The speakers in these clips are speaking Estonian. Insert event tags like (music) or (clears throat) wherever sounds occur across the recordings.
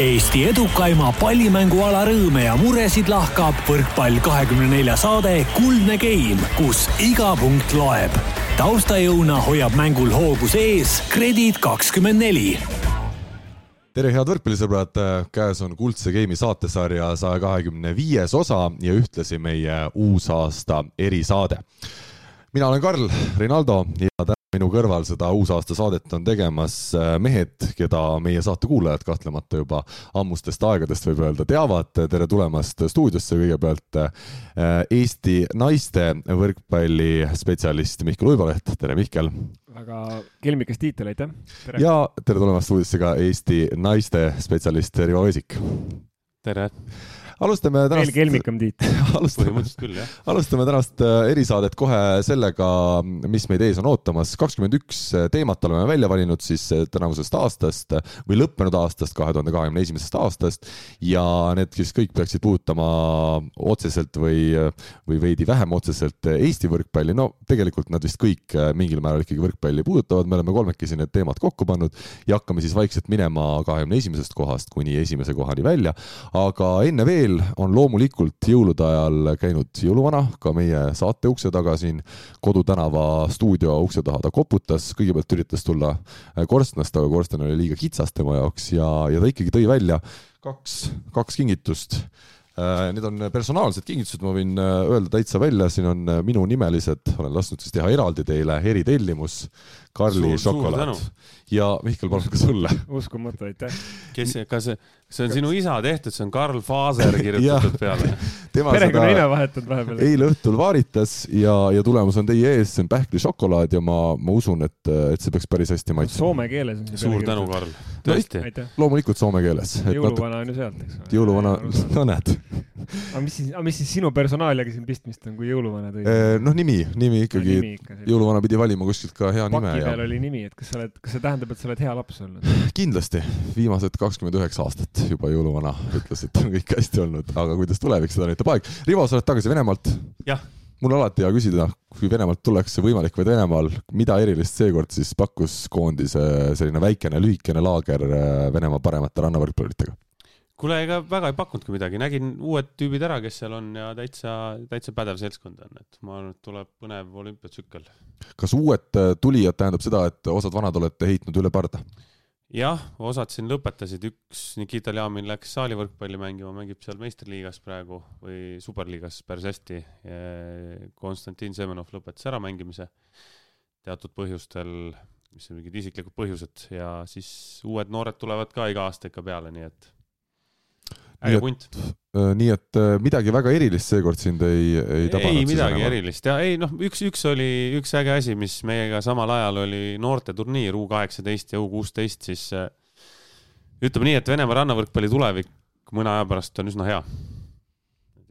Eesti edukaima pallimänguala rõõme ja muresid lahkab võrkpall kahekümne nelja saade Kuldne Game, kus iga punkt loeb. taustajõuna hoiab mängul hoogus ees Kredit kakskümmend neli tere, head võrkpallisõbrad, käes on Kuldse Game'i saatesarja saja kahekümne viies osa ja ühtlasi meie uusaasta erisaade. mina olen Karl Rinaldo ja täna minu kõrval seda uusaasta saadet on tegemas äh, mehed, keda meie saate kuulajad kahtlemata juba ammustest aegadest võib öelda teavad. tere tulemast stuudiosse kõigepealt äh, Eesti naiste võrkpallispetsialist Mihkel Uiboleht, tere Mihkel. väga kelmikas tiitel, aitäh. ja tere tulemast stuudiosse ka Eesti naiste spetsialist Rivo Vesik. tere alustame tänast. veel kelmikam tiit (laughs) alustame, alustame tänast äh, erisaadet kohe sellega, mis meid ees on ootamas. kakskümmend üks äh, teemat oleme välja valinud siis äh, tänavusest aastast või lõppenud aastast, kahe tuhande kahekümne esimesest aastast ja need siis kõik peaksid puudutama otseselt või, või veidi vähem otseselt Eesti võrkpalli. no tegelikult nad vist kõik mingil määral ikkagi võrkpalli puudutavad, me oleme kolmekesi need teemad kokku pannud ja hakkame siis vaikselt minema kahekümne esimesest kohast kuni esimese kohani välja. aga enne veel veel on loomulikult jõulude ajal käinud jõuluvana ka meie saate ukse taga siin Kodu tänava stuudio ukse taha. ta koputas, kõigepealt üritas tulla äh, korstnast, aga korsten oli liiga kitsas tema jaoks ja, ja ta ikkagi tõi välja kaks, kaks kingitust. Äh, Need on personaalsed kingitused, ma võin äh, öelda täitsa välja, siin on minunimelised, olen lasknud siis teha eraldi teile eritellimus Karli šokolaad. ja Mihkel, palun ka sulle. uskumatu, aitäh. kes, kas see, see on sinu isa tehtud, see on Karl Faaser kirjutatud (laughs) peale? perekonnanime vahetanud vahepeal. eile õhtul vaaritas ja, ja tulemus on teie ees, see on pähklišokolaad ja ma, ma usun, et, et see peaks päris hästi maitsema. Soome keeles on see. suur tänu, Karl. tõesti no,. loomulikult soome keeles. jõuluvana on ju sealt, eks ole. jõuluvana, no näed. aga mis siis, aga mis siis sinu personaaliaga siin pistmist on, kui jõuluvana tõi? noh, nimi, nimi ikkagi jõuluvana pidi valima kuskilt ka hea nime ja. peal oli nimi, et kas sa oled, kas see tähendab, et sa oled hea laps olnud? kindlasti, viimased kakskümmend üheksa aastat juba jõuluvana ütles, et on kõik hästi olnud, aga kuidas tulevik, seda näitab aeg. Rivo, sa oled tagasi Venemaalt? jah mul on alati hea küsida, kui Venemaalt tullakse võimalik vaid Venemaal, mida erilist seekord siis pakkus koondise selline väikene lühikene laager äh, Venemaa paremate rannavõrkpalluritega? kuule, ega väga ei pakkunudki midagi, nägin uued tüübid ära, kes seal on ja täitsa, täitsa pädev seltskond on, et ma arvan, et tuleb põnev olümpiatsükkel. Kas uued äh, tulijad tähendab seda, et osad vanad olete heitnud üle parda? jah, osad siin lõpetasid, üks Nikita Ljamin läks saalivõrkpalli mängima, mängib seal meistriliigas praegu või superliigas päris hästi. Konstantin Semenov lõpetas ära mängimise teatud põhjustel, mis on mingid isiklikud põhjused ja siis uued noored tulevad ka iga aasta ikka peale, nii et äge punt. Äh, nii et äh, midagi väga erilist seekord sind ei, ei tabanud? ei midagi enam. erilist ja ei noh, üks, üks oli, üks äge asi, mis meiega samal ajal oli noorteturniir U kaheksateist ja U kuusteist, siis äh, ütleme nii, et Venemaa rannavõrkpalli tulevik mõne aja pärast on üsna hea.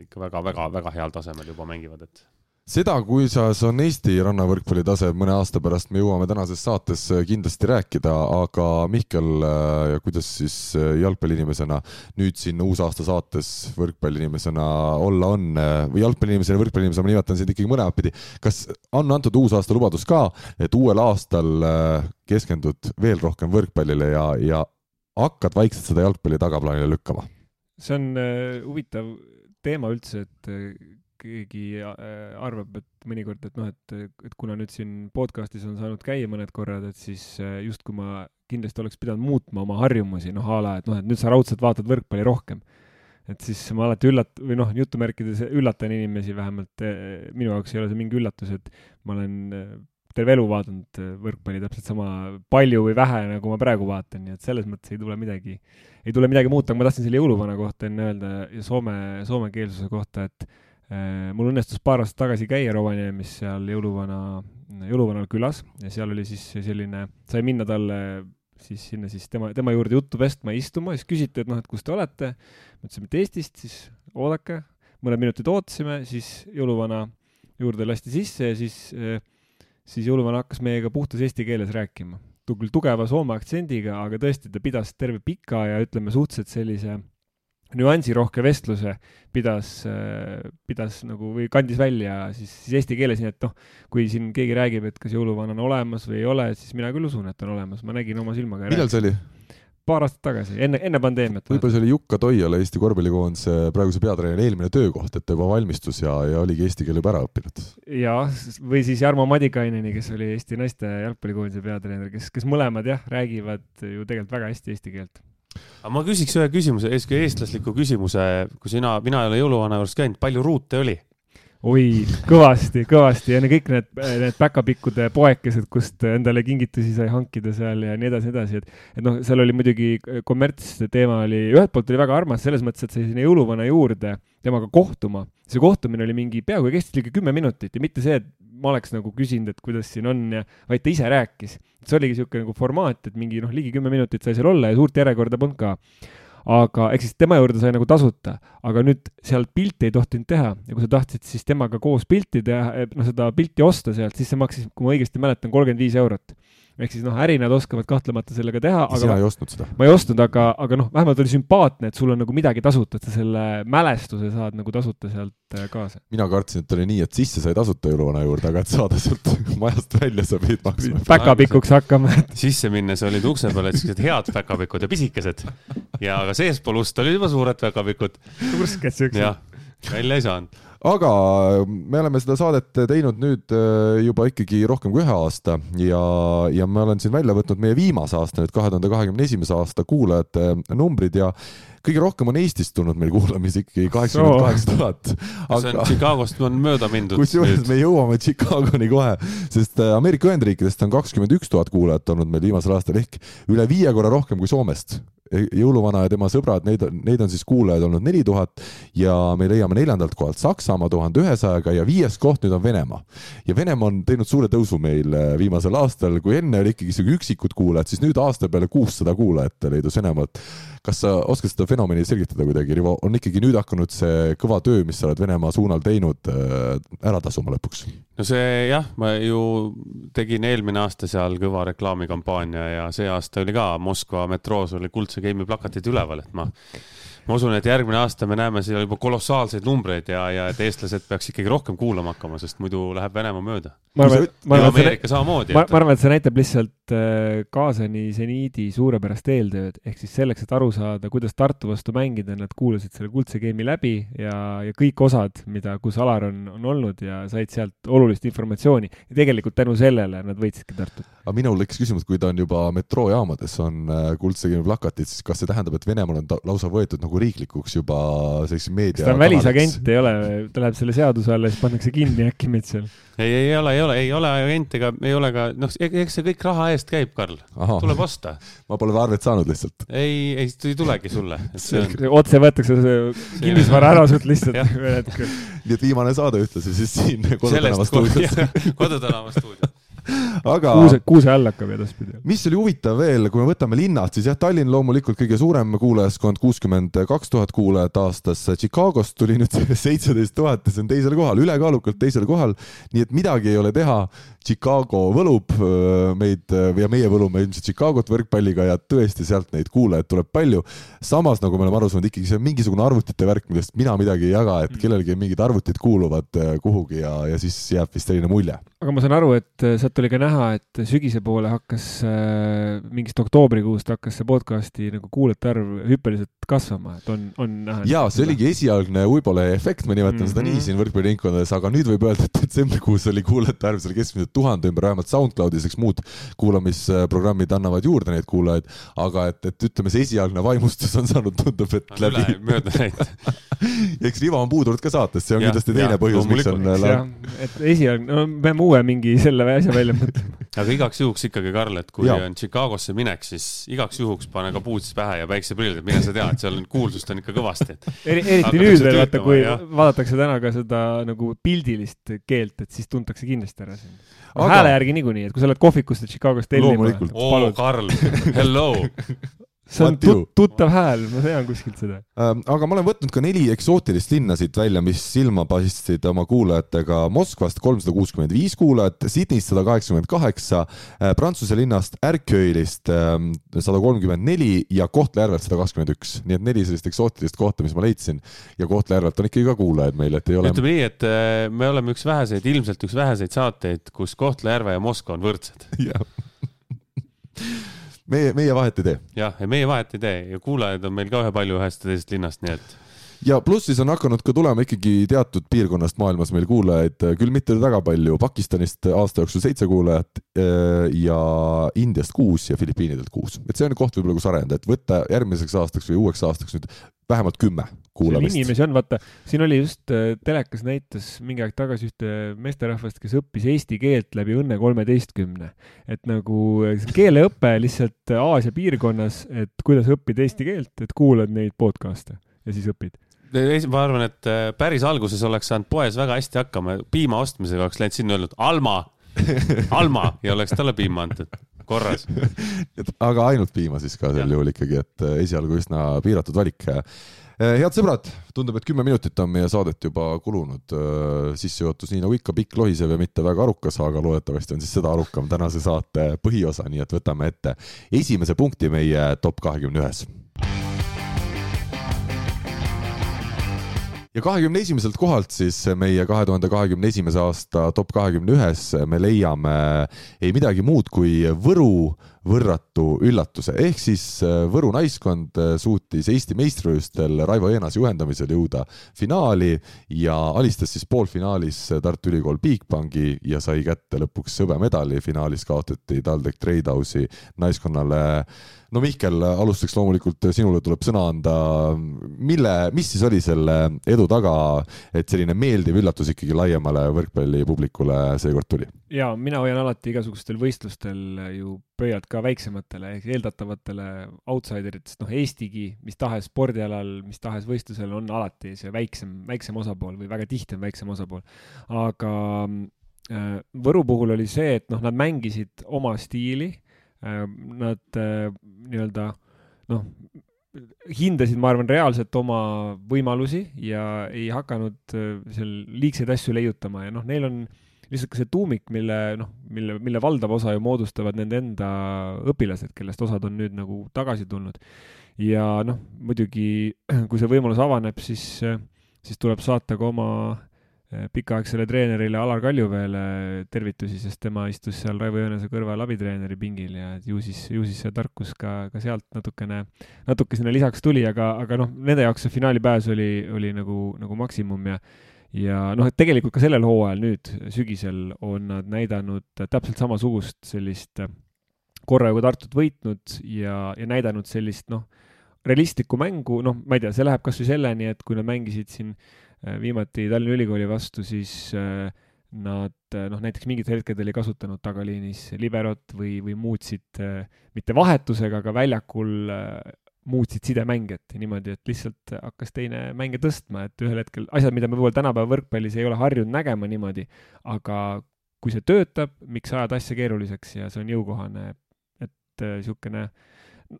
ikka väga-väga-väga heal tasemel juba mängivad, et seda, kuidas on Eesti rannavõrkpalli tase mõne aasta pärast, me jõuame tänases saates äh, kindlasti rääkida, aga Mihkel, äh, kuidas siis äh, jalgpalliinimesena nüüd siin uusaasta saates võrkpalliinimesena olla on või jalgpalliinimesena ja võrkpalliinimesena, ma nimetan sind ikkagi mõlemat pidi. kas on antud uusaasta lubadus ka, et uuel aastal keskendud veel rohkem võrkpallile ja, ja hakkad vaikselt seda jalgpalli tagaplaanile lükkama? see on huvitav teema üldse, et keegi äh, arvab, et mõnikord, et noh, et, et kuna nüüd siin podcast'is on saanud käia mõned korrad, et siis äh, justkui ma kindlasti oleks pidanud muutma oma harjumusi, noh a la, et noh, et nüüd sa raudselt vaatad võrkpalli rohkem. et siis ma alati üllat- või noh, jutumärkides üllatan inimesi, vähemalt äh, minu jaoks ei ole see mingi üllatus, et ma olen terve elu vaadanud võrkpalli täpselt sama palju või vähe, nagu ma praegu vaatan, nii et selles mõttes ei tule midagi, ei tule midagi muuta, aga ma tahtsin selle jõuluvana kohta enne öelda ja soome, soomekeelsuse kohta, et mul õnnestus paar aastat tagasi käia Rovaniemis seal jõuluvana, jõuluvanal külas. Ja seal oli siis selline, sai minna talle siis sinna siis tema, tema juurde juttu vestma ja istuma, siis küsiti, et noh, et kust te olete. ma ütlesin, et Eestist, siis oodake, mõned minutid ootasime, siis jõuluvana juurde lasti sisse ja siis, äh, siis jõuluvana hakkas meiega puhtas eesti keeles rääkima. küll tugeva soome aktsendiga, aga tõesti, ta pidas terve pika ja ütleme, suhteliselt sellise nüansirohke vestluse pidas, pidas nagu või kandis välja siis, siis eesti keeles, nii et noh, kui siin keegi räägib, et kas jõuluvana on olemas või ei ole, siis mina küll usun, et on olemas, ma nägin oma silmaga. millal see oli? paar aastat tagasi, enne, enne pandeemiat. võib-olla see oli Jukka Toiala, Eesti korvpallikoondise praeguse peatreeneri eelmine töökoht, et ta juba valmistus ja, ja oligi eesti keele juba ära õppinud. jah, või siis Jarmo Madikaineni, kes oli Eesti naiste jalgpallikoondise peatreener, kes, kes mõlemad jah, räägivad ju tegelikult väga hästi eesti keelt aga ma küsiks ühe küsimuse, eestlasliku küsimuse, kui sina, mina ei ole jõuluvana juures käinud, palju ruute oli? oi, kõvasti, kõvasti ja kõik need, need päkapikkude poekesed, kust endale kingitusi sai hankida seal ja nii edasi, nii edasi, et, et noh, seal oli muidugi kommertsteema oli, ühelt poolt oli väga armas selles mõttes, et sai sinna jõuluvana juurde temaga kohtuma. see kohtumine oli mingi, peaaegu kestis ligi kümme minutit ja mitte see, et ma oleks nagu küsinud, et kuidas siin on ja, vaid ta ise rääkis. see oligi niisugune nagu formaat, et mingi noh, ligi kümme minutit sai seal olla ja suurt järjekorda polnud ka. Aga ehk siis tema juurde sai nagu tasuta, aga nüüd sealt pilti ei tohtinud teha. Ja kui sa tahtsid siis temaga koos pilti teha, eh, noh, seda pilti osta sealt, siis see maksis, kui ma õigesti mäletan, kolmkümmend viis eurot ehk siis noh, ärinad oskavad kahtlemata sellega teha. sina ei ostnud seda? ma ei ostnud, aga, aga noh, vähemalt oli sümpaatne, et sul on nagu midagi tasuta, et sa selle mälestuse saad nagu tasuta sealt äh, kaasa. mina kartsin, et oli nii, et sisse sai tasuta jõuluvana juurde, aga et saada sealt (laughs) majast välja, sa pidid maksma. päkapikuks hakkama (laughs) sisse minnes olid ukse peal siuksed head päkapikud ja pisikesed ja aga seespool ust olid juba suured päkapikud. tursked siuksed. jah, välja ei saanud aga me oleme seda saadet teinud nüüd äh, juba ikkagi rohkem kui ühe aasta ja, ja ma olen siin välja võtnud meie viimase aasta, nüüd kahe tuhande kahekümne esimese aasta kuulajate numbrid ja kõige rohkem on Eestist tulnud meil kuulamisi ikkagi kaheksakümmend kaheksa tuhat. see on Chicagost on mööda mindud. kusjuures me jõuame Chicagoni kohe, sest äh, Ameerika Ühendriikidest on kakskümmend üks tuhat kuulajat olnud meil viimasel aastal ehk üle viie korra rohkem kui Soomest jõuluvana ja tema sõbrad, neid, neid on siis kuulajaid olnud neli tuhat ja me leiame neljandalt kohalt Saksamaa tuhande ühesajaga ja viies koht nüüd on Venemaa. ja Venemaa on teinud suure tõusu meil äh, viimasel aastal, kui enne oli ikkagi sihuke üksikud kuulajad, siis nüüd aasta peale kuussada kuulajat leidus Venemaalt. Kas sa oskad seda fenomeni selgitada kuidagi, Rivo, on ikkagi nüüd hakanud see kõva töö, mis sa oled Venemaa suunal teinud, äh, ära tasuma lõpuks? no see jah, ma ju tegin eelmine aasta seal kõva reklaamikampaania ja see aasta oli ka Moskva metroos oli kuldse Game'i plakatid üleval, et ma, ma usun, et järgmine aasta me näeme seal juba kolossaalseid numbreid ja, ja et eestlased peaks ikkagi rohkem kuulama hakkama, sest muidu läheb Venemaa mööda. ma arvan, et, see, ma, ma arvan, et see näitab lihtsalt äh, Kaasani seniidi suurepärast eeltööd, ehk siis selleks, et aru saada, kuidas Tartu vastu mängida, nad kuulasid selle Kuldse Game'i läbi ja, ja kõik osad, mida, kus Alar on, on olnud ja said sealt olulist informatsiooni ja tegelikult tänu sellele nad võitsidki Tartut aga minul tekkis küsimus, kui ta on juba metroojaamades on äh, Kuldse Game'i plakatid, siis kas see tähendab, et Venemaal on ta lausa võetud nagu riiklikuks juba selliseks meedia kas ta on välisagent, ei ole, ta läheb selle seaduse alla ja siis pannakse kinni äkki meid seal? ei, ei ole, ei ole, ei ole agent ega ei ole ka, noh, eks see kõik raha eest käib, Karl. tuleb osta. (laughs) ma pole arvet saanud lihtsalt. ei, ei, ei tulegi sulle. On... (laughs) otse võetakse see kinnisvara ära sult lihtsalt (laughs) ühel hetkel. nii et viimane saade ühtlasi siis siin Kodutänava stuudios. kodutänava stuudios aga kuuse, kuuse all hakkab edaspidi. mis oli huvitav veel, kui me võtame linnad, siis jah, Tallinn loomulikult kõige suurem kuulajaskond, kuuskümmend kaks tuhat kuulajat aastas. Chicagost tuli nüüd (laughs) seitseteist tuhat ja see on teisel kohal, ülekaalukalt teisel kohal. nii et midagi ei ole teha. Chicago võlub meid ja meie võlume ilmselt Chicagot võrkpalliga ja tõesti sealt neid kuulajaid tuleb palju. samas, nagu me oleme aru saanud, ikkagi see on mingisugune arvutite värk, millest mina midagi ei jaga, et kellelgi mingid arvutid kuuluvad kuhugi ja, ja siis jääb vist selline mulje. Aga ma saan aru, et sealt oli ka näha, et sügise poole hakkas äh,, mingist oktoobrikuust hakkas see podcast'i nagu kuulajate arv hüppeliselt kasvama, et on, on näha. jaa, see oligi esialgne Uibole efekt, ma nimetan mm -hmm. seda nii mhm. siin võrkpalliringkondades, aga nüüd võib öelda, et detsembrikuus oli kuulajate arv seal keskmiselt tuhande ümber, vähemalt SoundCloudis, eks muud kuulamisprogrammid annavad juurde neid kuulajaid, aga et, et ütleme, see esialgne vaimustus on saanud, tundub, et on läbi. mööda läinud (laughs) eks Rivo on puudunud ka saatest, see on ja, kindlasti teine ja, põhjus, miks on. et esialgne, no me peame uue mingi selle asja välja mõtlema (laughs) aga igaks juhuks ikkagi, Karl, et kui ja. on Chicagosse minek, siis igaks juhuks pane ka boots pähe ja päikseprillid, et mine sa tea, et seal kuulsust on ikka kõvasti, et Eri, eriti nüüd veel, vaata, kui ja. vaadatakse täna ka seda nagu pildilist keelt, et siis tuntakse kindlasti ära sind aga... hääle järgi niikuinii, et kui sa oled kohvikust Chicagost tellima. oo, Karl, hello (laughs) see on tut tuttav hääl, ma tean kuskilt seda. Ähm, aga ma olen võtnud ka neli eksootilist linna siit välja, mis silma paistsid oma kuulajatega. Moskvast kolmsada kuuskümmend viis kuulajat, Sydneyst sada kaheksakümmend kaheksa, äh, Prantsuse linnast Ärköilist ähm, sada kolmkümmend neli ja Kohtla-Järvelt sada kakskümmend üks. nii et neli sellist eksootilist kohta, mis ma leidsin. ja Kohtla-Järvelt on ikkagi ka kuulajaid meil, et ei ole. ütleme nii, et äh, me oleme üks väheseid, ilmselt üks väheseid saateid, kus Kohtla-Järve ja Moskva on võrdsed. (laughs) jah meie, meie vahet ei tee. jah, ja meie vahet ei tee ja kuulajaid on meil ka ühe palju ühest ja teisest linnast, nii et ja pluss siis on hakanud ka tulema ikkagi teatud piirkonnast maailmas meil kuulajaid, küll mitte väga palju, Pakistanist aasta jooksul seitse kuulajat eh, ja Indiast kuus ja Filipiinidelt kuus, et see on koht võib-olla, kus areneda, et võtta järgmiseks aastaks või uueks aastaks nüüd vähemalt kümme kuulamist. inimesi on, vaata, siin oli just äh, telekas näitas mingi aeg tagasi ühte meesterahvast, kes õppis eesti keelt läbi Õnne kolmeteistkümne. et nagu äh, keeleõpe lihtsalt Aasia piirkonnas, et kuidas õppida eesti keelt, et kuulad neid podcast'e ja siis õpid. Ma arvan, et äh, päris alguses oleks saanud poes väga hästi hakkama, piima ostmisega oleks läinud sinna öelnud Alma, (laughs) Alma! Ja oleks talle piima antud, korras. (laughs) Aga ainult piima siis ka sel juhul ikkagi, et äh, esialgu üsna piiratud valik. Äh, head sõbrad, tundub, et kümme minutit on meie saadet juba kulunud. sissejuhatus, nii nagu ikka, pikk, lohisev ja mitte väga arukas, aga loodetavasti on siis seda arukam tänase saate põhiosa, nii et võtame ette esimese punkti meie top kahekümne ühes ja kahekümne esimeselt kohalt siis meie kahe tuhande kahekümne esimese aasta top kahekümne ühes me leiame ei midagi muud kui Võru võrratu üllatuse, ehk siis äh, Võru naiskond äh, suutis Eesti meistrivõistlustel Raivo Eenase juhendamisel jõuda finaali ja alistas siis poolfinaalis Tartu Ülikool Bigbanki ja sai kätte lõpuks hõbemedali, finaalis kaotati TalTech Tradehouse'i naiskonnale no Mihkel, alustuseks loomulikult sinule tuleb sõna anda, mille, mis siis oli selle edu taga, et selline meeldiv üllatus ikkagi laiemale võrkpallipublikule seekord tuli? ja mina hoian alati igasugustel võistlustel ju pöialt ka väiksematele ehk eeldatavatele outsideritest, noh Eestigi mis tahes spordialal, mis tahes võistlusel on alati see väiksem, väiksem osapool või väga tihti on väiksem osapool. aga äh, Võru puhul oli see, et noh, nad mängisid oma stiili Äh, nad äh, nii-öelda noh, hindasid, ma arvan, reaalselt oma võimalusi ja ei hakanud äh, seal liigseid asju leiutama ja noh, neil on lihtsalt ka see tuumik, mille noh, mille, mille valdav osa ju moodustavad nende enda õpilased, kellest osad on nüüd nagu tagasi tulnud. ja noh, muidugi kui see võimalus avaneb, siis, siis tuleb saata ka oma Eh, pikaaegsele treenerile Alar Kaljuveele tervitusi, sest tema istus seal Raivo Jõnese kõrval abitreeneri pingil ja ju siis, ju siis see tarkus ka, ka sealt natukene, natuke sinna lisaks tuli, aga, aga noh, nende jaoks see finaalipääs oli, oli nagu, nagu maksimum ja ja noh, et tegelikult ka sellel hooajal nüüd sügisel on nad näidanud täpselt samasugust sellist korra juba Tartut võitnud ja, ja näidanud sellist noh, realistlikku mängu, noh, ma ei tea, see läheb kas või selleni, et kui nad mängisid siin viimati Tallinna Ülikooli vastu, siis äh, nad äh, noh, näiteks mingitel hetkedel ei kasutanud tagaliinis liberot või, või muutsid mitte vahetusega, aga väljakul muutsid sidemängijat niimoodi, et lihtsalt hakkas teine mänge tõstma, et ühel hetkel asjad, mida me võib-olla tänapäeva võrkpallis ei ole harjunud nägema niimoodi, aga kui see töötab, miks ajada asja keeruliseks ja see on jõukohane, et niisugune äh,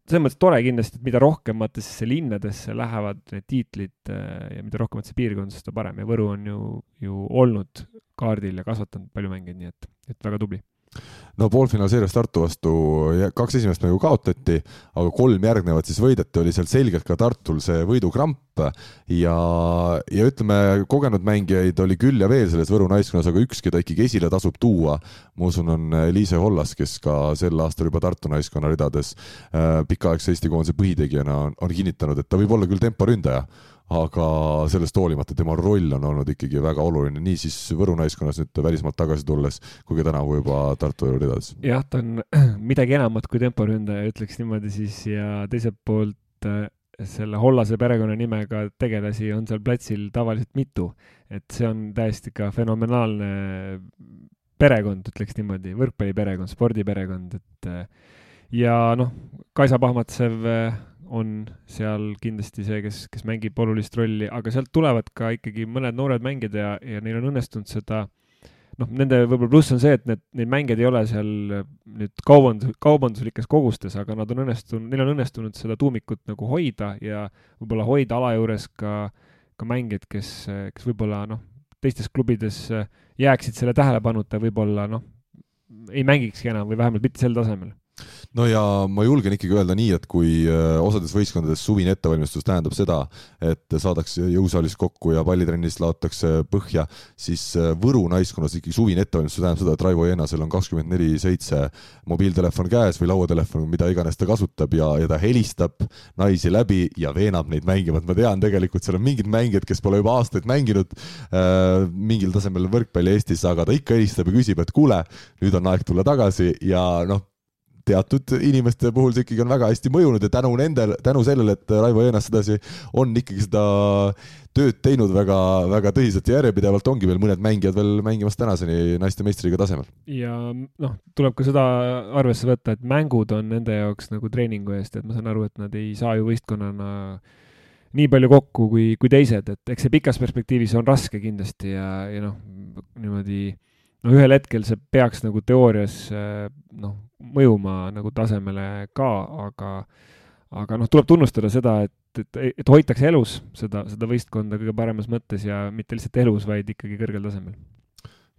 selles mõttes tore kindlasti, et mida rohkematesse linnadesse lähevad need tiitlid äh, ja mida rohkematesse piirkondadesse, seda parem. Ja Võru on ju, ju olnud kaardil ja kasvatanud palju mängijaid, nii et, et väga tubli no poolfinaalseerias Tartu vastu kaks esimest mängu kaotati, aga kolm järgnevat siis võideti, oli seal selgelt ka Tartul see võidukramp. Ja, ja ütleme, kogenud mängijaid oli küll ja veel selles Võru naiskonnas, aga üks, keda ikkagi esile tasub tuua, ma usun, on Liise Hollas, kes ka sel aastal juba Tartu naiskonna ridades äh, pikaaegse Eesti koondise põhitegijana on, on kinnitanud, et ta võib olla küll temporündaja aga sellest hoolimata tema roll on olnud ikkagi väga oluline, nii siis Võru naiskonnas nüüd välismaalt tagasi tulles, kui ka tänavu juba Tartu ridades. jah, ta on (clears throat) midagi enamat kui temporündaja, ütleks niimoodi siis, ja teiselt poolt äh, selle Hollase perekonnanimega tegelasi on seal platsil tavaliselt mitu, et see on täiesti ka fenomenaalne perekond, ütleks niimoodi, võrkpalliperekond, spordiperekond, et äh, ja noh, Kaisa Pahmatsev äh, on seal kindlasti see, kes, kes mängib olulist rolli, aga sealt tulevad ka ikkagi mõned noored mängijad ja, ja neil on õnnestunud seda noh, nende võib-olla pluss on see, et need, neid mängijaid ei ole seal nüüd kaubandus, kaubanduslikes kogustes, aga nad on õnnestunud, neil on õnnestunud seda tuumikut nagu hoida ja võib-olla hoida ala juures ka, ka mängijaid, kes, kes võib-olla noh, teistes klubides jääksid selle tähelepanuta, võib-olla noh, ei mängikski enam või vähemalt mitte sel tasemel no ja ma julgen ikkagi öelda nii, et kui äh, osades võistkondades suvine ettevalmistus tähendab seda, et saadakse jõusaalis kokku ja pallitrennis laotakse põhja, siis äh, Võru naiskonnas ikkagi suvine ettevalmistus tähendab seda, et Raivo Jeenasel on kakskümmend neli seitse mobiiltelefon käes või lauatelefon, mida iganes ta kasutab ja, ja ta helistab naisi läbi ja veenab neid mängima, et ma tean tegelikult seal on mingid mängijad, kes pole juba aastaid mänginud äh, mingil tasemel võrkpalli Eestis, aga ta ikka helistab ja küsib, et kuule, nüüd on aeg tulla tagasi ja noh, teatud inimeste puhul see ikkagi on väga hästi mõjunud ja tänu nendele, tänu sellele, et Raivo Jõenas sedasi on ikkagi seda tööd teinud väga-väga tõsiselt ja järjepidevalt, ongi veel mõned mängijad veel mängimas tänaseni naiste meistriga tasemel. ja noh, tuleb ka seda arvesse võtta, et mängud on nende jaoks nagu treeningu eest, et ma saan aru, et nad ei saa ju võistkonnana nii palju kokku kui, kui teised, et eks see pikas perspektiivis on raske kindlasti ja, ja noh, niimoodi no ühel hetkel see peaks nagu teoorias noh, mõjuma nagu tasemele ka, aga, aga noh, tuleb tunnustada seda, et, et, et hoitakse elus seda, seda võistkonda kõige paremas mõttes ja mitte lihtsalt elus, vaid ikkagi kõrgel tasemel.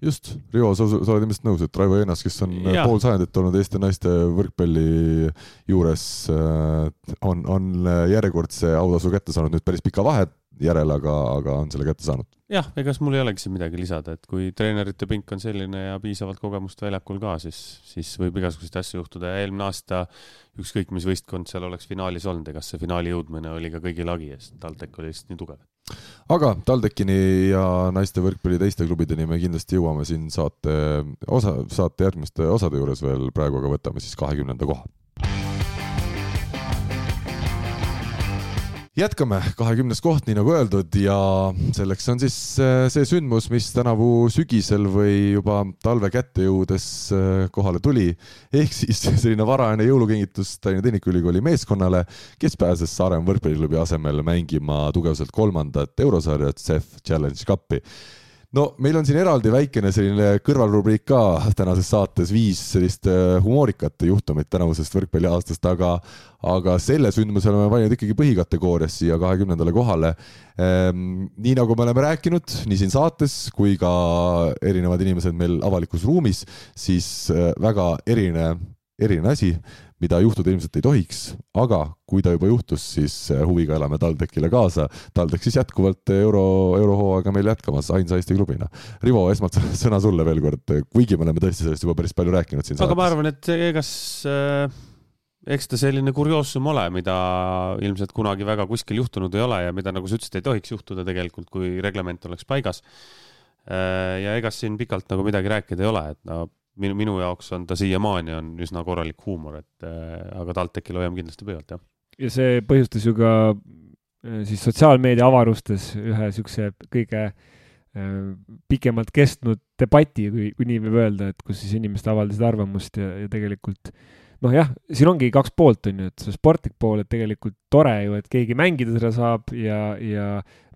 Just, Rivo, sa, sa oled ilmselt nõus, et Raivo Eenas, kes on ja. pool sajandit olnud Eesti naiste võrkpalli juures, äh, on, on järjekordse autasu kätte saanud. Nüüd päris pika vahe järel, aga, aga on selle kätte saanud. jah, ega mul ei olegi siin midagi lisada, et kui treenerite pink on selline ja piisavalt kogemust väljakul ka, siis, siis võib igasuguseid asju juhtuda ja eelmine aasta ükskõik mis võistkond seal oleks finaalis olnud, ega see finaali jõudmine oli ka kõigi lagi, sest TalTech oli lihtsalt nii tugev. aga TalTechini ja naiste võrkpalli teiste klubideni me kindlasti jõuame siin saate osa, saate järgmiste osade juures veel, praegu aga võtame siis kahekümnenda koha jätkame, kahekümnes koht, nii nagu öeldud ja selleks on siis äh, see sündmus, mis tänavu sügisel või juba talve kätte jõudes äh, kohale tuli. ehk siis (laughs) selline varajane jõulukingitus Tallinna Tehnikaülikooli meeskonnale, kes pääses Saaremaa võrkpalliklubi asemel mängima tugevalt kolmandat eurosarjat CEF Challenge Cupi no meil on siin eraldi väikene selline kõrvalrubriik ka tänases saates, viis sellist äh, humoorikat juhtumit tänavusest võrkpalliaastast, aga aga selle sündmuse oleme valinud ikkagi põhikategoorias siia kahekümnendale kohale. Ehm, nii nagu me oleme rääkinud nii siin saates kui ka erinevad inimesed meil avalikus ruumis, siis äh, väga erinev, eriline asi mida juhtuda ilmselt ei tohiks, aga kui ta juba juhtus, siis äh, huviga elame TalTechile kaasa. TalTech siis jätkuvalt euro, eurohooaega meil jätkamas ainsa Eesti klubina. Rivo, esmalt (laughs) sõna sulle veel kord, kuigi me oleme tõesti sellest juba päris palju rääkinud siin aga saates. ma arvan, et egas äh, eks ta selline kurioosum ole, mida ilmselt kunagi väga kuskil juhtunud ei ole ja mida, nagu sa ütlesid, ei tohiks juhtuda tegelikult, kui reglement oleks paigas äh,. ja ega siin pikalt nagu midagi rääkida ei ole, et no minu, minu jaoks on ta siiamaani on üsna korralik huumor, et äh, aga TalTechil hoiame kindlasti pöialt, jah. ja see põhjustas ju ka äh, siis sotsiaalmeedia avarustes ühe niisuguse kõige äh, pikemalt kestnud debati, kui, kui nii võib öelda, et kus siis inimesed avaldasid arvamust ja, ja tegelikult äh, noh jah, siin ongi kaks poolt, on ju, et see sportlik pool, et tegelikult tore ju, et keegi mängida seda saab ja, ja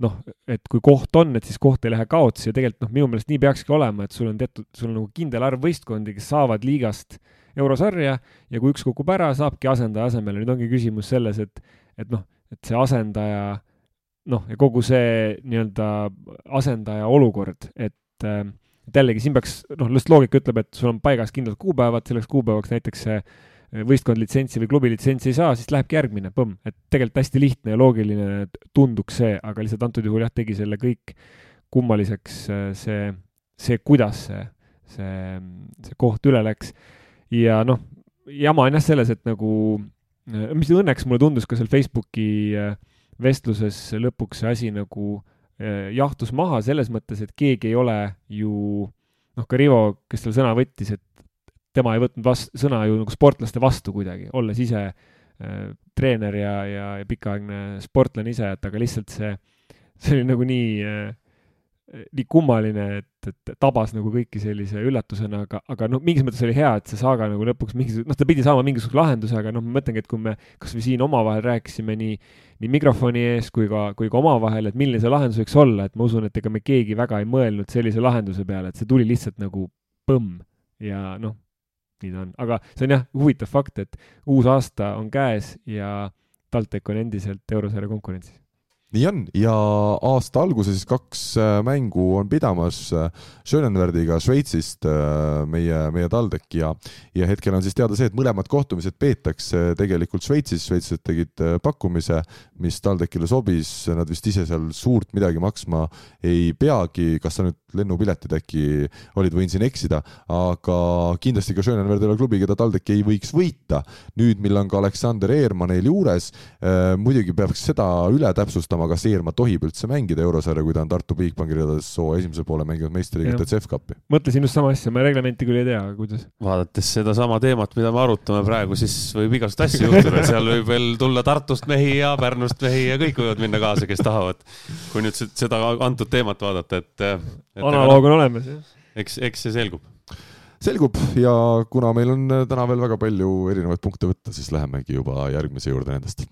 noh, et kui koht on, et siis koht ei lähe kaotsi ja tegelikult noh, minu meelest nii peakski olema, et sul on teatud, sul on nagu kindel arv võistkondi, kes saavad liigast eurosarja ja kui üks kukub ära, saabki asendaja asemele. nüüd ongi küsimus selles, et, et noh, et see asendaja noh, ja kogu see nii-öelda asendaja olukord, et äh, et jällegi siin peaks, noh, lihtsalt loogika ütleb, et sul on paigas kindlad kuupäevad, selleks kuupäevaks näiteks see võistkond litsentsi või klubi litsentsi ei saa, siis lähebki järgmine, põmm. et tegelikult hästi lihtne ja loogiline tunduks see, aga lihtsalt antud juhul jah, tegi selle kõik kummaliseks äh, see, see, kuidas see, see, see koht üle läks. ja noh, jama on jah selles, et nagu, äh, mis õnneks mulle tundus ka seal Facebooki äh, vestluses lõpuks see asi nagu jahtus maha selles mõttes, et keegi ei ole ju noh, ka Rivo, kes seal sõna võttis, et tema ei võtnud vast-, sõna ju nagu sportlaste vastu kuidagi, olles ise äh, treener ja, ja, ja pikaaegne sportlane ise, et aga lihtsalt see, see oli nagu nii äh,, nii kummaline, et, et tabas nagu kõiki sellise üllatusena, aga, aga noh, mingis mõttes oli hea, et see saaga nagu lõpuks mingisuguse, noh, ta pidi saama mingisuguse lahenduse, aga noh, ma mõtlengi, et kui me kas või siin omavahel rääkisime nii, nii mikrofoni ees kui ka, kui ka omavahel, et milline see lahendus võiks olla, et ma usun, et ega me keegi väga ei mõelnud sellise lahenduse peale, et see tuli lihtsalt nagu põmm. Ja noh nii ta on, aga see on jah, huvitav fakt, et uus aasta on käes ja TalTech on endiselt eurosarja konkurentsis. nii on. Ja aasta alguses siis kaks äh, mängu on pidamas äh, Schönenwerdiga Šveitsist äh, meie, meie TalTech ja, ja hetkel on siis teada see, et mõlemad kohtumised peetakse tegelikult Šveitsis, šveitslased tegid pakkumise, mis TalTechile sobis, nad vist ise seal suurt midagi maksma ei peagi, kas sa nüüd lennupiletid äkki olid, võin siin eksida, aga kindlasti ka ole klubi, keda TalTech ei võiks võita. nüüd, mil on ka Aleksander Eerma neil juures, muidugi peaks seda üle täpsustama, kas Eerma tohib üldse mängida eurosarja, kui ta on Tartu Bigbanki ridades soo esimesel poole mänginud meistriliigat ja CEF-kapi. mõtlesin just sama asja, ma reglementi küll ei tea, kuidas. vaadates sedasama teemat, mida me arutame praegu, siis võib igasuguseid asju juhtuda, seal võib veel tulla Tartust mehi ja Pärnust mehi ja kõik võivad minna kaasa, kes tahavad. kui nüüd seda antud teemat vaadata, et, et. Analoog on olemas, jah. eks, eks see selgub. Selgub. Ja kuna meil on täna veel väga palju erinevaid punkte võtta, siis lähemegi juba järgmise juurde nendest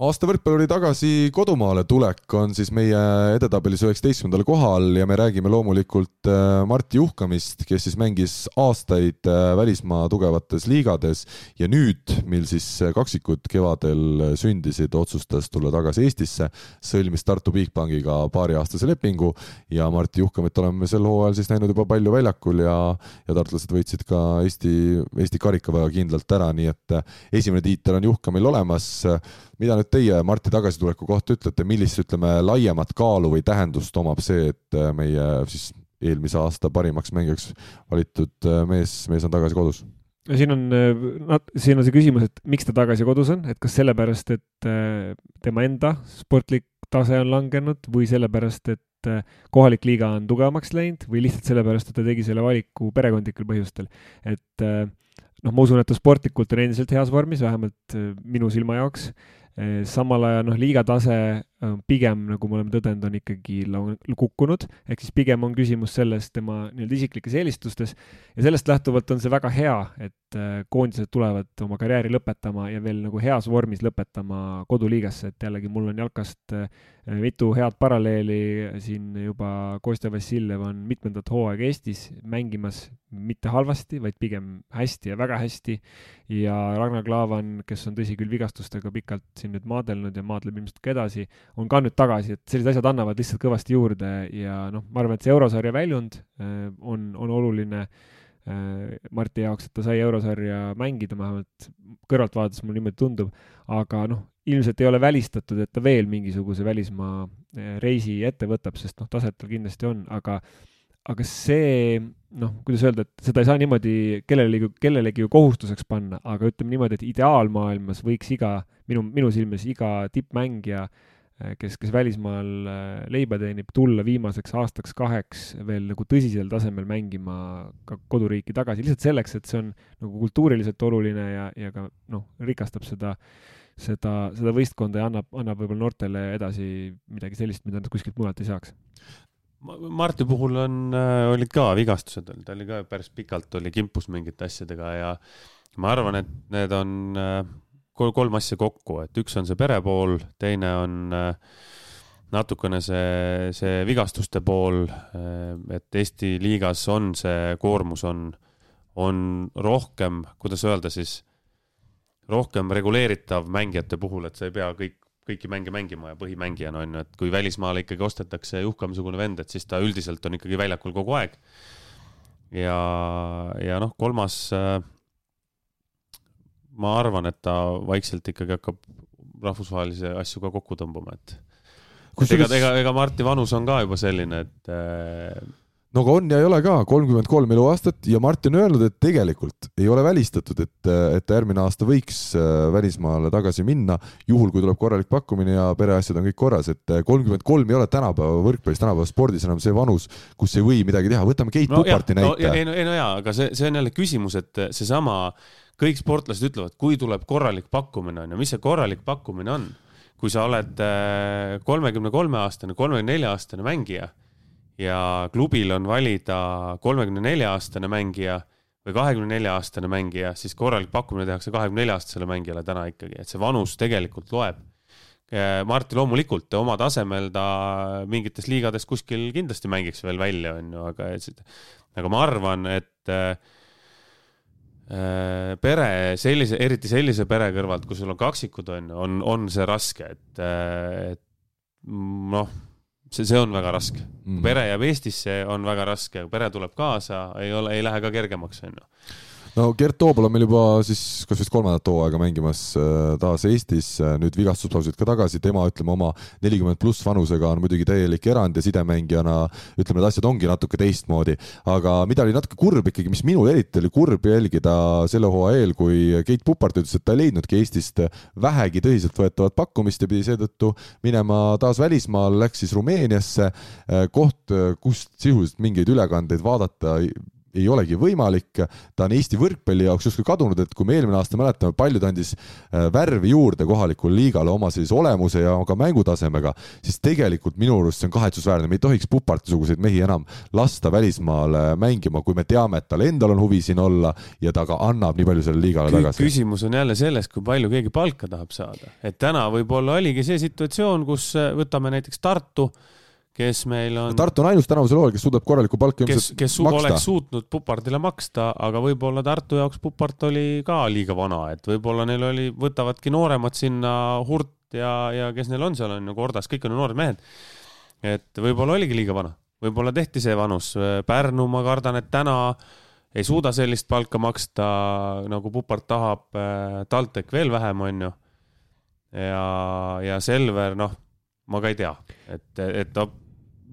aasta võrkpalluri tagasi kodumaale tulek on siis meie edetabelis üheksateistkümnendal kohal ja me räägime loomulikult äh, Martti Juhkamist, kes siis mängis aastaid äh, välismaa tugevates liigades ja nüüd, mil siis kaksikud kevadel sündisid, otsustas tulla tagasi Eestisse, sõlmis Tartu Bigbankiga paariaastase lepingu ja Martti Juhkamit oleme sel hooajal siis näinud juba palju väljakul ja, ja tartlased võitsid ka Eesti, Eesti karika väga kindlalt ära, nii et esimene tiitel on Juhkamil olemas mida nüüd teie Marti tagasituleku kohta ütlete, millist, ütleme, laiemat kaalu või tähendust omab see, et äh, meie siis eelmise aasta parimaks mängijaks valitud äh, mees, mees on tagasi kodus? no siin on, siin on see küsimus, et miks ta tagasi kodus on, et kas sellepärast, et tema enda sportlik tase on langenud või sellepärast, et kohalik liiga on tugevamaks läinud või lihtsalt sellepärast, et ta tegi selle valiku perekondlikel põhjustel. et noh, ma usun, et ta sportlikult on endiselt heas vormis, vähemalt minu silma jaoks samal ajal noh, liiga tase pigem, nagu me oleme tõdenud, on ikkagi kukkunud, ehk siis pigem on küsimus selles tema nii-öelda isiklikes eelistustes. Ja sellest lähtuvalt on see väga hea, et eh, koondised tulevad oma karjääri lõpetama ja veel nagu heas vormis lõpetama koduliigasse, et jällegi mul on jalkast mitu head paralleeli siin juba Kostja Vassiljev on mitmendat hooaega Eestis mängimas. Mitte halvasti, vaid pigem hästi ja väga hästi. ja Ragnar Klavan, kes on tõsi küll vigastustega pikalt siin nüüd maadelnud ja maadleb ilmselt ka edasi, on ka nüüd tagasi, et sellised asjad annavad lihtsalt kõvasti juurde ja noh, ma arvan, et see eurosarja väljund äh, on, on oluline äh, Marti jaoks, et ta sai eurosarja mängida, vähemalt kõrvalt vaadates mulle niimoodi tundub, aga noh, ilmselt ei ole välistatud, et ta veel mingisuguse välismaa äh, reisi ette võtab, sest noh, taset tal kindlasti on, aga aga see, noh, kuidas öelda, et seda ei saa niimoodi kellelegi, kellelegi ju kohustuseks panna, aga ütleme niimoodi, et ideaalmaailmas võiks iga, minu, minu silmis iga tippmängija, eh, kes, kes välismaal eh, leiba teenib, tulla viimaseks aastaks-kaheks veel nagu tõsisel tasemel mängima ka koduriiki tagasi, lihtsalt selleks, et see on nagu kultuuriliselt oluline ja, ja ka noh, rikastab seda seda, seda võistkonda ja annab, annab võib-olla noortele edasi midagi sellist, mida nad kuskilt mujalt ei saaks. Marti puhul on, äh, olid ka vigastused, ta oli ka päris pikalt oli kimpus mingite asjadega ja ma arvan, et need on äh, kolm, asja kokku, et üks on see pere pool, teine on äh, natukene see, see vigastuste pool, et Eesti liigas on see koormus on, on rohkem, kuidas öelda siis, rohkem reguleeritav mängijate puhul, et sa ei pea kõik kõiki mänge mängima ja põhimängijana on ju, et kui välismaale ikkagi ostetakse Juhkami-sugune vend, et siis ta üldiselt on ikkagi väljakul kogu aeg. ja, ja noh, kolmas äh, ma arvan, et ta vaikselt ikkagi hakkab rahvusvahelisi asju ka kokku tõmbama, et ega, ega, ega Marti vanus on ka juba selline, et äh, no aga on ja ei ole ka, kolmkümmend kolm eluaastat ja Martin on öelnud, et tegelikult ei ole välistatud, et, et ta järgmine aasta võiks äh, välismaale tagasi minna, juhul kui tuleb korralik pakkumine ja pereasjad on kõik korras, et äh, kolmkümmend kolm ei ole tänapäeva võrkpallis, tänapäeva spordis enam see vanus, kus ei või midagi teha, võtame Keit no, Tuparti näite no,. ei no, jaa, aga see, see on jälle küsimus, et seesama, kõik sportlased ütlevad, kui tuleb korralik pakkumine on ju, mis see korralik pakkumine on? kui sa oled äh, kolmekümne kolme aastane, kolmekümne nelja aastane mängija ja klubil on valida kolmekümne nelja aastane mängija või kahekümne nelja aastane mängija, siis korralik pakkumine tehakse kahekümne nelja aastasele mängijale täna ikkagi, et see vanus tegelikult loeb. Marti loomulikult oma tasemel ta mingites liigades kuskil kindlasti mängiks veel välja, on ju, aga, aga ma arvan, et Äh, pere sellise, eriti sellise pere kõrvalt, kus sul on kaksikud, on ju, on, on see raske, et, äh, et noh, see, see on väga raske. Mm.. pere jääb Eestisse, on väga raske, pere tuleb kaasa, ei ole, ei lähe ka kergemaks, on ju no Gert Toobal on meil juba siis kas vist kolmandat hooaega mängimas äh, taas Eestis, äh, nüüd vigastuspausilt ka tagasi, tema ütleme oma nelikümmend pluss vanusega on muidugi täielik erand ja sidemängijana ütleme, need asjad ongi natuke teistmoodi. aga mida oli natuke kurb ikkagi, mis minul eriti oli kurb jälgida selle hooaja eel, kui Keit Pupart ütles, et ta ei leidnudki Eestist vähegi tõsiseltvõetavat pakkumist ja pidi seetõttu minema taas välismaal, läks siis Rumeeniasse, äh, koht, kust sisuliselt mingeid ülekandeid vaadata ei olegi võimalik, ta on Eesti võrkpalli jaoks justkui kadunud, et kui me eelmine aasta mäletame, palju ta andis äh, värvi juurde kohalikule liigale oma sellise olemuse ja ka mängutasemega, siis tegelikult minu arust see on kahetsusväärne, me ei tohiks Puparti-suguseid mehi enam lasta välismaale mängima, kui me teame, et tal endal on huvi siin olla ja ta ka annab nii palju sellele liigale tagasi. küsimus on jälle selles, kui palju keegi palka tahab saada, et täna võib-olla oligi see situatsioon, kus äh, võtame näiteks Tartu kes meil on. Tartu on ainus tänavusel hooajal, kes suudab korralikku palka ilmselt kes, kes maksta. oleks suutnud Pupardile maksta, aga võib-olla Tartu jaoks Pupart oli ka liiga vana, et võib-olla neil oli, võtavadki nooremad sinna, Hurt ja, ja kes neil on seal on ju, Kordas, kõik on ju noored mehed. et võib-olla oligi liiga vana, võib-olla tehti see vanus. Pärnu, ma kardan, et täna ei suuda sellist palka maksta, nagu Pupart tahab. TalTech veel vähem, on ju. ja, ja Selver, noh ma ka ei tea, et, et no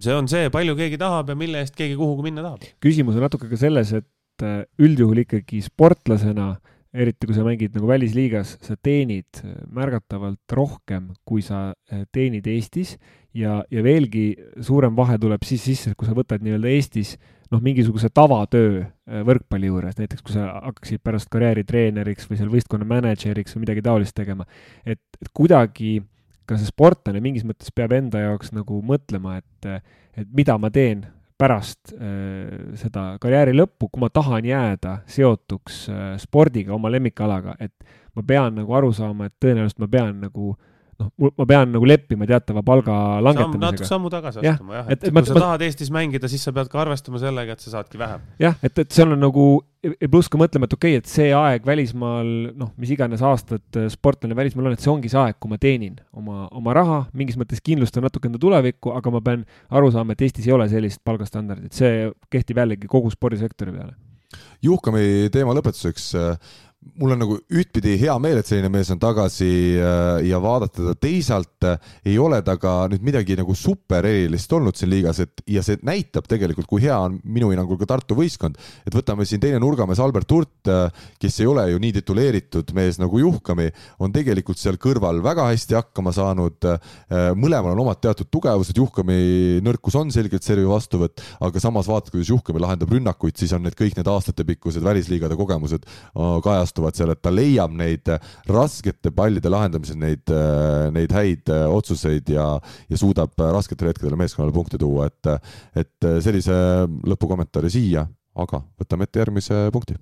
see on see, palju keegi tahab ja mille eest keegi kuhugi minna tahab. küsimus on natuke ka selles, et äh, üldjuhul ikkagi sportlasena, eriti kui sa mängid nagu välisliigas, sa teenid äh, märgatavalt rohkem, kui sa äh, teenid Eestis. Ja, ja veelgi suurem vahe tuleb siis sisse, kui sa võtad nii-öelda Eestis noh, mingisuguse tavatöö võrkpalli juures, näiteks kui sa hakkaksid pärast karjääri treeneriks või seal võistkonna mänedžeriks või midagi taolist tegema, et, et kuidagi äh, ka see sportlane mingis mõttes peab enda jaoks nagu mõtlema, et, et mida ma teen pärast äh, seda karjääri lõppu, kui ma tahan jääda seotuks äh, spordiga, oma lemmikalaga, et ma pean nagu aru saama, et tõenäoliselt ma pean nagu äh, noh, ma pean nagu leppima teatava palga langetamisega. natuke sammu tagasi astuma jah, et, et, et kui ma, sa ma, tahad Eestis mängida, siis sa pead ka arvestama sellega, et sa saadki vähem. jah, et, et seal on nagu, pluss ka mõtlema, et okei okay,, et see aeg välismaal, noh, mis iganes aastad sportlane välismaal on, et see ongi see aeg, kui ma teenin oma, oma raha, mingis mõttes kindlustan natuke enda tulevikku, aga ma pean aru saama, et Eestis ei ole sellist palgastandardit, see kehtib jällegi kogu spordisektori peale. Juhkami teema lõpetuseks mul on nagu ühtpidi hea meel, et selline mees on tagasi äh, ja vaadata teda, teisalt äh, ei ole ta ka nüüd midagi nagu super erilist olnud siin liigas, et ja see näitab tegelikult, kui hea on minu hinnangul ka Tartu võistkond. et võtame siin teine nurgamees Albert Hurt, äh, kes ei ole ju nii tituleeritud mees nagu Juhkami, on tegelikult seal kõrval väga hästi hakkama saanud. mõlemal on omad teatud tugevused, Juhkami nõrkus on selgelt servi vastuvõtt, aga samas vaatad, kuidas Juhkami lahendab rünnakuid, siis on need kõik need aastatepikkused välisliigade kogemused kajastunud kajastuvad seal, et ta leiab neid äh, raskete pallide lahendamisel neid, äh, neid häid äh, otsuseid ja, ja suudab rasketel hetkedel meeskonnale punkte tuua, et, et sellise lõpukommentaari siia, aga võtame ette järgmise punkti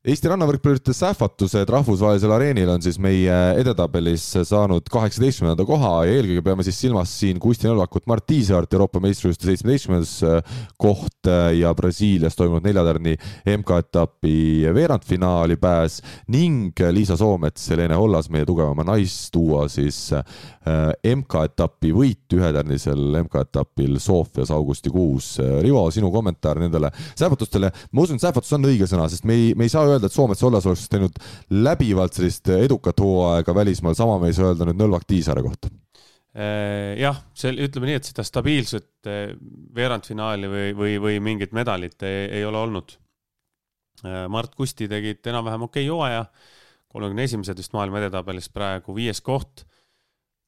Eesti rannavõrkpallurite sähvatused rahvusvahelisel areenil on siis meie edetabelis saanud kaheksateistkümnenda koha ja eelkõige peame siis silmas siin Kusti Nõlvakut, Mart Tiisaart, Euroopa meistrivõistluste seitsmeteistkümnendas äh, koht äh, ja Brasiilias toimunud neljatärni MK-etapi veerandfinaali pääs ning Liisa Soomets, Helene Hollas, meie tugevama naisduo siis äh, MK-etapi võit ühetärnisel MK-etapil Sofias augustikuus. Rivo, sinu kommentaar nendele sähvatustele, ma usun, et sähvatus on õige sõna, sest me ei, me ei saa öelda, et Soomets olles oleks teinud läbivalt sellist edukat hooaega välismaal, sama me ei saa öelda nüüd Nõlvak Tiisaare kohta äh, jah, see, ütleme nii, et seda stabiilset äh, veerandfinaali või, või, või mingit medalit ei, ei ole olnud. Äh, Mart Kusti tegid enam-vähem okei okay hooaja, kolmekümne esimesed vist maailma edetabelis praegu viies koht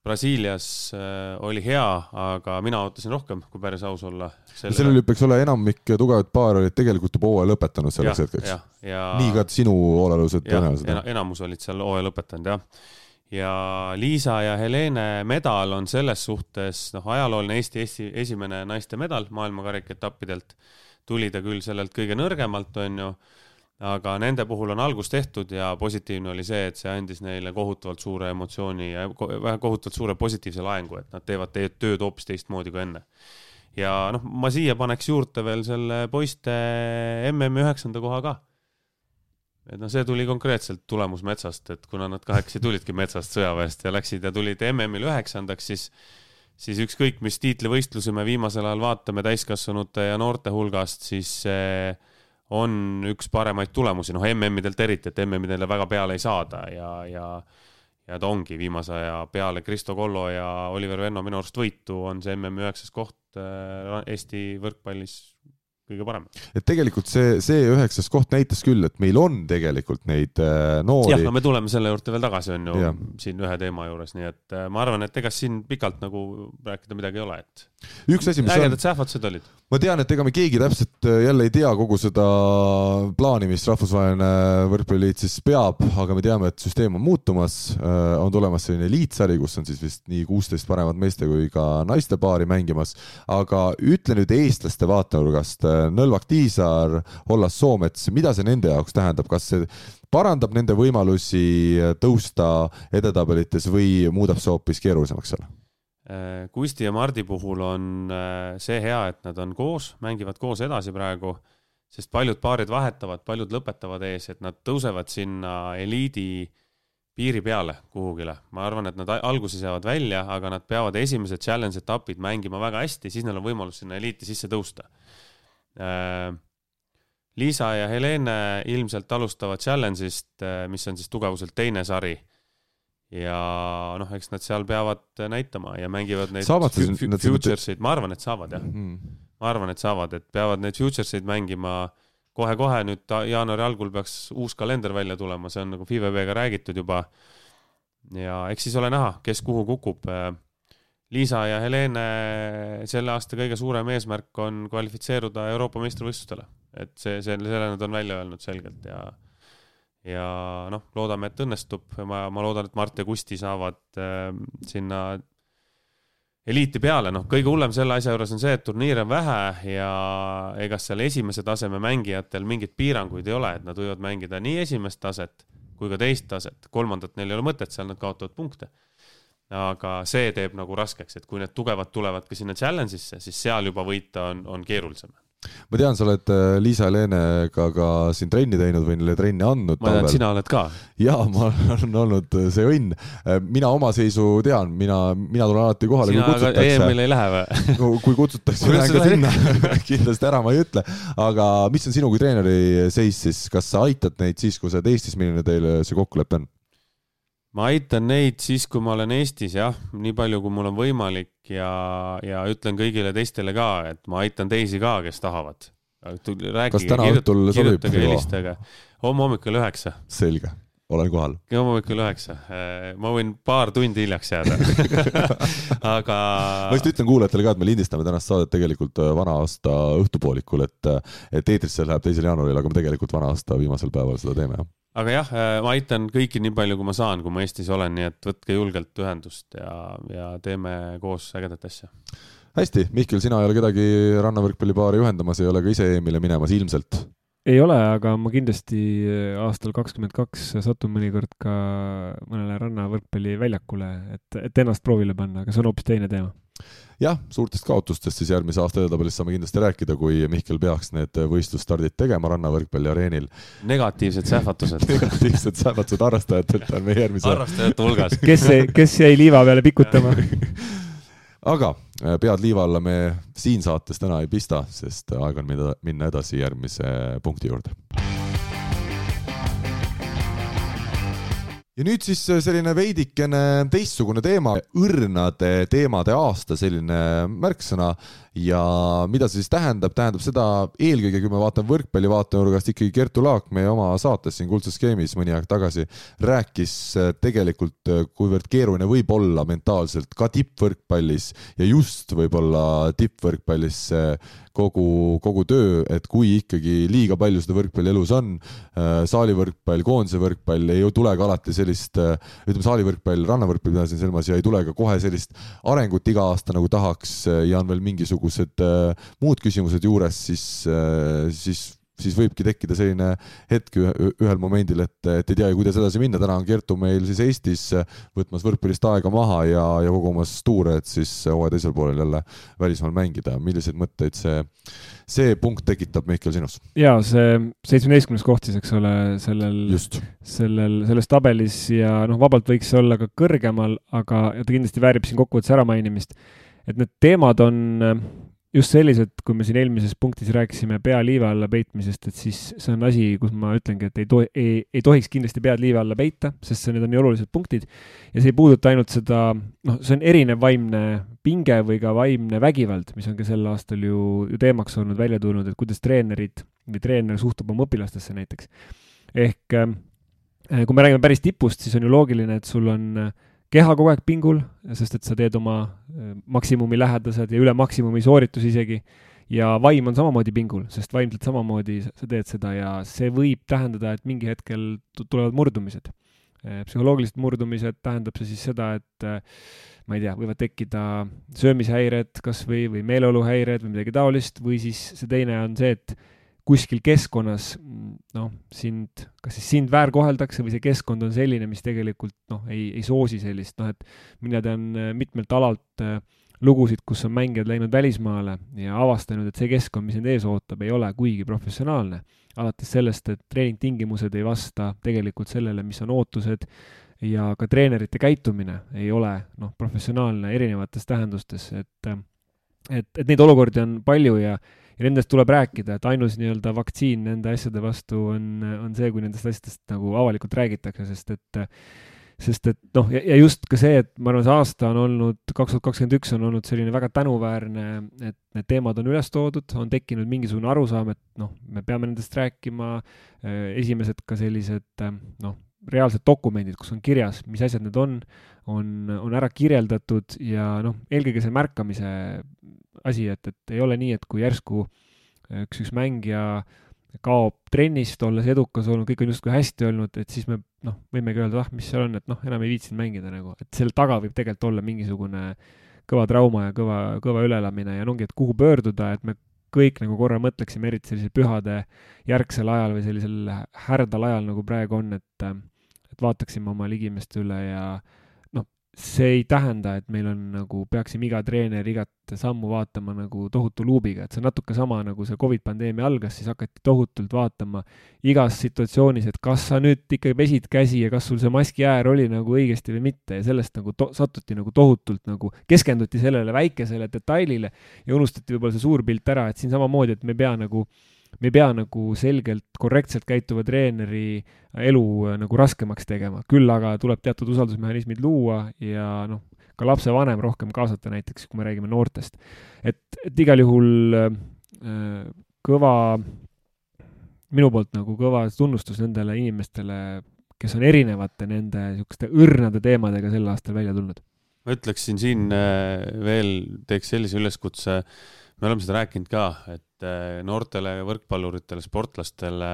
Brasiilias äh, oli hea, aga mina ootasin rohkem, kui päris aus olla. seal oli, peaks olla enamik tugevat paari olid tegelikult juba hooaja lõpetanud selleks hetkeks. Ja... nii ka sinu hoolealused tõenäoliselt en. enamus olid seal hooaja lõpetanud jah. ja Liisa ja Helene medal on selles suhtes noh, ajalooline Eesti, Eesti esimene naiste medal maailmakarikaetappidelt. tuli ta küll sellelt kõige nõrgemalt, onju aga nende puhul on algus tehtud ja positiivne oli see, et see andis neile kohutavalt suure emotsiooni ja kohutavalt suure positiivse laengu, et nad teevad tööd hoopis teistmoodi kui enne. ja noh, ma siia paneks juurde veel selle poiste MM-i üheksanda koha ka. et noh, see tuli konkreetselt tulemusmetsast, et kuna nad kahekesi tulidki metsast sõjaväest ja läksid ja tulid MM-il üheksandaks, siis siis ükskõik, mis tiitlivõistlusi me viimasel ajal vaatame täiskasvanute ja noorte hulgast, siis see on üks paremaid tulemusi, noh MM-idelt eriti, et MM-idele väga peale ei saada ja, ja ja ta ongi viimase aja peale Kristo Kollo ja Oliver Venno minu arust võitu, on see MM-i üheksas koht äh, Eesti võrkpallis kõige parem. et tegelikult see, see üheksas koht näitas küll, et meil on tegelikult neid äh, noori. jah, no me tuleme selle juurde veel tagasi, on ju, siin ühe teema juures, nii et äh, ma arvan, et ega siin pikalt nagu rääkida midagi ei ole, et. üks asi, mis ägedad sähvatused olid. ma tean, et ega me keegi täpselt äh, jälle ei tea kogu seda plaani, mis rahvusvaheline võrkpalliliit siis peab, aga me teame, et süsteem on muutumas, on tulemas selline eliitsari, kus on siis vist nii kuusteist paremat meeste kui ka naiste paari mängimas, aga ütle nüüd eestlaste vaatenurgast Nõlvak Tiisaar, Hollas Soomets, mida see nende jaoks tähendab, kas see parandab nende võimalusi tõusta edetabelites või muudab see hoopis keerulisemaks seal? Äh, Kusti ja Mardi puhul on äh, see hea, et nad on koos, mängivad koos edasi praegu, sest paljud paarid vahetavad, paljud lõpetavad ees, et nad tõusevad sinna eliidi piiri peale kuhugile. ma arvan, et nad alguses jäävad välja, aga nad peavad esimesed challenge etapid mängima väga hästi, siis neil on võimalus sinna eliiti sisse tõusta Liisa ja Helene ilmselt alustavad Challenge'ist, äh, mis on siis tugevuselt teine sari. ja noh, eks nad seal peavad näitama ja mängivad neid futures'id, ma arvan, et saavad jah. Mm.. ma arvan, et saavad, et peavad neid futures'id mängima kohe-kohe. Nüüd jaanuari algul peaks uus kalender välja tulema, see on nagu FIVB-ga räägitud juba. ja eks siis ole näha, kes kuhu kukub. Äh, Liisa ja Helene selle aasta kõige suurem eesmärk on kvalifitseeruda Euroopa meistrivõistlustele, et see, see, selle nad on välja öelnud selgelt ja ja noh, loodame, et õnnestub, ma, ma loodan, et Mart ja Kusti saavad äh, sinna eliiti peale, noh, kõige hullem selle asja juures on see, et turniire on vähe ja ega seal esimese taseme mängijatel mingeid piiranguid ei ole, et nad võivad mängida nii esimest taset kui ka teist taset, kolmandat neil ei ole mõtet, seal nad kaotavad punkte aga see teeb nagu raskeks, et kui need tugevad tulevad ka sinna challenge'isse, siis seal juba võita on, on keerulisem ma tean, sa oled äh, Liisa Heleenega ka siin trenni teinud või neile trenni andnud. ma tean, sina oled ka. jaa, (laughs) ma olen olnud äh, see õnn. Äh, mina oma seisu tean, mina, mina tulen alati kohale, kui kutsutakse. EM-ile ei lähe või? (laughs) kui kutsutakse, lähen ka sinna (laughs) kindlasti ära ma ei ütle. aga mis on sinu kui treeneri seis siis, kas sa aitad neid siis, kui sa oled Eestis, milline teil see kokkulepe on? Ma aitan neid siis, kui ma olen Eestis jah, nii palju, kui mul on võimalik ja, ja ütlen kõigile teistele ka, et ma aitan teisi ka, kes tahavad. kas täna õhtul sobib? helistage. homme hommikul üheksa. selge, olen kohal. homme hommikul üheksa. Äh, ma võin paar tundi hiljaks jääda (laughs) aga. ma just ütlen kuulajatele ka, et me lindistame tänast saadet tegelikult äh, vana aasta õhtupoolikul, et, äh, et eetrisse läheb teisel jaanuaril, aga me tegelikult vana aasta viimasel päeval seda teeme, jah aga jah, äh, ma aitan kõiki nii palju, kui ma saan, kui ma Eestis olen, nii et võtke julgelt ühendust ja, ja teeme koos ägedat asja. hästi, Mihkel, sina ei ole kedagi rannavõrkpallipaari juhendamas, ei ole ka ise EM-ile minemas ilmselt? ei ole, aga ma kindlasti äh, aastal kakskümmend kaks satun mõnikord ka mõnele rannavõrkpalliväljakule, et, et ennast proovile panna, aga see on hoopis teine teema jah, suurtest kaotustest siis järgmise aasta edetabelis saame kindlasti rääkida, kui Mihkel peaks need võistlusstardid tegema rannavõrkpalliareenil. negatiivsed sähvatused. (laughs) Negatiivsed sähvatused harrastajatelt on meie järgmise harrastajate hulgas. (laughs) Kes, kes jäi liiva peale pikutama? (laughs) Aga äh, pead liiva alla me siin saates täna ei pista, sest aeg on minna edasi järgmise punkti juurde ja nüüd siis äh, selline veidikene teistsugune teema, õrnade teemade aasta selline märksõna ja mida see siis tähendab, tähendab seda eelkõige, kui me vaatame võrkpalli vaatenurgast, ikkagi Kertu Laak meie oma saates siin Kuldses Skeemis mõni aeg tagasi rääkis äh, tegelikult, äh, kuivõrd keeruline võib olla mentaalselt ka tippvõrkpallis ja just võib-olla tippvõrkpallis see kogu, kogu töö, et kui ikkagi liiga palju seda võrkpalli elus on, äh, saalivõrkpall, koondise võrkpall, ei tule ka alati sellist, äh, ütleme, saalivõrkpall, rannavõrkpall pidasin silmas ja ei tule ka kohe sellist arengut iga aasta nagu tahaks äh, ja on veel mingisugused muud küsimused juures, siis, siis siis võibki tekkida selline hetk ühel momendil, et, et ei teagi, kuidas edasi minna. täna on Kertu meil siis Eestis võtmas võrkpallist aega maha ja, ja kogumas tuure, et siis hooaja teisel poolel jälle välismaal mängida. milliseid mõtteid see, see punkt tekitab Mihkel sinus? ja see seitsmeteistkümnes koht siis, eks ole, sellel, sellel, selles tabelis ja noh, vabalt võiks olla ka kõrgemal, aga ta kindlasti väärib siin kokkuvõttes äramainimist. Et need teemad on just sellised, kui me siin eelmises punktis rääkisime pea liiva alla peitmisest, et siis see on asi, kus ma ütlengi, et ei tohi, ei, ei tohiks kindlasti pead liiva alla peita, sest need on nii olulised punktid. ja see ei puuduta ainult seda, noh, see on erinev vaimne pinge või ka vaimne vägivald, mis on ka sel aastal ju, ju teemaks olnud, välja tulnud, et kuidas treenerid või treener suhtub oma õpilastesse näiteks. ehk äh, kui me räägime päris tipust, siis on ju loogiline, et sul on äh, keha kogu aeg pingul, sest et sa teed oma äh, maksimumi lähedased ja üle maksimumi sooritusi isegi, ja vaim on samamoodi pingul, sest vaimselt samamoodi sa teed seda ja see võib tähendada, et mingi hetkel tulevad murdumised. Äh, psühholoogilised murdumised tähendab see siis seda, et äh, ma ei tea, võivad tekkida söömishäired kas või, või meeleoluhäired või midagi taolist, või siis see teine on see, et kuskil keskkonnas noh, sind, kas siis sind väärkoheldakse või see keskkond on selline, mis tegelikult noh, ei, ei soosi sellist, noh et mina tean äh, mitmelt alalt äh, lugusid, kus on mängijad läinud välismaale ja avastanud, et see keskkond, mis neid ees ootab, ei ole kuigi professionaalne. alates sellest, et treeningtingimused ei vasta tegelikult sellele, mis on ootused ja ka treenerite käitumine ei ole noh, professionaalne erinevates tähendustes, et et, et neid olukordi on palju ja ja nendest tuleb rääkida, et ainus nii-öelda vaktsiin nende asjade vastu on, on see, kui nendest asjadest nagu avalikult räägitakse, sest et sest et noh, ja just ka see, et ma arvan, see aasta on olnud, kaks tuhat kakskümmend üks on olnud selline väga tänuväärne, et need teemad on üles toodud, on tekkinud mingisugune arusaam, et noh, me peame nendest rääkima, esimesed ka sellised noh, reaalsed dokumendid, kus on kirjas, mis asjad need on, on, on ära kirjeldatud ja noh, eelkõige see märkamise asi, et, et ei ole nii, et kui järsku üks, üks mängija kaob trennist, olles edukas olnud, kõik on justkui hästi olnud, et siis me noh, võimegi öelda, ah, mis seal on, et noh, enam ei viitsinud mängida nagu, et selle taga võib tegelikult olla mingisugune kõva trauma ja kõva, kõva üleelamine ja no ongi, et kuhu pöörduda, et me kõik nagu korra mõtleksime, eriti sellisel pühade järgsel ajal või sellisel härdal ajal, nagu praegu on, et et vaataksime oma ligimeste üle ja see ei tähenda, et meil on nagu, peaksime iga treener igat sammu vaatama nagu tohutu luubiga, et see on natuke sama, nagu see Covid pandeemia algas, siis hakati tohutult vaatama igas situatsioonis, et kas sa nüüd ikka pesid käsi ja kas sul see maski äär oli nagu õigesti või mitte. Ja sellest nagu to-, satuti nagu tohutult nagu, keskenduti sellele väikesele detailile ja unustati võib-olla see suur pilt ära, et siin samamoodi, et me ei pea nagu äh, me ei pea nagu selgelt korrektselt käituva treeneri elu äh, nagu raskemaks tegema, küll aga tuleb teatud usaldusmehhanismid luua ja noh, ka lapsevanem rohkem kaasata näiteks, kui me räägime noortest. et, et igal juhul äh, kõva, minu poolt nagu kõva tunnustus nendele inimestele, kes on erinevate nende niisuguste õrnade teemadega sel aastal välja tulnud. ma ütleksin siin äh, veel, teeks sellise üleskutse, me oleme seda rääkinud ka, et eh, noortele võrkpalluritele, sportlastele,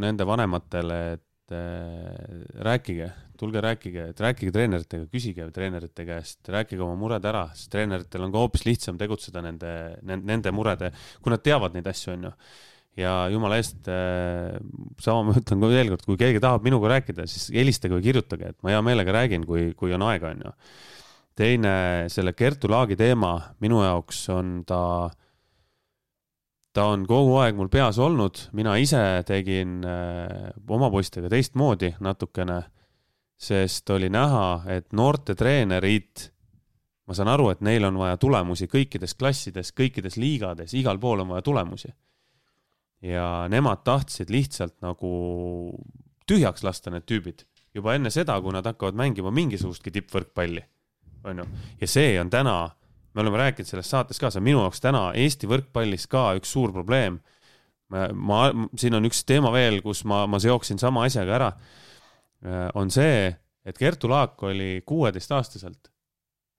nende vanematele, et äh, rääkige, tulge rääkige, et rääkige treeneritega, küsige treenerite käest, rääkige oma mured ära, sest treeneritel on ka hoopis lihtsam tegutseda nende, nende, murede, kui nad teavad neid asju, onju ja jumala eest äh,, sama ma ütlen veel kord, kui keegi tahab minuga rääkida, siis helistage või kirjutage, et ma hea meelega räägin, kui, kui on aega, onju. Teine, selle Kertu Laagi teema minu jaoks on ta ta on kogu aeg mul peas olnud, mina ise tegin äh, oma poistega teistmoodi natukene, sest oli näha, et noortetreenerid, ma saan aru, et neil on vaja tulemusi kõikides klassides, kõikides liigades, igal pool on vaja tulemusi. ja nemad tahtsid lihtsalt nagu tühjaks lasta need tüübid. Juba enne seda, kui nad hakkavad mängima mingisugustki tippvõrkpalli, onju. ja see on täna me oleme rääkinud selles saates ka, see on minu jaoks täna Eesti võrkpallis ka üks suur probleem. ma, siin on üks teema veel, kus ma, ma seoksin sama asjaga ära. on see, et Kertu Laak oli kuueteistaastaselt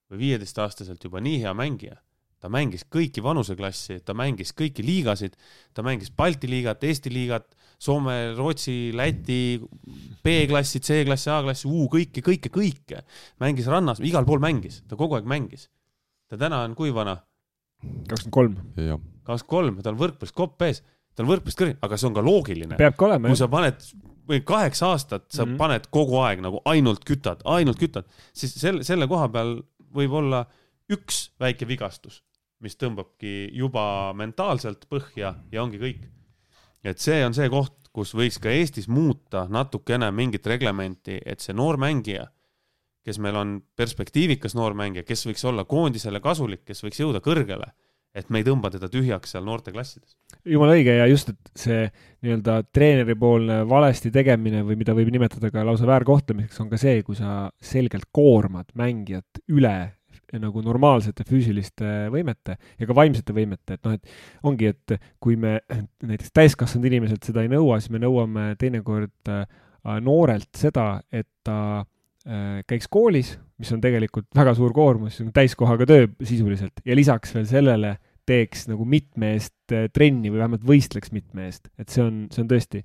või viieteistaastaselt juba nii hea mängija. ta mängis kõiki vanuseklassi, ta mängis kõiki liigasid, ta mängis Balti liigat, Eesti liigat, Soome, Rootsi, Läti, B-klassi, C-klassi, A-klassi, U kõike, kõike, kõike. mängis rannas, igal pool mängis, ta kogu aeg mängis ta täna on kui vana? kakskümmend kolm. kakskümmend kolm, tal võrkpallis kopp ees. ta on võrkpallist kõrgem, aga see on ka loogiline. peabki olema kui sa paned või kaheksa aastat, sa mm. -hmm. paned kogu aeg nagu ainult kütad, ainult kütad, siis selle, selle koha peal võib olla üks väike vigastus, mis tõmbabki juba mentaalselt põhja ja ongi kõik. Et see on see koht, kus võiks ka Eestis muuta natukene mingit reglementi, et see noor mängija, kes meil on perspektiivikas noor mängija, kes võiks olla koondisele kasulik, kes võiks jõuda kõrgele, et me ei tõmba teda tühjaks seal noorteklassides. jumala õige ja just, et see nii-öelda treeneripoolne valesti tegemine või mida võib nimetada ka lausa väärkohtlemiseks, on ka see, kui sa selgelt koormad mängijat üle nagu normaalsete füüsiliste võimete ja ka vaimsete võimete, et noh, et ongi, et kui me näiteks täiskasvanud inimeselt seda ei nõua, siis me nõuame teinekord äh, noorelt seda, et ta äh, käiks koolis, mis on tegelikult väga suur koormus, see on täiskohaga töö sisuliselt ja lisaks veel sellele teeks nagu mitme eest äh, trenni või vähemalt võistleks mitme eest, et see on, see on tõesti,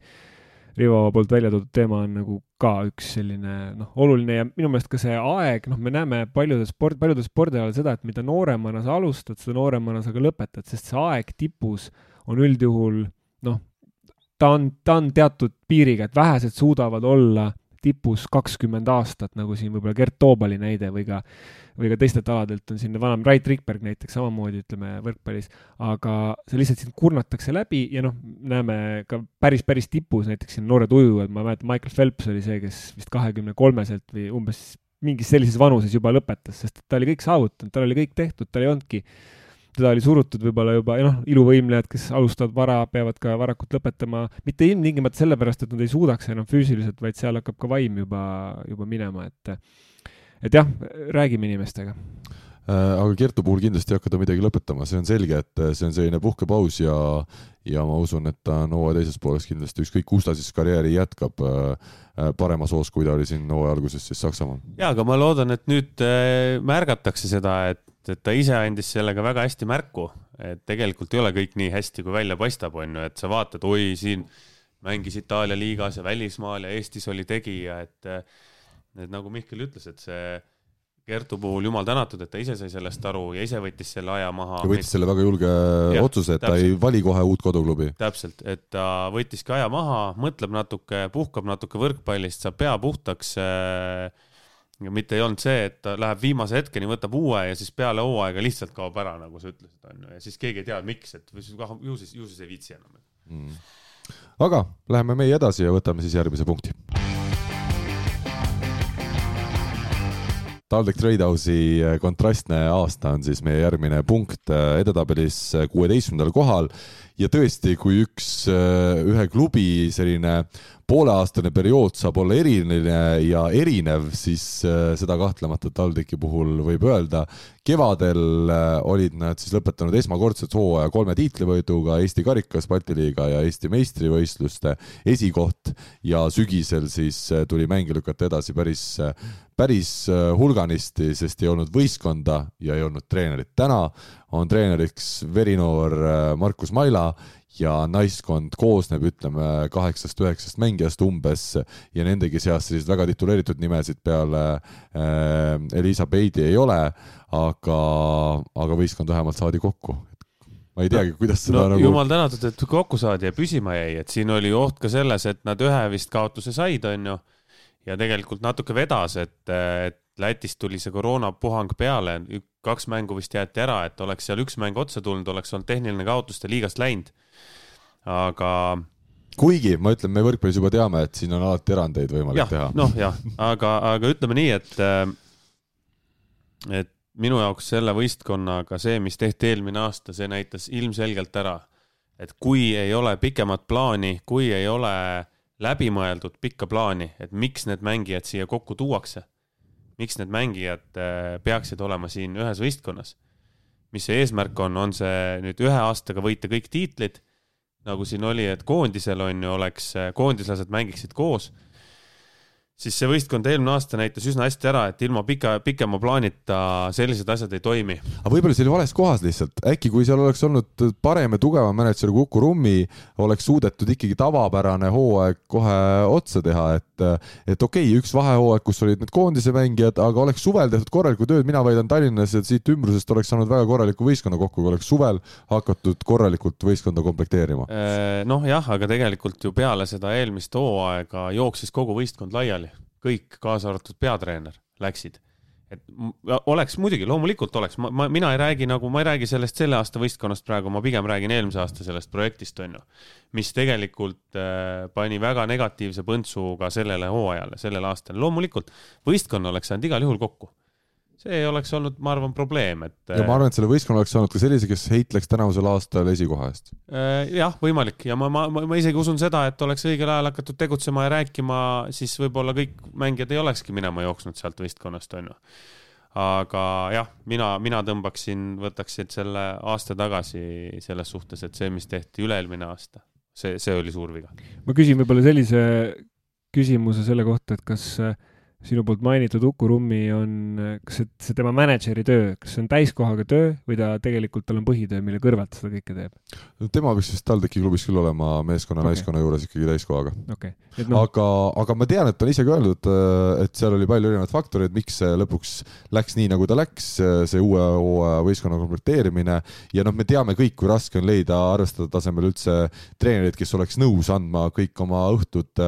Rivo poolt välja toodud teema on nagu ka üks selline noh, oluline ja minu meelest ka see aeg, noh, me näeme paljudes sport, paljudel spordialal seda, et mida nooremana sa alustad, seda nooremana sa ka lõpetad, sest see aeg tipus on üldjuhul noh, ta on, ta on teatud piiriga, et vähesed suudavad olla tipus kakskümmend aastat, nagu siin võib-olla Gert Toobali näide või ka, või ka teistelt aladelt on siin vanem Rait Rikberg näiteks samamoodi, ütleme võrkpallis, aga see lihtsalt sind kurnatakse läbi ja noh, näeme ka päris, päris tipus näiteks siin noored ujujad, ma mäletan, Michael Phelps oli see, kes vist kahekümne kolmeselt või umbes mingis sellises vanuses juba lõpetas, sest ta oli kõik saavutanud, tal oli kõik tehtud, tal ei olnudki teda oli surutud võib-olla juba, noh, iluvõimlejad, kes alustavad vara, peavad ka varakult lõpetama, mitte ilmtingimata sellepärast, et nad ei suudaks enam füüsiliselt, vaid seal hakkab ka vaim juba, juba minema, et et jah, räägime inimestega. Äh, aga Kertu puhul kindlasti ei hakka ta midagi lõpetama, see on selge, et äh, see on selline puhkepaus ja ja ma usun, et ta on hooaja teises pooles kindlasti ükskõik, kus ta siis karjääri jätkab, paremas hoos, kui ta oli siin hooaja alguses siis Saksamaal. ja, aga ma loodan, et nüüd äh, märgatakse seda, et, et ta ise andis sellega väga hästi märku, et tegelikult ei ole kõik nii hästi, kui välja paistab, on ju, et sa vaatad, oi, siin mängis Itaalia liigas ja välismaal ja Eestis oli tegija, et et nagu Mihkel ütles, et see Kertu puhul jumal tänatud, et ta ise sai sellest aru ja ise võttis selle aja maha. ta võttis selle väga julge Jah, otsuse, et ta ei täpselt. vali kohe uut koduklubi. täpselt, et ta võttiski aja maha, mõtleb natuke, puhkab natuke võrkpallist, saab pea puhtaks. Ja mitte ei olnud see, et ta läheb viimase hetkeni, võtab uue ja siis peale hooaega lihtsalt kaob ära, nagu sa ütlesid, onju, ja siis keegi ei tea, miks, et ju siis, ju siis ei viitsi enam. Mm. aga läheme meie edasi ja võtame siis järgmise punkti. TalTech Tradehouse'i kontrastne aasta on siis meie järgmine punkt äh, edetabelis kuueteistkümnendal kohal ja tõesti, kui üks, ühe klubi selline pooleaastane periood saab olla eriline ja erinev, siis äh, seda kahtlemata TalTechi puhul võib öelda. kevadel äh, olid nad siis lõpetanud esmakordselt hooaja kolme tiitlivõiduga Eesti karikas, Balti liiga ja Eesti meistrivõistluste esikoht ja sügisel siis äh, tuli mänge lükata edasi päris, päris hulganisti, sest ei olnud võistkonda ja ei olnud treenerit. täna on treeneriks verinoor Markus Maila ja naiskond koosneb, ütleme, kaheksast-üheksast mängijast umbes ja nendegi seas selliseid väga tituleeritud nimesid peale äh, Elisa Beidi ei ole, aga, aga võistkond vähemalt saadi kokku. ma ei teagi, kuidas seda no nagu jumal tänatud, et kokku saadi ja püsima jäi, et siin oli oht ka selles, et nad ühe vist kaotuse said, onju. ja tegelikult natuke vedas, et, et Lätist tuli see koroonapuhang peale, kaks mängu vist jäeti ära, et oleks seal üks mäng otsa tulnud, oleks olnud tehniline kaotuste liigast läinud. Aga kuigi ma ütlen, me võrkpallis juba teame, et siin on alati erandeid võimalik jah teha, noh jah, aga, aga ütleme nii, et, et minu jaoks selle võistkonnaga see, mis tehti eelmine aasta, see näitas ilmselgelt ära, et kui ei ole pikemat plaani, kui ei ole läbimõeldud pikka plaani, et miks need mängijad siia kokku tuuakse, miks need mängijad äh, peaksid olema siin ühes võistkonnas, mis see eesmärk on, on see nüüd ühe aastaga võita kõik tiitlid, nagu siin oli, et koondisel on ju, oleks, koondislased mängiksid koos siis see võistkond eelmine aasta näitas üsna hästi ära, et ilma pika, pikema plaanita sellised asjad ei toimi. aga võib-olla see oli vales kohas lihtsalt, äkki kui seal oleks olnud parem ja tugevam mänedžer kui Uku Rummi, oleks suudetud ikkagi tavapärane hooaeg kohe otsa teha, et et okei okay,, üks vahehooaeg, kus olid need koondise mängijad, aga oleks suvel tehtud korralikku tööd, mina väidan Tallinnas, et siit ümbrusest oleks saanud väga korraliku võistkonna kokku, kui oleks suvel hakatud korralikult võistkonda komplekteerima. Äh, noh jah, aga tegelikult ju peale seda eelmist hooaega jooksis kogu võistkond laiali kõik, kaasa arvatud peatreener, läksid. Et oleks muidugi, loomulikult oleks, ma, ma, mina ei räägi nagu, ma ei räägi sellest selle aasta võistkonnast praegu, ma pigem räägin eelmise aasta sellest projektist, on ju. mis tegelikult äh, pani väga negatiivse põntsu ka sellele hooajale, sellel aastal. loomulikult võistkonna oleks saanud igal juhul kokku see ei oleks olnud, ma arvan, probleem, et. ja ma arvan, et selle võistkonna oleks saanud ka sellise, kes heitleks tänavusel aastal esikoha eest. Äh, jah, võimalik ja ma, ma, ma isegi usun seda, et oleks õigel ajal hakatud tegutsema ja rääkima, siis võib-olla kõik mängijad ei olekski minema jooksnud sealt võistkonnast, on ju. aga jah, mina, mina tõmbaksin, võtaksin selle aasta tagasi selles suhtes, et see, mis tehti üle-eelmine aasta, see, see oli suur viga. ma küsin võib-olla sellise küsimuse selle kohta, et kas äh, sinu poolt mainitud Uku Rummi on, kas see, see tema mänedžeri töö, kas see on täiskohaga töö või ta tegelikult, tal on põhitöö, mille kõrvalt seda kõike teeb? no tema võiks vist TalTechi klubis küll olema meeskonna okay., naiskonna juures ikkagi täiskohaga okay.. No... aga, aga ma tean, et ta on isegi öeldud, et seal oli palju erinevaid faktoreid, miks see lõpuks läks nii, nagu ta läks, see uue hooaja võistkonna komplekteerimine ja noh, me teame kõik, kui raske on leida arvestada tasemel üldse treenereid, kes oleks nõus andma kõik oma õhtud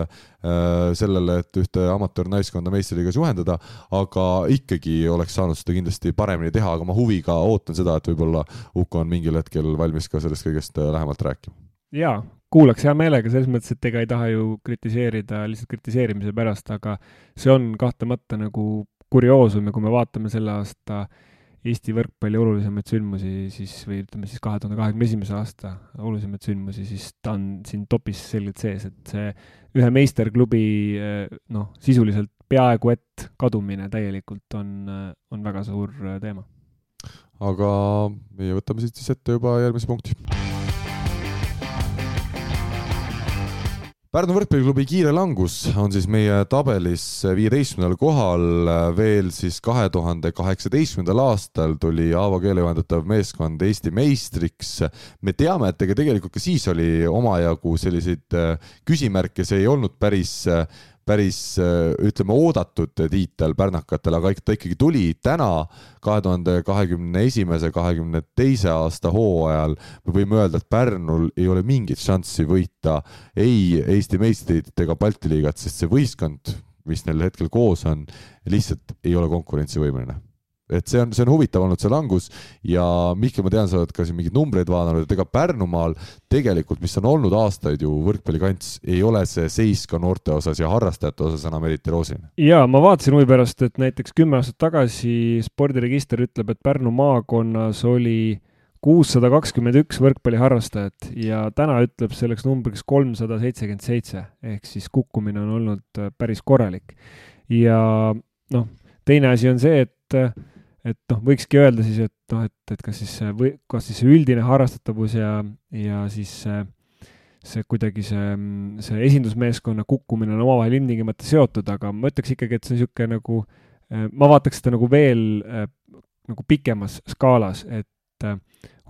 sellele, et ühte amatöörnaiskonda meistriliigas juhendada, aga ikkagi oleks saanud seda kindlasti paremini teha, aga ma huviga ootan seda, et võib-olla Uko on mingil hetkel valmis ka sellest kõigest äh, lähemalt rääkima. jaa, kuulaks hea meelega, selles mõttes, et ega ei taha ju kritiseerida lihtsalt kritiseerimise pärast, aga see on kahtlemata nagu kurioosum ja kui me vaatame selle aasta äh, Eesti võrkpalli olulisemaid sündmusi siis või ütleme siis kahe tuhande kahekümne esimese aasta olulisemaid sündmusi, siis ta on siin topis selgelt sees, et see ühe meisterklubi noh, sisuliselt peaaegu et kadumine täielikult on, on väga suur teema. aga meie võtame siit siis ette juba järgmise punkti Pärnu võrkpalliklubi kiire langus on siis meie tabelis viieteistkümnendal kohal. veel siis kahe tuhande kaheksateistkümnendal aastal tuli Aavo keele juhendatav meeskond Eesti meistriks. me teame, et ega tegelikult ka siis oli omajagu selliseid küsimärke, see ei olnud päris päris ütleme oodatud tiitel pärnakatel, aga ta ikkagi tuli täna, kahe tuhande kahekümne esimese, kahekümne teise aasta hooajal. me võime öelda, et Pärnul ei ole mingit šanssi võita ei Eesti meistritiitlit ega Balti liigat, sest see võistkond, mis neil hetkel koos on, lihtsalt ei ole konkurentsivõimeline et see on, see on huvitav olnud, see langus ja Mihkel, ma tean, sa oled ka siin mingeid numbreid vaadanud, et ega Pärnumaal tegelikult, mis on olnud aastaid ju võrkpallikants, ei ole see seis ka noorte osas ja harrastajate osas enam eriti roosiline. ja ma vaatasin huvi pärast, et näiteks kümme aastat tagasi spordiregister ütleb, et Pärnu maakonnas oli kuussada kakskümmend üks võrkpalliharrastajat ja täna ütleb selleks numbriks kolmsada seitsekümmend seitse ehk siis kukkumine on olnud päris korralik. ja noh, teine asi on see, et et noh, võikski öelda siis, et noh, et, et kas siis või kas siis see üldine harrastatavus ja, ja siis see, see kuidagi see, see esindusmeeskonna kukkumine on omavahel ilmtingimata seotud, aga ma ütleks ikkagi, et see on niisugune nagu, ma vaataks seda nagu veel nagu pikemas skaalas, et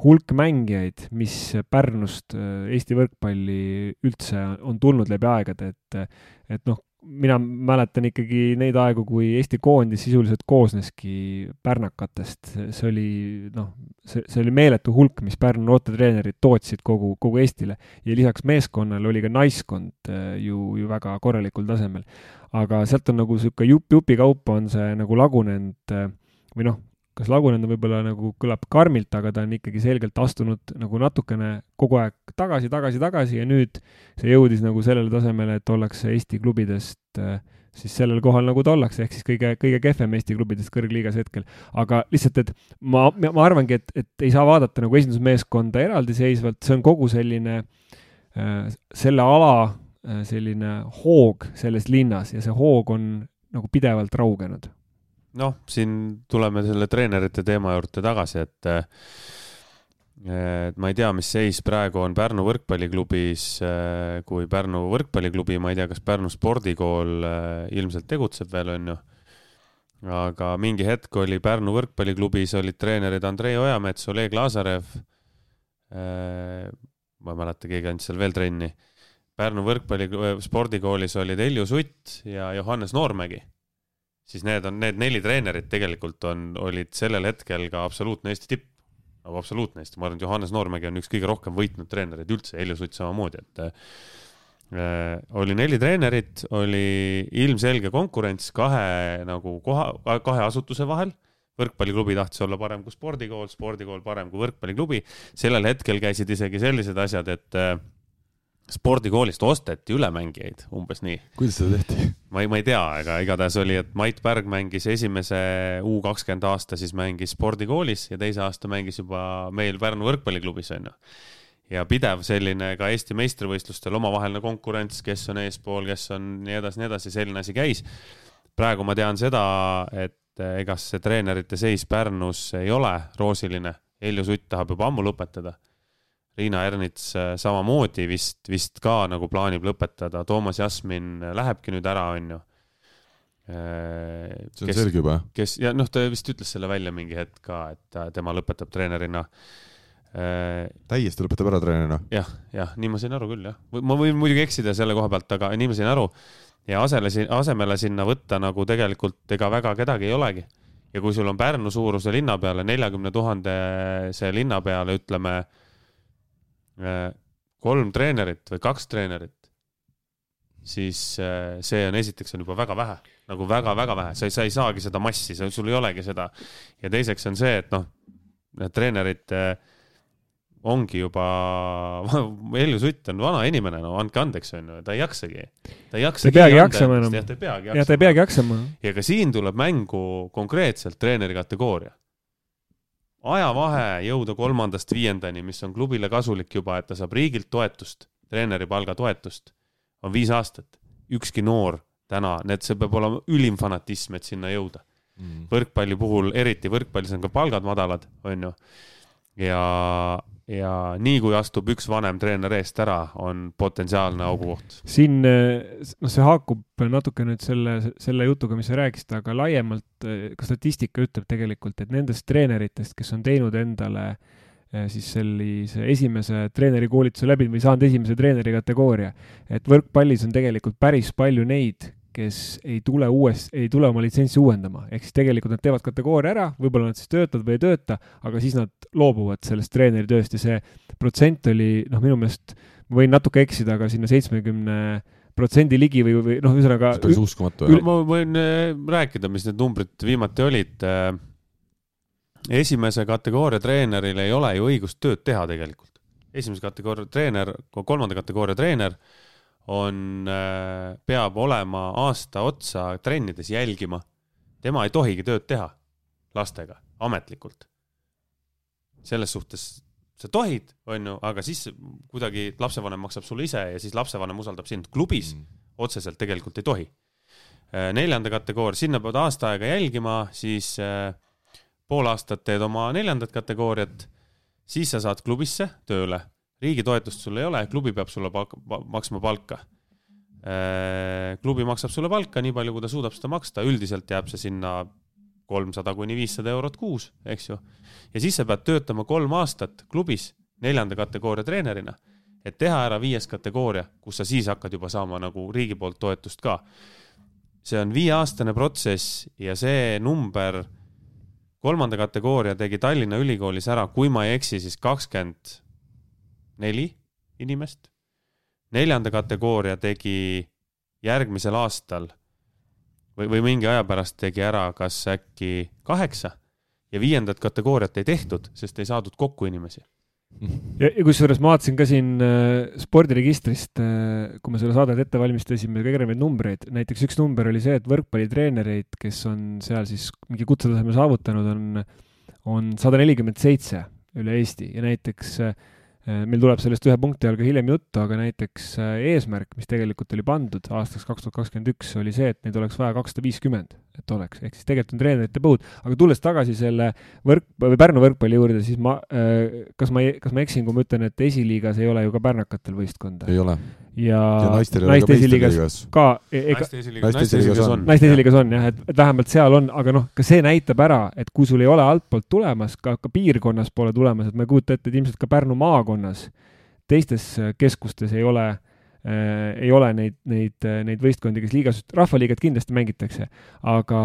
hulk mängijaid, mis Pärnust Eesti võrkpalli üldse on tulnud läbi aegade, et, et noh, mina mäletan ikkagi neid aegu, kui Eesti koondis sisuliselt koosneski pärnakatest, see oli noh, see, see oli meeletu hulk, mis Pärnu noortetreenerid tootsid kogu, kogu Eestile. ja lisaks meeskonnale oli ka naiskond äh, ju, ju väga korralikul tasemel. aga sealt on nagu niisugune jupp jupi kaupa on see nagu lagunenud äh, või noh, kas lagunenud on võib-olla nagu kõlab karmilt, aga ta on ikkagi selgelt astunud nagu natukene kogu aeg tagasi, tagasi, tagasi ja nüüd see jõudis nagu sellele tasemele, et ollakse Eesti klubidest äh, siis sellel kohal, nagu ta ollakse, ehk siis kõige, kõige kehvem Eesti klubidest kõrgliigas hetkel. aga lihtsalt, et ma, ma arvangi, et, et ei saa vaadata nagu esindusmeeskonda eraldiseisvalt, see on kogu selline äh,, selle ala äh, selline hoog selles linnas ja see hoog on nagu pidevalt raugenud noh, siin tuleme selle treenerite teema juurde tagasi, et et ma ei tea, mis seis praegu on Pärnu võrkpalliklubis, kui Pärnu võrkpalliklubi, ma ei tea, kas Pärnu spordikool ilmselt tegutseb veel, on ju. aga mingi hetk oli Pärnu võrkpalliklubis olid treenerid Andrei Ojamets, Oleg Lazarev. ma ei mäleta, keegi andis seal veel trenni. Pärnu võrkpalli spordikoolis olid Helju Sutt ja Johannes Noormägi siis need on, need neli treenerit tegelikult on, olid sellel hetkel ka absoluutne Eesti tipp nagu absoluutne Eesti, ma arvan, et Johannes Noormägi on üks kõige rohkem võitnud treenereid üldse, Heljo Sutt samamoodi, et äh, oli neli treenerit, oli ilmselge konkurents kahe nagu koha, kahe asutuse vahel. võrkpalliklubi tahtis olla parem kui spordikool, spordikool parem kui võrkpalliklubi. sellel hetkel käisid isegi sellised asjad, et äh, spordikoolist osteti ülemängijaid, umbes nii. kuidas seda tehti? ma ei, ma ei tea, aga igatahes oli, et Mait Pärg mängis esimese U kakskümmend aasta, siis mängis spordikoolis ja teise aasta mängis juba meil Pärnu võrkpalliklubis, onju. ja pidev selline ka Eesti meistrivõistlustel omavaheline konkurents, kes on eespool, kes on nii edasi, nii edasi, selline asi käis. praegu ma tean seda, et ega see treenerite seis Pärnus ei ole roosiline. Heljo Sutt tahab juba ammu lõpetada Riina Ernits äh, samamoodi vist, vist ka nagu plaanib lõpetada, Toomas Jasmin lähebki nüüd ära, onju. Äh, see on kes, selge juba? kes, ja noh, ta vist ütles selle välja mingi hetk ka, et tema lõpetab treenerina. Äh, täiesti lõpetab ära treenerina? jah, jah, nii ma sain aru küll, jah. ma võin muidugi eksida selle koha pealt, aga nii ma sain aru. ja asele, asemele sinna võtta nagu tegelikult ega väga kedagi ei olegi. ja kui sul on Pärnu suuruse linna peale, neljakümne tuhandese linna peale, ütleme Äh, kolm treenerit või kaks treenerit, siis äh, see on esiteks on juba väga vähe, nagu väga-väga vähe, sa ei, sa ei saagi seda massi, sul ei olegi seda. ja teiseks on see, et noh, need treenerid äh, ongi juba, (laughs) Helju Sutt on vana inimene, no andke andeks, onju, ta ei jaksagi. ta ei jaksa. ta ei peagi jaksama enam. jah, ta ei peagi jaksama. jah, ta ei peagi jaksama. ja ka siin tuleb mängu konkreetselt treeneri kategooria ajavahe jõuda kolmandast viiendani, mis on klubile kasulik juba, et ta saab riigilt toetust, treeneri palgatoetust, on viis aastat. ükski noor täna, need, see peab olema ülim fanatism, et sinna jõuda mm.. võrkpalli puhul, eriti võrkpallis on ka palgad madalad, on ju. ja, ja nii kui astub üks vanem treener eest ära, on potentsiaalne augukoht. siin, noh, see haakub natuke nüüd selle, selle jutuga, mis sa rääkisid, aga laiemalt ka statistika ütleb tegelikult, et nendest treeneritest, kes on teinud endale eh, siis sellise esimese treenerikoolituse läbinud või saanud esimese treeneri kategooria, et võrkpallis on tegelikult päris palju neid, kes ei tule uues, ei tule oma litsentsi uuendama, ehk siis tegelikult nad teevad kategooria ära, võib-olla nad siis töötavad või ei tööta, aga siis nad loobuvad sellest treeneritööst ja see protsent oli, noh, minu meelest, ma võin natuke eksida, aga sinna seitsmekümne protsendi ligi või, või noh, ühesõnaga. päris uskumatu. ma võin äh, rääkida, mis need numbrid viimati olid. Äh, esimese kategooria treeneril ei ole ju õigust tööd teha tegelikult. esimese kategooria treener, kolmanda kategooria treener on, äh, peab olema aasta otsa trennides jälgima. tema ei tohigi tööd teha lastega ametlikult. selles suhtes sa tohid, onju, aga siis kuidagi lapsevanem maksab sulle ise ja siis lapsevanem usaldab sind. klubis mm. otseselt tegelikult ei tohi. Äh, neljanda kategooria, sinna pead aasta aega jälgima, siis äh, pool aastat teed oma neljandat kategooriat, siis sa saad klubisse tööle riigi toetust sul ei ole, klubi peab sulle palka, maksma palka. Äh, klubi maksab sulle palka nii palju, kui ta suudab seda maksta, üldiselt jääb see sinna kolmsada kuni viissada eurot kuus, eks ju. ja siis sa pead töötama kolm aastat klubis neljanda kategooria treenerina, et teha ära viies kategooria, kus sa siis hakkad juba saama nagu riigi poolt toetust ka. see on viieaastane protsess ja see number, kolmanda kategooria tegi Tallinna Ülikoolis ära, kui ma ei eksi, siis kakskümmend neli inimest. neljanda kategooria tegi järgmisel aastal või, või mingi aja pärast tegi ära kas äkki kaheksa ja viiendat kategooriat ei tehtud, sest ei saadud kokku inimesi. (laughs) Ja, ja kusjuures ma vaatasin ka siin äh, spordiregistrist äh,, kui me seda saadet ette valmistasime, ka erinevaid numbreid, näiteks üks number oli see, et võrkpallitreenereid, kes on seal siis mingi kutsetaseme saavutanud, on, on sada nelikümmend seitse üle Eesti. Ja näiteks Äh, meil tuleb sellest ühe punkti all ka hiljem juttu, aga näiteks äh, eesmärk, mis tegelikult oli pandud aastaks kaks tuhat kakskümmend üks, oli see, et neid oleks vaja kakssada viiskümmend. Et oleks, ehk siis tegelikult on treenerite põud, aga tulles tagasi selle võrk- või Pärnu võrkpalli juurde, siis ma, kas ma, kas ma eksin, kui ma ütlen, et esiliigas ei ole ju ka pärnakatel võistkonda? ei ole. ja, ja naistel ei ole ka ka, e-, naiste esiliigas on. naiste esiliigas on jah, et, et vähemalt seal on, aga noh, ka see näitab ära, et kui sul ei ole altpoolt tulemas, ka, ka piirkonnas pole tulemas, et ma ei kujuta ette, et ilmselt ka Pärnu maakonnas teistes keskustes ei ole äh, ei ole neid, neid, neid võistkondi, kes liigas, rahvaliigat kindlasti mängitakse, aga,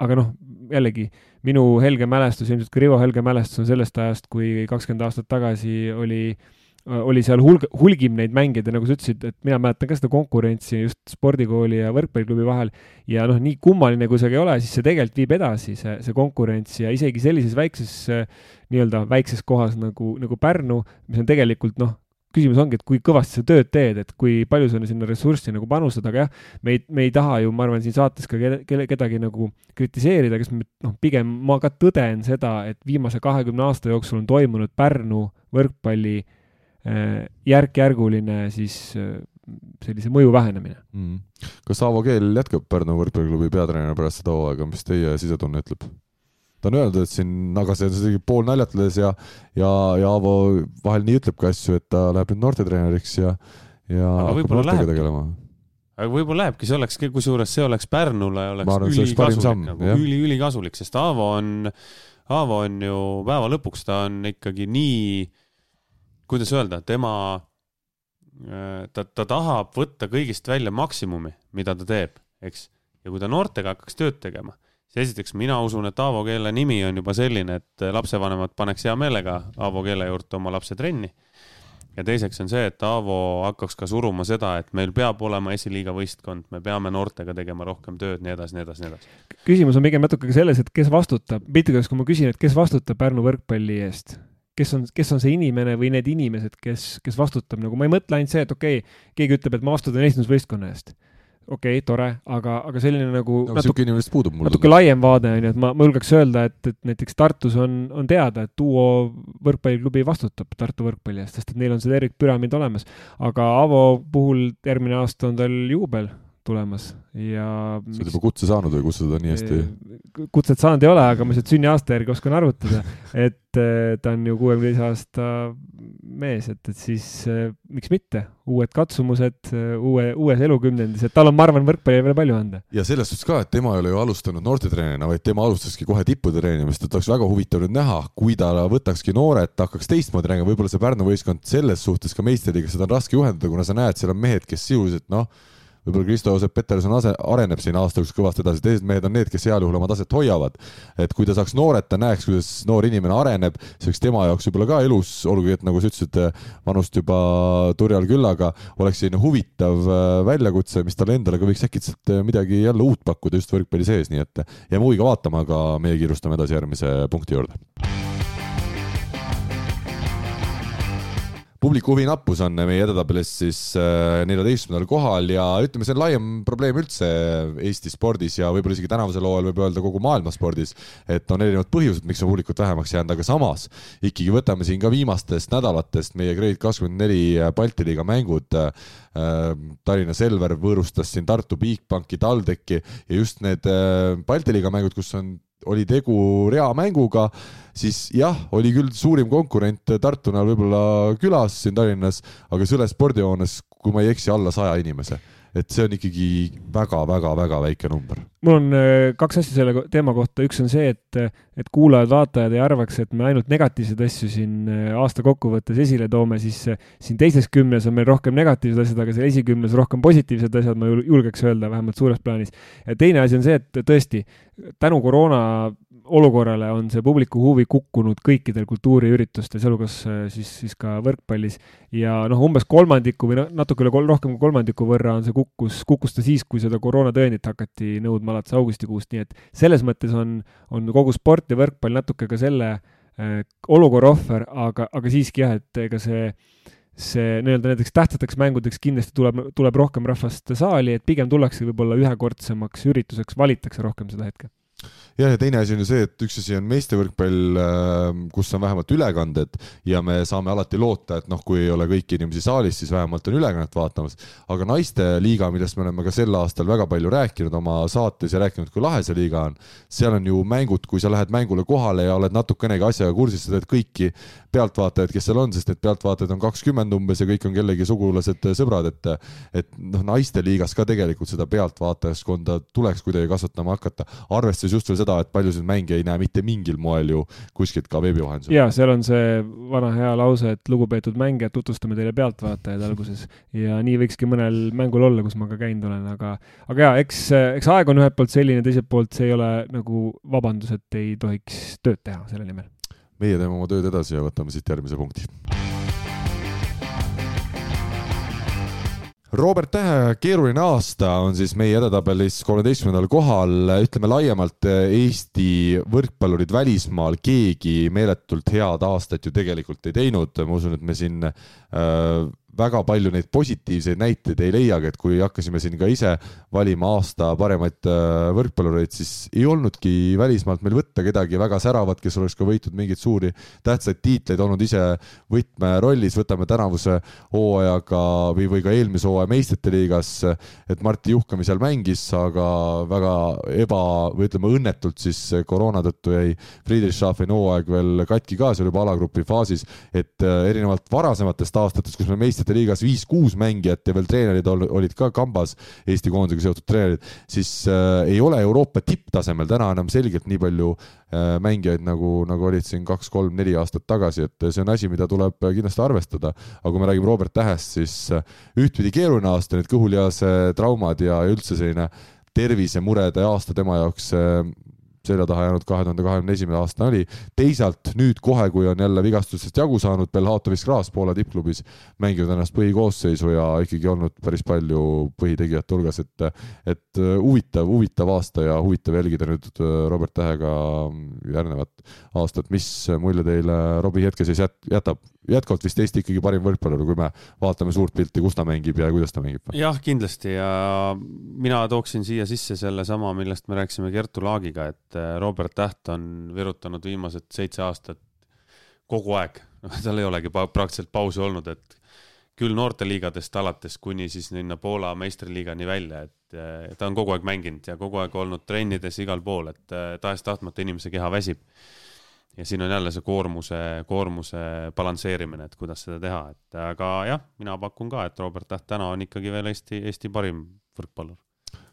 aga noh, jällegi minu helge mälestus, ilmselt ka Rivo helge mälestus on sellest ajast, kui kakskümmend aastat tagasi oli oli seal hulg, hulgim neid mängijaid ja nagu sa ütlesid, et mina mäletan ka seda konkurentsi just spordikooli ja võrkpalliklubi vahel ja noh, nii kummaline kui see ka ei ole, siis see tegelikult viib edasi, see, see konkurents ja isegi sellises väikses nii-öelda väikses kohas nagu, nagu Pärnu, mis on tegelikult noh, küsimus ongi, et kui kõvasti sa tööd teed, et kui palju sa sinna ressurssi nagu panustad, aga jah, me ei, me ei taha ju, ma arvan, siin saates ka kelle, kelle, kedagi nagu kritiseerida, kes noh, pigem ma ka tõden seda, et viimase kahekümne aasta jooksul on toimunud Pärnu võrkpalli äh, järk-järguline siis äh, sellise mõju vähenemine mm.. kas Aavo Keel jätkab Pärnu võrkpalliklubi peatreener pärast seda hooaega, mis teie sisetunne ütleb? Ta on öeldud, et siin, aga see on isegi pool naljatades ja, ja, ja Aavo vahel nii ütlebki asju, et ta läheb nüüd noortetreeneriks ja, ja hakkab noortega tegelema. Aga võib-olla lähebki, see olekski, kusjuures see oleks Pärnule oleks ülikasulik nagu, üli, ülikasulik, sest Aavo on, Aavo on ju päeva lõpuks, ta on ikkagi nii, kuidas öelda, tema, ta, ta tahab võtta kõigist välja maksimumi, mida ta teeb, eks. ja kui ta noortega hakkaks tööd tegema siis esiteks mina usun, et Aavo Keele nimi on juba selline, et lapsevanemad paneks hea meelega Aavo Keele juurde oma lapse trenni. ja teiseks on see, et Aavo hakkaks ka suruma seda, et meil peab olema esiliiga võistkond, me peame noortega tegema rohkem tööd, nii edasi, nii edasi, nii edasi. küsimus on pigem natuke ka selles, et kes vastutab, piltlikult öeldes, kui ma küsin, et kes vastutab Pärnu võrkpalli eest, kes on, kes on see inimene või need inimesed, kes, kes vastutab, nagu ma ei mõtle ainult see, et okei okay,, keegi ütleb, et ma vastutan esindusvõistkonna eest okei okay,, tore, aga, aga selline nagu no, natuke, inimest puudub mul. natuke laiem vaade on ju, et ma, ma julgeks öelda, et, et näiteks Tartus on, on teada, et Duo võrkpalliklubi vastutab Tartu võrkpalli eest, sest et neil on see tervikpüramiid olemas. aga Avo puhul järgmine aasta on tal juubel tulemas. Ja sa oled juba kutse saanud või kus sa seda nii hästi? Kutset saanud ei ole, aga ma lihtsalt sünniaasta järgi oskan arvutada, et äh, ta on ju kuuekümne teise aasta mees, et, et siis äh, miks mitte, uued katsumused äh, uue, uues elukümnendis, et tal on, ma arvan, võrkpalli veel palju anda. ja selles suhtes ka, et tema ei ole ju alustanud noortetreenerina, vaid tema alustaski kohe tippude treenimist, et oleks väga huvitav nüüd näha, kui ta võtakski noored, hakkaks teistmoodi treenima, võib-olla see Pärnu võistkond selles suhtes ka meistriga, seda on raske juhendada, kuna sa näed, seal on mehed, kes sisuliselt noh, võib-olla Kristo-Joosep Peterson ase-, areneb siin aasta jooksul kõvasti edasi, teised mehed on need, kes heal juhul oma taset hoiavad. et kui ta saaks nooreta, näeks, kuidas noor inimene areneb, see oleks tema jaoks võib-olla ka elus, olgugi et nagu sa ütlesid, vanust juba turjal küllaga, oleks selline huvitav äh, väljakutse, mis talle endale ka võiks äkitselt äh, midagi jälle uut pakkuda just võrkpalli sees, nii et jääme huviga vaatama, aga meie kiirustame edasi järgmise punkti juurde publiku huvi nappus on meie edetabelis siis äh, neljateistkümnendal kohal ja ütleme, see on laiem probleem üldse Eesti spordis ja võib-olla isegi tänavusel hooajal võib öelda kogu maailma spordis, et on erinevad põhjused, miks on publikut vähemaks jäänud, aga samas ikkagi võtame siin ka viimastest nädalatest meie Grade kakskümmend neli Balti liiga mängud. Äh, Tallinna Selver võõrustas siin Tartu Bigbanki, TalTechi ja just need äh, Balti liiga mängud, kus on oli tegu reamänguga, siis jah, oli küll suurim konkurent Tartu näol võib-olla külas siin Tallinnas, aga selles spordihoones, kui ma ei eksi, alla saja inimese et see on ikkagi väga-väga-väga väike number. Mul on äh, kaks asja selle teema kohta, üks on see, et, et kuulajad-vaatajad ei arvaks, et me ainult negatiivseid asju siin äh, aasta kokkuvõttes esile toome, siis äh, siin teises kümnes on meil rohkem negatiivsed asjad, aga seal esikümnes rohkem positiivsed asjad, ma julgeks öelda, vähemalt suures plaanis. ja teine asi on see, et tõesti, tänu koroona olukorrale on see publiku huvi kukkunud kõikidel kultuuriüritustel, sealhulgas siis, siis ka võrkpallis. ja noh, umbes kolmandiku või natuke üle kol rohkem kui kolmandiku võrra on see kukkus, kukkus ta siis, kui seda koroonatõendit hakati nõudma alates augustikuust, nii et selles mõttes on, on kogu sport ja võrkpall natuke ka selle äh, olukorra ohver, aga, aga siiski jah, et ega see see nii-öelda näiteks tähtsateks mängudeks kindlasti tuleb, tuleb rohkem rahvast saali, et pigem tullakse võib-olla ühekordsemaks ürituseks, valitakse rohkem seda hetke jah, ja teine asi on ju see, et üks asi on meistrivõrkpall, ähm, kus on vähemalt ülekanded ja me saame alati loota, et noh, kui ei ole kõiki inimesi saalis, siis vähemalt on ülekannet vaatamas. aga naiste liiga, millest me oleme ka sel aastal väga palju rääkinud oma saates ja rääkinud, kui lahe see liiga on, seal on ju mängud, kui sa lähed mängule kohale ja oled natukenegi asjaga kursis, sa tead kõiki pealtvaatajaid, kes seal on, sest need pealtvaatajaid on kakskümmend umbes ja kõik on kellegi sugulased, sõbrad, et et noh, naiste liigas ka tegelikult seda pealtvaatajaskonda tuleks kuidagi kasvatama hakata, arvestades just veel seda, et paljusid mänge ei näe mitte mingil moel ju kuskilt ka veebi vahendusel. ja seal on see vana hea lause, et lugupeetud mängijad, tutvustame teile pealtvaatajaid alguses ja nii võikski mõnel mängul olla, kus ma ka käinud olen, aga, aga ja eks, eks aeg on ühelt poolt selline, teiselt poolt see ei ole nagu vabandus, et ei tohiks tööd teha selle nimel. meie teeme oma tööd edasi ja võtame siit järgmise punkti Robert Tähe keeruline aasta on siis meie edetabelis kolmeteistkümnendal kohal, ütleme laiemalt Eesti võrkpallurid välismaal, keegi meeletult head aastat ju tegelikult ei teinud, ma usun, et me siin äh, väga palju neid positiivseid näiteid ei leiagi, et kui hakkasime siin ka ise valima aasta paremaid äh, võrkpallureid, siis ei olnudki välismaalt meil võtta kedagi väga säravat, kes oleks ka võitnud mingeid suuri tähtsaid tiitleid, olnud ise võtmerollis, võtame tänavuse hooajaga või, või ka eelmise hooaja meistrite liigas, et Martti Juhkami seal mängis, aga väga eba, või ütleme õnnetult siis koroona tõttu jäi Friedrichshafeni hooaeg veel katki ka seal juba alagrupi faasis, et äh, erinevalt varasematest aastatest, kus me meistrite meistrite liigas viis-kuus mängijat ja veel treenerid olid ka kambas, Eesti koondisega seotud treenerid, siis äh, ei ole Euroopa tipptasemel täna enam selgelt nii palju äh, mängijaid, nagu, nagu olid siin kaks-kolm-neli aastat tagasi, et see on asi, mida tuleb kindlasti arvestada. aga kui me räägime Robert Tähest, siis äh, ühtpidi keeruline aasta, need kõhulihase traumad ja üldse selline tervisemurede aasta tema jaoks äh, selja taha jäänud kahe tuhande kahekümne esimene aasta oli. teisalt nüüd kohe, kui on jälle vigastustest jagu saanud, Belhatovis Graz Poola tippklubis mänginud ennast põhikoosseisu ja ikkagi olnud päris palju põhitegijate hulgas, et, et äh, huvitav, huvitav aasta ja huvitav jälgida nüüd äh, Robert Tähega järgnevat aastat. mis mulje teile Robbie hetkeseis jätab? Jätkuvalt vist Eesti ikkagi parim võrkpallur, kui me vaatame suurt pilti, kus ta mängib ja kuidas ta mängib. jah, kindlasti ja mina tooksin siia sisse sellesama, millest me rääkisime Kertu Laagiga, et äh, Robert Täht on virutanud viimased seitse aastat kogu aeg, (laughs) tal ei olegi praktiliselt pausi olnud, et küll noorteliigadest alates kuni siis sinna Poola meistriliigani välja, et äh, ta on kogu aeg mänginud ja kogu aeg olnud trennides igal pool, et äh, tahes-tahtmata inimese keha väsib. Ja siin on jälle see koormuse, koormuse balansseerimine, et kuidas seda teha, et aga jah, mina pakun ka, et Robert Täht täna on ikkagi veel Eesti, Eesti parim võrkpallur.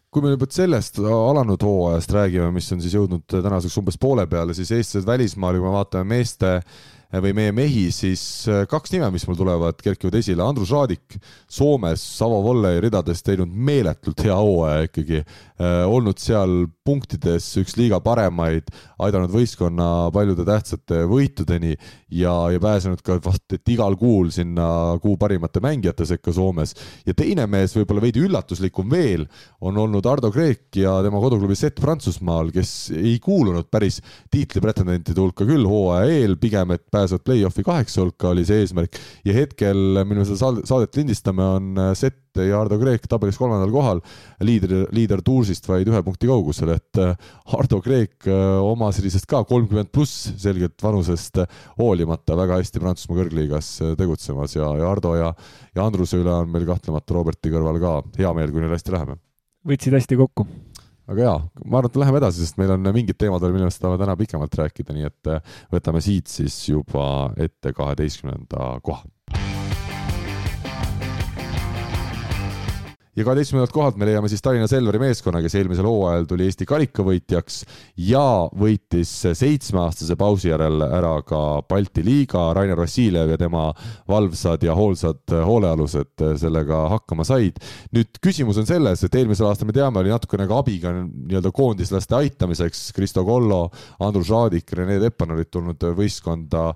Kui me juba sellest alanud hooajast räägime, mis on siis jõudnud tänaseks umbes poole peale, siis eestlased välismaal, kui me vaatame meeste või meie mehi, siis äh, kaks nime, mis mul tulevad, kerkivad esile, Andrus Raadik Soomes Savo Volley ridades teinud meeletult hea hooaja ikkagi, äh, olnud seal punktides üks liiga paremaid, aidanud võistkonna paljude tähtsate võitudeni ja, ja pääsenud ka vast et igal kuul sinna kuu parimate mängijate sekka Soomes. ja teine mees, võib-olla veidi üllatuslikum veel, on olnud Ardo Kreek ja tema koduklubi Sett Prantsusmaal, kes ei kuulunud päris tiitlipretendentide hulka küll hooaja eel, pigem et pääsevad play-off'i kaheksa hulka, oli see eesmärk. ja hetkel, mil me seda saadet lindistame, on äh, Sett ja Ardo Kreek tabelis kolmandal kohal, liider, liider Tuusist vaid ühe punkti kaugusel, et äh, Ardo Kreek äh, oma sellisest ka kolmkümmend pluss selgelt vanusest hoolimata väga hästi Prantsusmaa kõrgliigas tegutsemas ja, ja Ardo ja, ja Andruse üle on meil kahtlemata Roberti kõrval ka hea meel, kui neil hästi läheb. võtsid hästi kokku aga jaa, ma arvan, et läheme edasi, sest meil on mingid teemad veel, millest tahame täna pikemalt rääkida, nii et äh, võtame siit siis juba ette kaheteistkümnenda koha ja kaheteistkümnendalt kohalt me leiame siis Tallinna Selveri meeskonna, kes eelmisel hooajal tuli Eesti karikavõitjaks ja võitis seitsmeaastase pausi järel ära ka Balti liiga. Rainer Vassiljev ja tema valvsad ja hoolsad hoolealused sellega hakkama said. nüüd küsimus on selles, et eelmisel aastal me teame, oli natukene ka abiga nii-öelda koondislaste aitamiseks. Kristo Kollo, Andrus Raadik, Rene Teppan olid tulnud võistkonda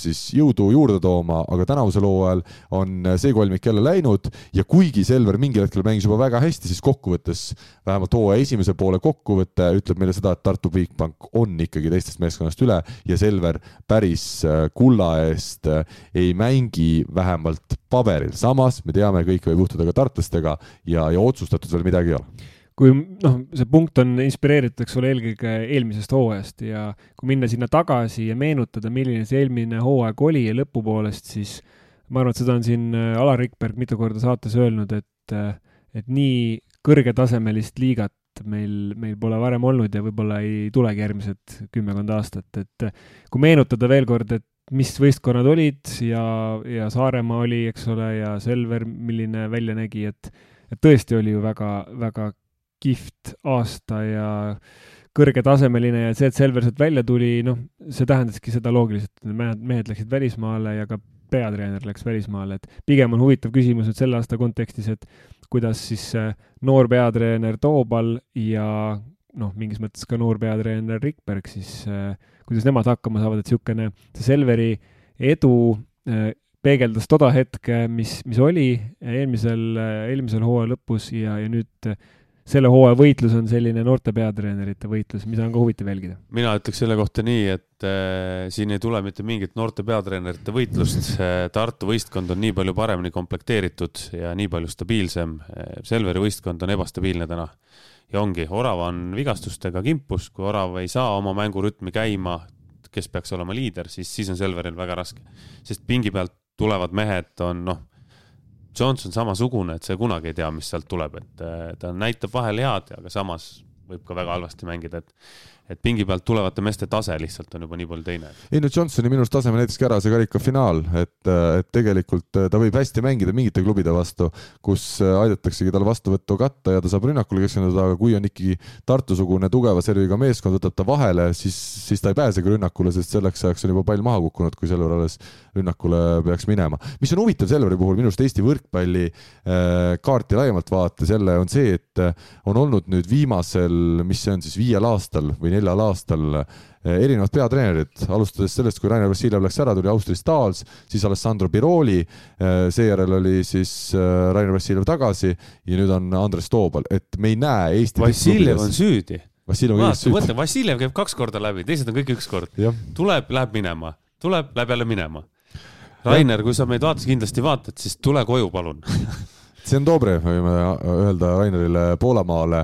siis jõudu juurde tooma, aga tänavusel hooajal on see kolmik jälle läinud ja kuigi Selver mingil hetkel mängis juba väga hästi, siis kokkuvõttes vähemalt hooaja esimese poole kokkuvõte ütleb meile seda, et Tartu Bigbank on ikkagi teistest meeskonnast üle ja Selver päris äh, kulla eest äh, ei mängi vähemalt paberil, samas me teame, kõik võib juhtuda ka tartlastega ja, ja otsustatud veel midagi ei ole kui noh, see punkt on inspireeritud, eks ole, eelkõige eelmisest hooajast ja kui minna sinna tagasi ja meenutada, milline see eelmine hooaeg oli ja lõpupoolest, siis ma arvan, et seda on siin äh, Alar Rikberg mitu korda saates öelnud, et, äh, et nii kõrgetasemelist liigat meil, meil pole varem olnud ja võib-olla ei tulegi järgmised kümmekond aastat, et äh, kui meenutada veel kord, et mis võistkonnad olid ja, ja Saaremaa oli, eks ole, ja Selver, milline välja nägi, et et tõesti oli ju väga, väga kihvt aasta ja kõrgetasemeline ja see, et Selver sealt välja tuli, noh, see tähendaski seda loogiliselt, et mehed, mehed läksid välismaale ja ka peatreener läks välismaale, et pigem on huvitav küsimus nüüd selle aasta kontekstis, et kuidas siis noor peatreener Toobal ja noh, mingis mõttes ka noor peatreener Rikberg siis, kuidas nemad hakkama saavad, et niisugune see Selveri edu peegeldas toda hetke, mis, mis oli eelmisel, eelmisel hooaja lõpus ja, ja nüüd selle hooaja võitlus on selline noorte peatreenerite võitlus, mida on ka huvitav jälgida. mina ütleks selle kohta nii, et äh, siin ei tule mitte mingit noorte peatreenerite võitlust äh,. Tartu võistkond on nii palju paremini komplekteeritud ja nii palju stabiilsem. Äh, Selveri võistkond on ebastabiilne täna ja ongi, Orav on vigastustega kimpus, kui Orav ei saa oma mängurütmi käima, kes peaks olema liider, siis, siis on Selveril väga raske, sest pingi pealt tulevad mehed on noh Johnson samasugune, et sa kunagi ei tea, mis sealt tuleb, et äh, ta näitab vahel head, aga samas võib ka väga halvasti mängida, et et pingi pealt tulevate meeste tase lihtsalt on juba nii palju teine. ei no Johnsoni minu arust taseme näitaski ära see karikafinaal, et, et tegelikult ta võib hästi mängida mingite klubide vastu, kus aidataksegi tal vastuvõttu katta ja ta saab rünnakule keskenduda, aga kui on ikkagi Tartu-sugune tugeva serviga meeskond, võtab ta vahele, siis, siis ta ei pääsegi rünnakule, sest selleks ajaks on juba pall maha kukkunud, kui Selver alles rünnakule peaks minema. mis on huvitav Selveri puhul minu arust Eesti võrkpalli äh, kaarti laiemalt vaates jälle on see, et on olnud nüüd viimasel, mis see on siis viiel aastal või neljal aastal eh, erinevad peatreenerid, alustades sellest, kui Rainer Vassiljev läks ära, tuli Austrist Taals, siis Alessandro Biroli, eh, seejärel oli siis eh, Rainer Vassiljev tagasi ja nüüd on Andres Toobal, et me ei näe Eesti Vassiljev on süüdi. Vassiljev on süüdi. mõtle, Vassiljev käib kaks korda läbi, teised on kõik üks kord. tuleb, läheb minema, tuleb, läheb jälle minema. Rainer, kui sa meid vaatas, kindlasti vaatad, siis tule koju, palun (laughs) see on Dobre, võime öelda Rainerile Poolamaale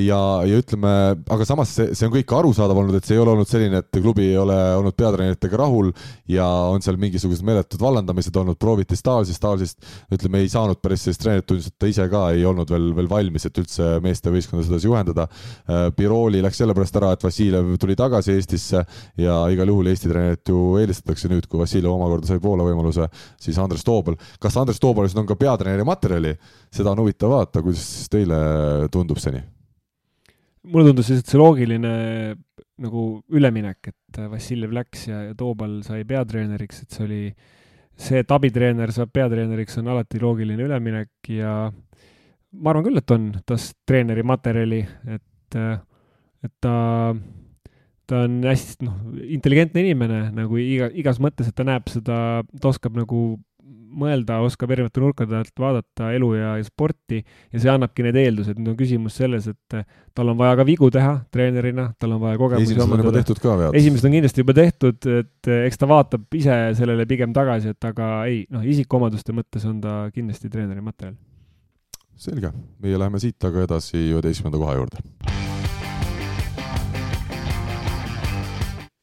ja, ja ütleme, aga samas see, see on kõik arusaadav olnud, et see ei ole olnud selline, et klubi ei ole olnud peatreeneritega rahul ja on seal mingisugused meeletud vallandamised olnud, prooviti Stalsist, Stalsist ütleme, ei saanud päris sellist treenerit, tundus, et ta ise ka ei olnud veel, veel valmis, et üldse meeste võistkonda sedasi juhendada. Biroli läks sellepärast ära, et Vassiljev tuli tagasi Eestisse ja igal juhul Eesti treenerit ju eelistatakse nüüd, kui Vassiljev omakorda sai Poola võimaluse, siis Andres Toobal. kas Andres Toobalist on ka peatreeneri materjal? Materjali, seda on huvitav vaadata, kuidas teile tundub see nii? mulle tundus lihtsalt see loogiline nagu üleminek, et Vassiljev läks ja, ja Toobal sai peatreeneriks, et see oli, see, et abitreener saab peatreeneriks, on alati loogiline üleminek ja ma arvan küll, et on tas treeneri materjali, et, et ta, ta on hästi, noh, intelligentne inimene nagu iga, igas mõttes, et ta näeb seda, ta oskab nagu mõelda, oskab erinevate nurkade alt vaadata elu ja, ja sporti ja see annabki need eeldused. nüüd on küsimus selles, et eh, tal on vaja ka vigu teha treenerina, tal on vaja kogemusi esimesed on juba tehtud ka vead. esimesed on kindlasti juba tehtud, et eh, eks ta vaatab ise sellele pigem tagasi, et aga ei, noh, isikuomaduste mõttes on ta kindlasti treeneri materjal. selge, meie läheme siit aga edasi üheteistkümnenda koha juurde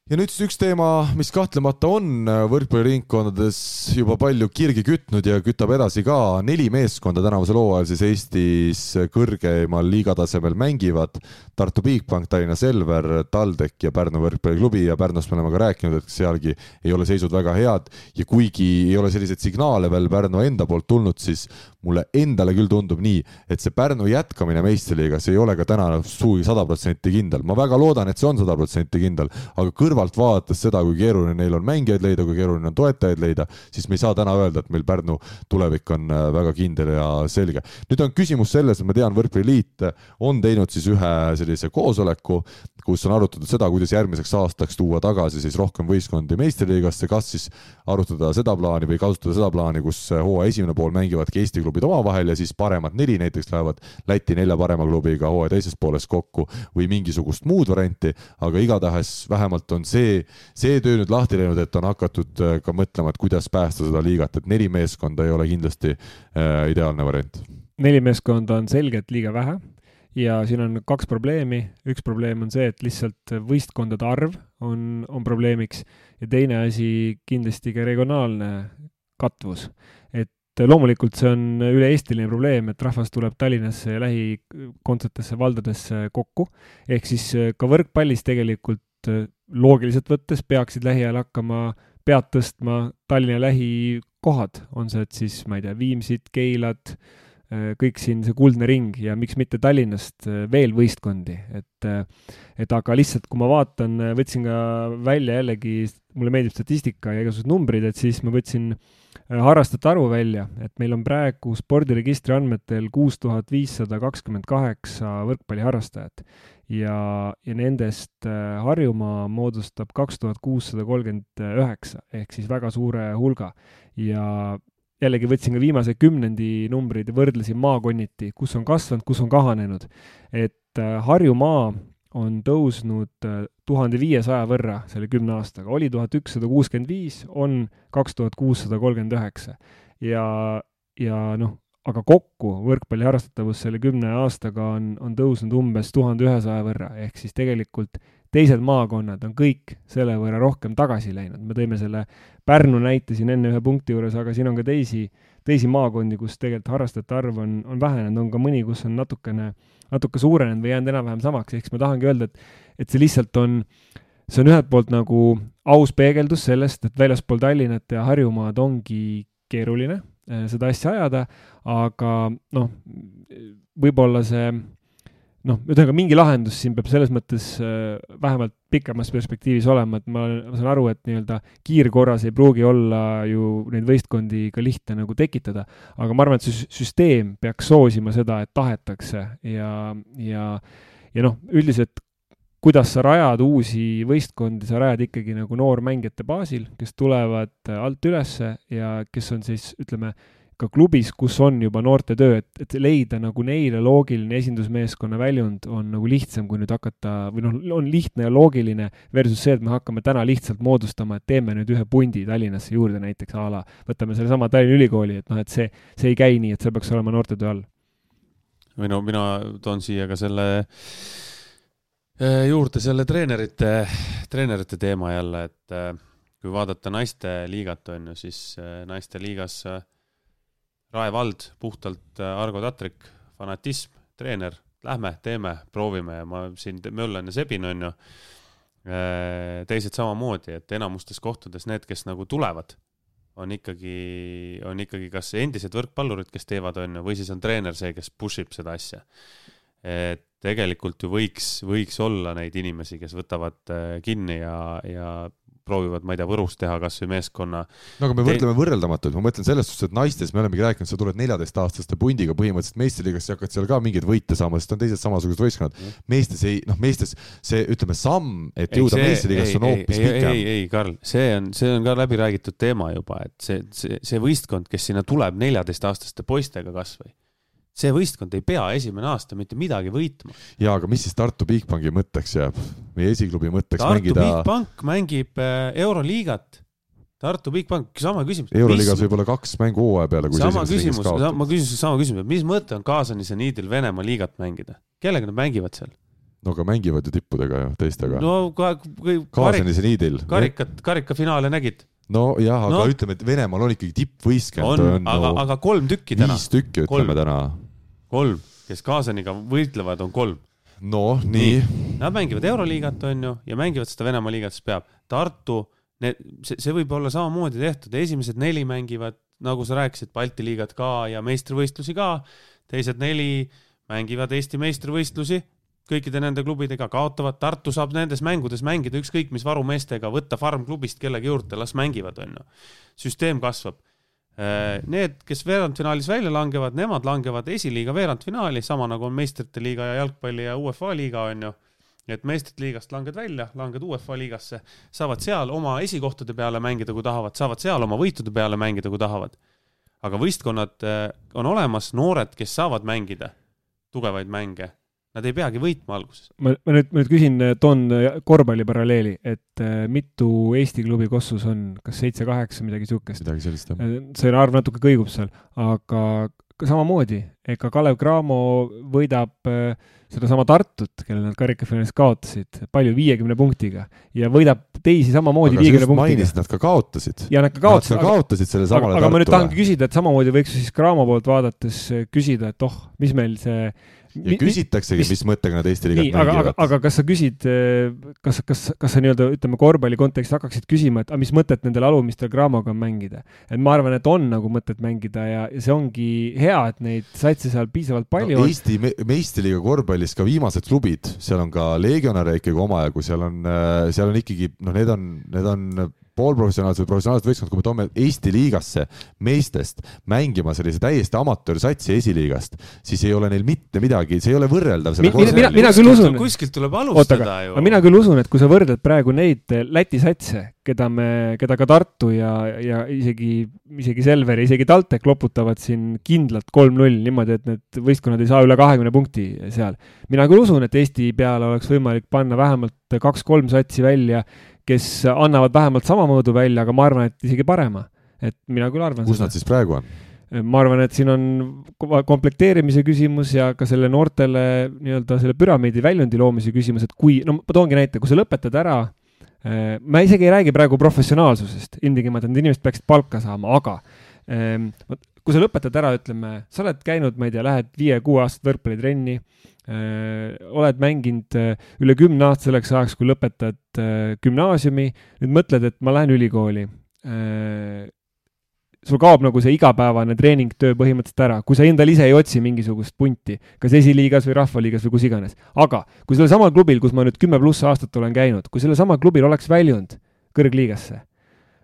ja nüüd siis üks teema, mis kahtlemata on võrkpalliringkondades juba palju kirgi kütnud ja kütab edasi ka. neli meeskonda tänavusel hooajal siis Eestis kõrgeimal liigatasemel mängivad. Tartu Bigbank, Tallinna Selver, TalTech ja Pärnu võrkpalliklubi ja Pärnust me oleme ka rääkinud, et sealgi ei ole seisud väga head ja kuigi ei ole selliseid signaale veel Pärnu enda poolt tulnud, siis mulle endale küll tundub nii, et see Pärnu jätkamine meistriliigas ei ole ka täna sugugi sada protsenti kindel. ma väga loodan, et see on sada protsenti kindel, aga kõrvalt vaadates seda, kui keeruline neil on mängijaid leida, kui keeruline on toetajaid leida, siis me ei saa täna öelda, et meil Pärnu tulevik on äh, väga kindel ja selge. nüüd on küsimus selles, et ma tean, Võrkpalliliit on teinud siis ühe sellise koosoleku, kus on arutatud seda, kuidas järgmiseks aastaks tuua tagasi siis rohkem võistkondi meistriliigasse, kas siis arutada seda plaani või kasutada seda plaani, kus hooaja esimene pool mängivadki Eesti klubid omavahel ja siis paremad neli näiteks lähevad Läti nelja parema klubiga hooaja teises pooles kokku või mingisugust muud varianti, aga igatahes vähemalt on see, see töö nüüd lahti läinud, et on hakatud äh, ka mõtlema, et kuidas päästa seda liigat, et neli meeskonda ei ole kindlasti äh, ideaalne variant. neli meeskonda on selgelt liiga vähe ja siin on kaks probleemi, üks probleem on see, et lihtsalt võistkondade arv on, on probleemiks ja teine asi kindlasti ka regionaalne katvus. et loomulikult see on üle-eestiline probleem, et rahvas tuleb Tallinnasse ja lähikontsetesse valdadesse kokku, ehk siis ka võrkpallis tegelikult loogiliselt võttes peaksid lähiajal hakkama pead tõstma. Tallinna lähikohad, on see, et siis, ma ei tea, Viimsid, Keilad, kõik siin see kuldne ring ja miks mitte Tallinnast äh, veel võistkondi, et äh, et aga lihtsalt, kui ma vaatan, võtsin ka välja jällegi, mulle meeldib statistika ja igasugused numbrid, et siis ma võtsin harrastajate arvu välja, et meil on praegu spordiregistri andmetel kuus tuhat viissada kakskümmend kaheksa võrkpalliharrastajat ja, ja nendest Harjumaa moodustab kaks tuhat kuussada kolmkümmend üheksa ehk siis väga suure hulga. Ja jällegi võtsin ka viimase kümnendi numbrid ja võrdlesin maakonniti, kus on kasvanud, kus on kahanenud. et äh, Harjumaa on tõusnud äh, tuhande viiesaja võrra selle kümne aastaga, oli tuhat ükssada kuuskümmend viis, on kaks tuhat kuussada kolmkümmend üheksa. ja, ja noh, aga kokku võrkpalli harrastatavus selle kümne aastaga on, on tõusnud umbes tuhande ühesaja võrra, ehk siis tegelikult teised maakonnad on kõik selle võrra rohkem tagasi läinud. me tõime selle Pärnu näite siin enne ühe punkti juures, aga siin on ka teisi, teisi maakondi, kus tegelikult harrastajate arv on, on vähenenud, on ka mõni, kus on natukene, natuke suurenenud või jäänud enam-vähem samaks, ehk siis ma tahangi öelda, et, et see lihtsalt on, see on ühelt poolt nagu aus peegeldus sellest, et väljaspool Tallinnat ja Harjumaad ongi keeruline äh, seda asja ajada, aga noh, võib-olla see noh, ühesõnaga mingi lahendus siin peab selles mõttes äh, vähemalt pikemas perspektiivis olema, et ma, ma saan aru, et nii-öelda kiirkorras ei pruugi olla ju neid võistkondi ka lihtne nagu tekitada, aga ma arvan, et see süsteem peaks soosima seda, et tahetakse ja, ja, ja noh, üldiselt kuidas sa rajad uusi võistkondi, sa rajad ikkagi nagu noormängijate baasil, kes tulevad alt ülesse ja kes on siis, ütleme, ka klubis, kus on juba noortetöö, et, et leida nagu neile loogiline esindusmeeskonna väljund on nagu lihtsam, kui nüüd hakata või noh, on lihtne ja loogiline versus see, et me hakkame täna lihtsalt moodustama, et teeme nüüd ühe pundi Tallinnasse juurde näiteks a la, võtame sellesama Tallinna Ülikooli, et noh, et see, see ei käi nii, et see peaks olema noortetöö all. või no mina toon siia ka selle eh, juurde selle treenerite, treenerite teema jälle, et eh, kui vaadata naiste liigat, on ju, siis eh, naiste liigas äh, Rae vald, puhtalt äh, Argo Tatrik, fanatism, treener, lähme, teeme, proovime ja ma siin möllan ja sebin, on ju. Äh, teised samamoodi, et enamustes kohtades need, kes nagu tulevad, on ikkagi, on ikkagi kas endised võrkpallurid, kes teevad, on ju, või siis on treener see, kes push ib seda asja. et tegelikult ju võiks, võiks olla neid inimesi, kes võtavad äh, kinni ja, ja proovivad, ma ei tea, Võrus teha kasvõi meeskonna. no aga me võrdleme võrreldamatuid, ma mõtlen selles suhtes, et naistes me olemegi rääkinud, sa tuled neljateistaastaste pundiga põhimõtteliselt meistriliigasse ja hakkad seal ka mingeid võite saama, sest on teised samasugused võistkonnad mm.. meestes ei, noh, meestes see, ütleme, samm, et jõuda meistriliigasse on hoopis pikem. ei, ei, Karl, see on, see on ka läbi räägitud teema juba, et see, see, see võistkond, kes sinna tuleb neljateistaastaste poistega kasvõi see võistkond ei pea esimene aasta mitte midagi võitma. ja, aga mis siis Tartu Bigbanki mõtteks jääb, meie esiklubi mõtteks Tartu mängida? Bigbank mängib äh, Euroliigat. Tartu Bigbank, sama küsimus. euroliigas võib-olla kaks mängu hooaja peale, kui sama küsimus, ma küsin sama küsimuse, mis mõte on Kaasani seniidil Venemaa liigat mängida? kellega nad mängivad seal? no aga mängivad ju tippudega ju, teistega. no ka, Kaasani seniidil. karikat, karikafinaale nägid nojah, aga no. ütleme, et Venemaal on ikkagi tippvõistkond. on, on, aga no,, aga kolm tükki täna. viis tükki ütleme kolm. täna kolm, kes Kaasaniga võitlevad, on kolm. noh, nii, nii.. Nad mängivad Euroliigat, on ju, ja mängivad seda Venemaa liigat, siis peab. Tartu, see, see võib olla samamoodi tehtud, esimesed neli mängivad, nagu sa rääkisid, Balti liigat ka ja meistrivõistlusi ka. teised neli mängivad Eesti meistrivõistlusi kõikide nende klubidega, kaotavad, Tartu saab nendes mängudes mängida ükskõik mis varumeestega, võtta farm-klubist kellegi juurde, las mängivad, on ju. süsteem kasvab need, kes veerandfinaalis välja langevad, nemad langevad esiliiga veerandfinaali, sama nagu on meistrite liiga ja jalgpalli ja UEFA liiga on ju. et meistrite liigast langed välja, langed UEFA liigasse, saavad seal oma esikohtade peale mängida, kui tahavad, saavad seal oma võitude peale mängida, kui tahavad. aga võistkonnad äh, on olemas, noored, kes saavad mängida tugevaid mänge Nad ei peagi võitma alguses. ma, ma nüüd, ma nüüd küsin, toon korvpalli paralleeli, et äh, mitu Eesti klubi Kossus on, kas seitse-kaheksa, midagi niisugust? midagi sellist, jah. See arv natuke kõigub seal, aga samamoodi, ega Kalev Cramo võidab sedasama Tartut, kellele nad karikafinaalis kaotasid, palju, viiekümne punktiga ja võidab teisi samamoodi viiekümne punktiga. mainisid, nad ka kaotasid. ja nad ka kaotasid. Nad ka kaotasid selle samale Tartule. aga ma nüüd tahangi küsida, et samamoodi võiks siis Cramo poolt vaadates küsida, et oh, mis meil see ja küsitaksegi, mis mõttega nad Eesti liigat mängivad. aga, aga kas sa küsid, eh, kas, kas, kas sa nii-öelda ütleme korvpalli kontekstis hakkaksid küsima, et aga mis mõtet nendel alumistel Gramoga on mängida? et ma arvan, et on nagu mõtet mängida ja, ja see ongi hea, et neid satse seal piisavalt palju no, on. Eesti me, meistriliiga korvpallis ka viimased klubid, seal on ka legionäre ikkagi omajagu, seal on, äh, seal on ikkagi noh, need on, need on poolprofessionaalsed või professionaalsed võistkond, kui me toome Eesti liigasse meestest mängima sellise täiesti amatöörsatsi esiliigast, siis ei ole neil mitte midagi, see ei ole võrreldav selle mina, mina, mina küll usun. kuskilt tuleb alustada ju. mina küll usun, et kui sa võrdled praegu neid eh, Läti satse, keda me, keda ka Tartu ja, ja isegi, isegi Selver ja isegi TalTech loputavad siin kindlalt kolm-null niimoodi, et need võistkonnad ei saa üle kahekümne punkti seal. mina küll usun, et Eesti peale oleks võimalik panna vähemalt kaks-kolm satsi välja kes annavad vähemalt sama mõõdu välja, aga ma arvan, et isegi parema. et mina küll arvan kus seda. nad siis praegu on? ma arvan, et siin on komplekteerimise küsimus ja ka selle noortele nii-öelda selle püramiidi väljundi loomise küsimus, et kui, no ma toongi näite, kui sa lõpetad ära eh, ma isegi ei räägi praegu professionaalsusest ilmtingimata, need inimesed peaksid palka saama, aga ehm, kui sa lõpetad ära, ütleme, sa oled käinud, ma ei tea, lähed viie-kuue aastat võrkpallitrenni, oled mänginud äh, üle kümne aasta selleks ajaks, kui lõpetad äh, gümnaasiumi, nüüd mõtled, et ma lähen ülikooli. sul kaob nagu see igapäevane treeningtöö põhimõtteliselt ära, kui sa endale ise ei otsi mingisugust punti, kas esiliigas või rahvaliigas või kus iganes. aga kui sellel samal klubil, kus ma nüüd kümme pluss aastat olen käinud, kui sellel samal klubil oleks väljunud kõrgliigasse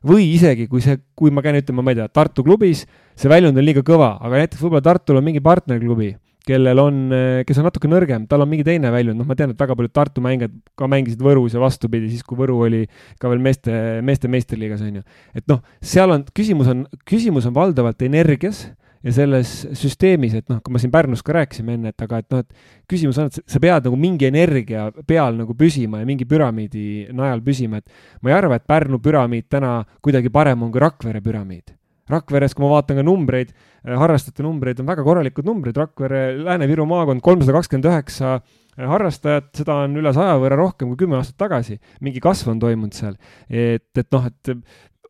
või isegi, kui see, kui ma käin, ütleme, ma ei tea, Tartu klubis, see väljund on liiga kõva, aga näiteks võib-olla Tartul on mingi partnerklubi kellel on, kes on natuke nõrgem, tal on mingi teine väljund, noh, ma tean, et väga paljud Tartu mängijad ka mängisid Võrus ja vastupidi, siis kui Võru oli ka veel meeste, meeste meistriliigas, on ju. et noh, seal on, küsimus on, küsimus on valdavalt energias ja selles süsteemis, et noh, kui ma siin Pärnus ka rääkisime enne, et aga et noh, et küsimus on, et sa pead nagu mingi energia peal nagu püsima ja mingi püramiidi najal püsima, et ma ei arva, et Pärnu püramiid täna kuidagi parem on kui Rakvere püramiid Rakveres, kui ma vaatan ka numbreid, äh, harrastajate numbreid, on väga korralikud numbrid, Rakvere, Lääne-Viru maakond kolmsada kakskümmend üheksa äh, harrastajat, seda on üle saja võrra rohkem kui kümme aastat tagasi. mingi kasv on toimunud seal. et, et noh, et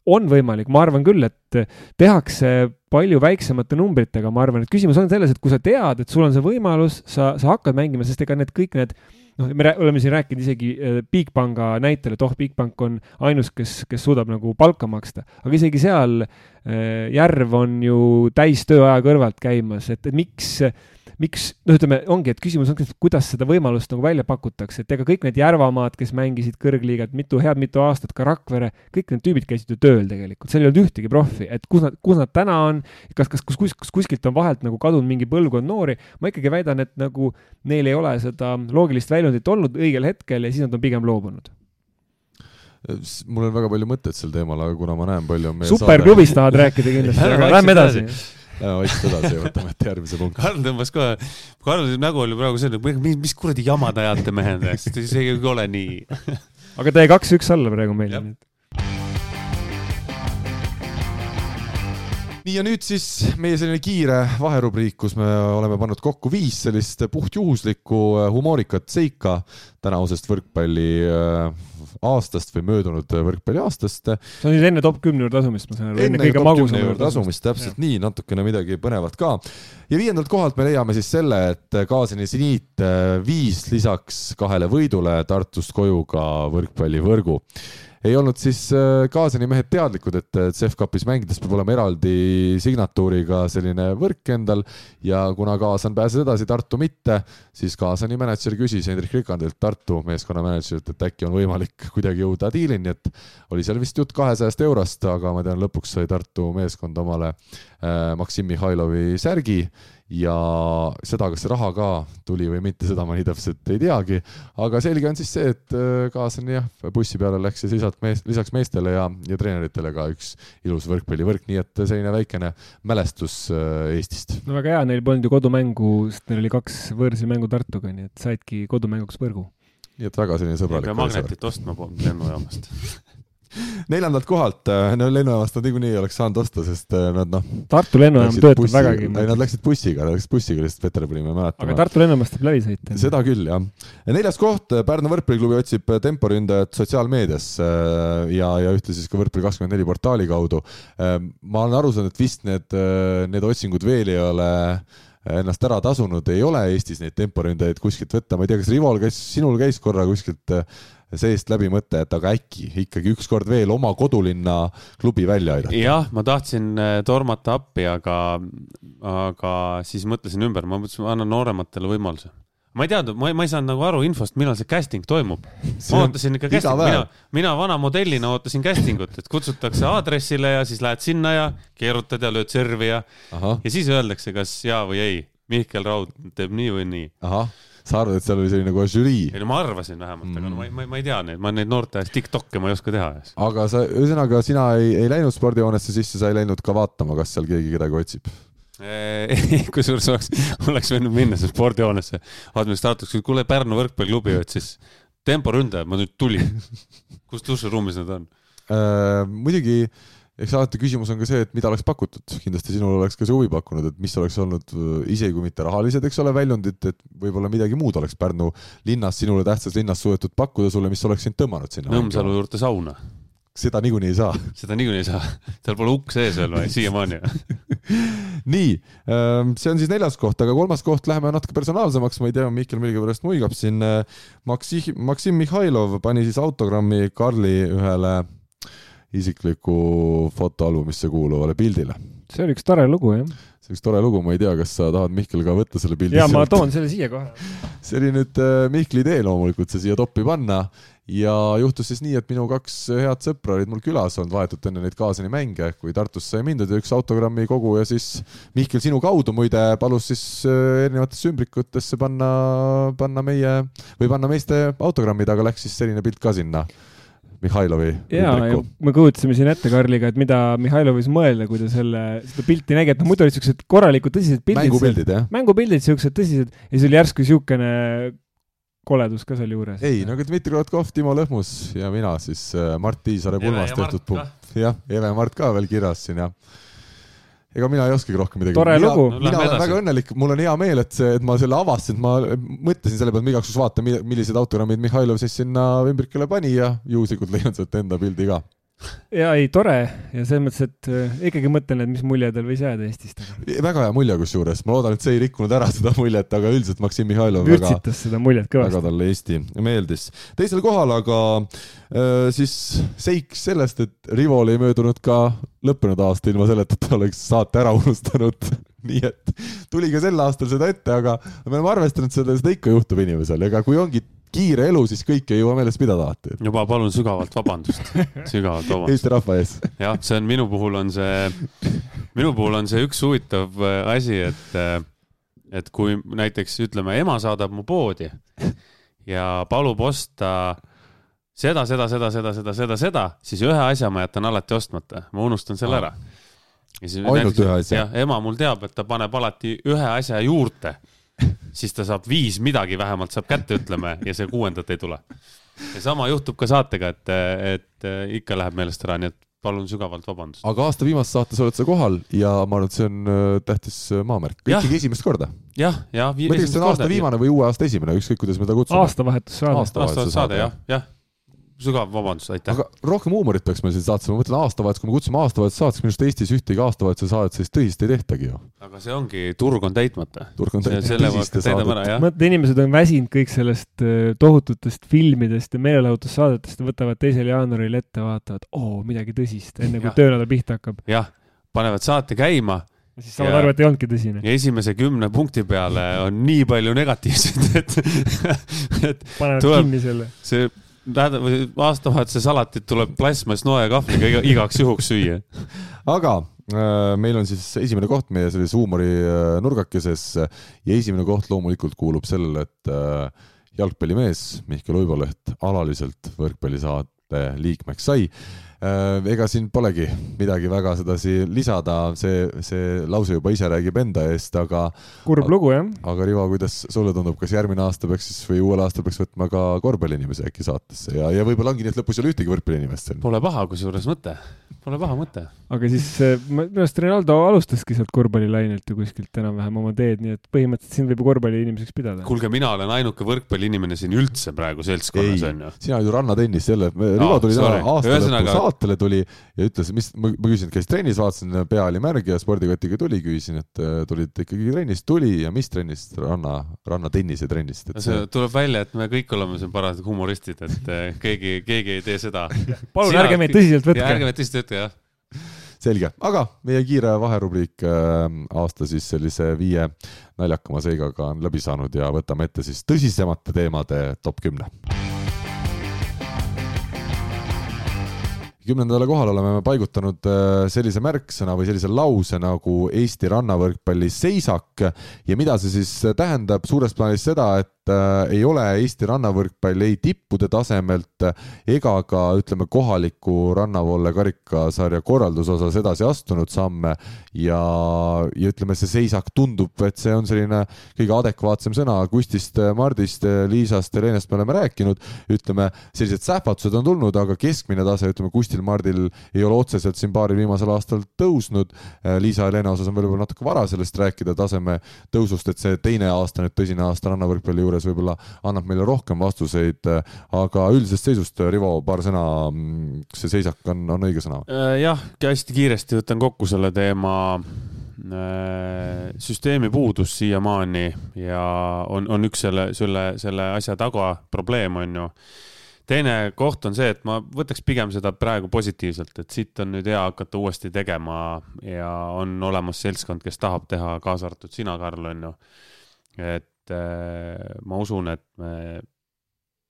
on võimalik, ma arvan küll, et tehakse palju väiksemate numbritega, ma arvan, et küsimus on selles, et kui sa tead, et sul on see võimalus, sa, sa hakkad mängima, sest ega need kõik need noh, me oleme siin rääkinud isegi äh, Bigpanga näitel, et oh, Bigpank on ainus, kes, kes suudab nagu palka maksta, aga isegi seal äh, Järv on ju täis tööaja kõrvalt käimas, et miks miks, noh, ütleme, ongi, et küsimus ongi, kuidas seda võimalust nagu välja pakutakse, et ega kõik need Järvamaad, kes mängisid kõrgliigat mitu, head mitu aastat, ka Rakvere, kõik need tüübid käisid ju tööl tegelikult, seal ei olnud ühtegi profi, et kus nad, kus nad täna on, kas, kas, kus, kus, kus kuskilt on vahelt nagu kadunud mingi põlvkond noori, ma ikkagi väidan, et nagu neil ei ole seda loogilist väljundit olnud õigel hetkel ja siis nad on pigem loobunud. Mul on väga palju mõtteid sel teemal, aga kuna ma näen, palju on meie superklubist tahad rääkida kindlasti (laughs) aga lähme edasi Lähme vaikselt edasi ja võtame ette järgmise punkti. Karl tõmbas kohe, Karli nägu oli praegu selline, mis, mis kuradi jama te ajate mehed, see ei ole nii. aga ta jäi kaks-üks alla praegu meil. Nii ja nüüd siis meie selline kiire vaherubriik, kus me oleme pannud kokku viis sellist puhtjuhuslikku humoorikat seika tänavusest võrkpalli äh, aastast või möödunud võrkpalliaastast. see on siis enne top kümne juurde asumist, ma saan aru. enne kõige magusama juurde asumist, täpselt ja. nii, natukene midagi põnevat ka. ja viiendalt kohalt me leiame siis selle, et Kaasani seniit äh, viis lisaks kahele võidule Tartust koju ka võrkpallivõrgu ei olnud siis äh, Kaasani mehed teadlikud, et CEF-kapis mängides peab olema eraldi signatuuriga selline võrk endal ja kuna Kaasan pääses edasi, Tartu mitte, siis Kaasani mänedžer küsis Hendrik Rikandilt, Tartu meeskonna mänedžerilt, et äkki on võimalik kuidagi jõuda diilini, et oli seal vist jutt kahesajast eurost, aga ma tean, lõpuks sai Tartu meeskond omale äh, Maksim Mihhailovi särgi ja seda, kas see raha ka tuli või mitte, seda ma nii täpselt ei teagi. aga selge on siis see, et äh, kaaslane jah, bussi peale läks siis lisaks mees, lisaks meestele ja, ja treeneritele ka üks ilus võrkpallivõrk, nii et selline väikene mälestus äh, Eestist. no väga hea, neil polnud ju kodumängu, sest neil oli kaks võõrsil mängu Tartuga, nii et saidki kodumänguks võrgu. nii et väga selline sõbralik. magnetit ostma lennujaamast (laughs) neljandalt kohalt, äh, no lennujaamast nad niikuinii oleks saanud osta, sest äh, nad noh. Tartu lennujaam töötab vägagi. ei, nad läksid bussiga, läksid bussiga lihtsalt Peterburi, ma ei mäleta. aga Tartu lennujaamast saab läbi sõita. seda küll, jah. neljas koht, Pärnu võrkpalliklubi otsib temporündajat sotsiaalmeedias ja, ja ühtlasi siis ka Võrkpalli kakskümmend neli portaali kaudu. ma olen aru saanud, et vist need, need otsingud veel ei ole ennast ära tasunud, ei ole Eestis neid temporündajaid kuskilt võtta, ma ei tea, kas Rival käis, sinul käis korra kuskilt seest läbi mõte, et aga äkki ikkagi ükskord veel oma kodulinna klubi välja aidata. jah, ma tahtsin äh, tormata appi, aga, aga siis mõtlesin ümber, ma mõtlesin, annan noorematele võimaluse ma ei teadnud, ma ei, ma ei saanud nagu aru infost, millal see casting toimub. ma ootasin ikka casting, mina, mina vana modellina ootasin casting ut, et kutsutakse aadressile ja siis lähed sinna ja keerutad ja lööd servi ja, ja siis öeldakse, kas jaa või ei. Mihkel Raud teeb nii või nii. Sa arvad, et seal oli selline kohe žürii? ei no ma arvasin vähemalt mm., aga no ma, ma, ma ei tea neid, ma neid noorte ajast Tiktok'e ma ei oska teha. aga sa, ühesõnaga sina ei, ei läinud spordihoonesse sisse, sa ei läinud ka vaatama, kas seal keegi kedagi otsib? (laughs) kusjuures oleks, oleks võinud minna sinna spordihoonesse administraatoriks, kuule Pärnu võrkpalliklubi (laughs) otsis temporündajad, ma nüüd tulin. kus duširuumis nad on äh,? muidugi eks alati küsimus on ka see, et mida oleks pakutud, kindlasti sinul oleks ka see huvi pakkunud, et mis oleks olnud äh, isegi kui mitte rahalised, eks ole, väljundid, et võib-olla midagi muud oleks Pärnu linnas, sinule tähtsas linnas suudetud pakkuda sulle, mis oleks sind tõmmanud sinna. Nõmsalu juurde sauna. seda niikuinii ei saa. seda niikuinii ei saa, seal pole ukk sees veel või, siiamaani (laughs) nii, ähm, see on siis neljas koht, aga kolmas koht, läheme natuke personaalsemaks, ma ei tea, Mihkel millegipärast muigab siin. Äh, Maksi-, Maksim Mihhailov pani siis autogrammi Karli ühele isikliku fotoalbumisse kuuluvale pildile. see oli üks tore lugu, jah. see on üks tore lugu, ma ei tea, kas sa tahad, Mihkel, ka võtta selle pildi? jaa, ma toon selle siia kohe. (laughs) see oli nüüd äh, Mihkli idee loomulikult, see siia toppi panna ja juhtus siis nii, et minu kaks head sõpra olid mul külas olnud vahetult enne neid kaasani mänge, kui Tartusse sai mindud ja üks autogrammi kogu ja siis Mihkel sinu kaudu muide palus siis äh, erinevatesse ümbrikutesse panna, panna meie või panna meeste autogrammid, aga läks siis selline pilt ka sinna Mihhailovi ja, ja me kujutasime siin ette Karliga, et mida Mihhailov võis mõelda, kui ta selle, seda pilti nägi, et noh, muidu olid siuksed korralikud tõsised pildid. mängupildid, jah? mängupildid, siuksed tõsised ja siis oli järsku siukene koledus ka sealjuures. ei, no aga Dmitri Kolotkov, Timo Lõhmus ja mina siis äh, Mart Tiisaare pulmast tehtud puu. jah, Eve Mart ka veel kirjas siin, jah ega mina ei oskagi rohkem midagi. tore mina, lugu. mina olen väga õnnelik, mul on hea meel, et see, et ma selle avastasin, et ma mõtlesin selle peale, et ma igaks juhuks vaatan, millised autogrammid Mihhailov siis sinna ümbrikule pani ja juhuslikult leian sealt enda pildi ka ja ei, tore ja selles mõttes, et äh, ikkagi mõtlen, et mis mulje tal võis jääda Eestist. väga hea mulje kusjuures, ma loodan, et see ei rikkunud ära seda muljet, aga üldiselt Maksim Mihhailov vürtsitas seda muljet kõvasti. väga talle Eesti meeldis. teisel kohal aga äh, siis seik sellest, et Rivol ei möödunud ka lõppenud aasta ilma selleta, et ta oleks saate ära unustanud (laughs) nii et tuli ka sel aastal seda ette, aga me oleme arvestanud seda, seda ikka juhtub inimesel, ega kui ongi kiire elu, siis kõike ei jõua meeles pidada alati. juba palun sügavalt vabandust, (laughs) sügavalt vabandust. Eesti rahva ees. jah, see on minu puhul on see, minu puhul on see üks huvitav äh, asi, et, äh, et kui näiteks ütleme, ema saadab mu poodi ja palub osta seda, seda, seda, seda, seda, seda, seda, siis ühe asja ma jätan alati ostmata, ma unustan selle ära. ainult ühe asja? ema mul teab, et ta paneb alati ühe asja juurde siis ta saab viis midagi vähemalt saab kätte, ütleme, ja see kuuendat ei tule. ja sama juhtub ka saatega, et, et ikka läheb meelest ära, nii et palun sügavalt vabandust. aga aasta viimases saates oled sa kohal ja ma arvan, et see on äh, tähtis äh, maamärk, ikkagi esimest korda. jah, ja. ma ei tea, kas see on aasta viimane või uue aasta esimene, ükskõik kuidas me ta kutsume. aastavahetussaade. aastavahetussaade, jah, jah sügav vabandus, aitäh. aga rohkem huumorit peaks meil siin saates, ma mõtlen aastavahetus, kui me kutsume aastavahetuse saateks, minu arust Eestis ühtegi aastavahetuse saadet sellist tõsist ei tehtagi ju. aga see ongi, turg on täitmata. turg on täitmata. mõtle, inimesed on väsinud kõik sellest äh, tohututest filmidest ja meelelahutussaadetest ja võtavad teisel jaanuaril ette, vaatavad, oo, midagi tõsist, enne kui töönädal pihta hakkab. jah, panevad saate käima ja siis saavad aru, et ei olnudki tõsine. ja esimese kümne punkti peale on nii palju negatiivset, et, et panevad tuleb, kinni selle. see või aastavahetuse salatit tuleb plastmassnoe kahvliga igaks juhuks süüa. aga äh, meil on siis esimene koht meie sellises huumorinurgakeses äh, ja esimene koht loomulikult kuulub sellele, et äh, jalgpallimees Mihkel Uiboleht alaliselt võrkpallisaate liikmeks sai ega siin polegi midagi väga sedasi lisada, see, see lause juba ise räägib enda eest, aga. kurb lugu, jah. aga Rivo, kuidas sulle tundub, kas järgmine aasta peaks siis või uuel aastal peaks võtma ka korvpalliinimese äkki saatesse ja, ja võib-olla ongi nii, et lõpus ei ole ühtegi võrkpalliinimest seal? Pole paha, kusjuures mõte, pole paha mõte. aga siis minu arust Ronaldo alustaski sealt korvpallilainelt ju kuskilt enam-vähem oma teed, nii et põhimõtteliselt sind võib ju korvpalliinimeseks pidada. kuulge, mina olen ainuke võrkpalliinimene siin üldse praegu seltskonnas onju. sina oled ju rannatennis jälle, Rivo tuli täna aasta lõpus saatele tuli ja ütles, mis, ma küsisin, käis trennis, vaatasin, pea oli märg ja spordikotiga tuli, küsisin, et äh, tulid ikkagi trennist, tuli ja mis trennist, ranna, rannatennise trennist. see, see tuleb välja, et me kõik oleme siin parasjagu humoristid, et äh, keegi, keegi ei tee seda. (laughs) palun ärge meid tõsiselt võtke. ärge meid tõsiselt võtke, jah selge, aga meie kiire vaherubriik äh, aasta siis sellise viie naljakama seigaga on läbi saanud ja võtame ette siis tõsisemate teemade top kümne kümnendale kohale oleme paigutanud äh, sellise märksõna või sellise lause nagu Eesti rannavõrkpalli seisak. Ja mida see siis tähendab? Suures plaanis seda, et äh, ei ole Eesti rannavõrkpall ei tippude tasemelt ega ka ütleme, kohaliku rannavoole karikasarja korralduse osas edasi astunud samme. Ja, ja ütleme, see seisak tundub, et see on selline kõige adekvaatsem sõna, Kustist, Mardist, Liisast, Helenest me oleme rääkinud, ütleme, sellised sähvatused on tulnud, aga keskmine tase, ütleme, Kustil, Mardil ei ole otseselt siin paaril viimasel aastal tõusnud, Liisa Helena osas on võib-olla natuke vara sellest rääkida, taseme tõusust, et see teine aasta, nüüd tõsine aasta rannavõrkpalli juures juures võib-olla annab meile rohkem vastuseid, aga üldisest seisust, Rivo, paar sõna, kas see seisak on, on õige sõna? Äh, jah, hästi kiiresti võtan kokku selle teema äh, süsteemi puudus siiamaani ja on, on üks selle, selle, selle asja taga probleem, on ju. teine koht on see, et ma võtaks pigem seda praegu positiivselt, et siit on nüüd hea hakata uuesti tegema ja on olemas seltskond, kes tahab teha, kaasa arvatud sina, Karl, on ju. et et äh, ma usun, et me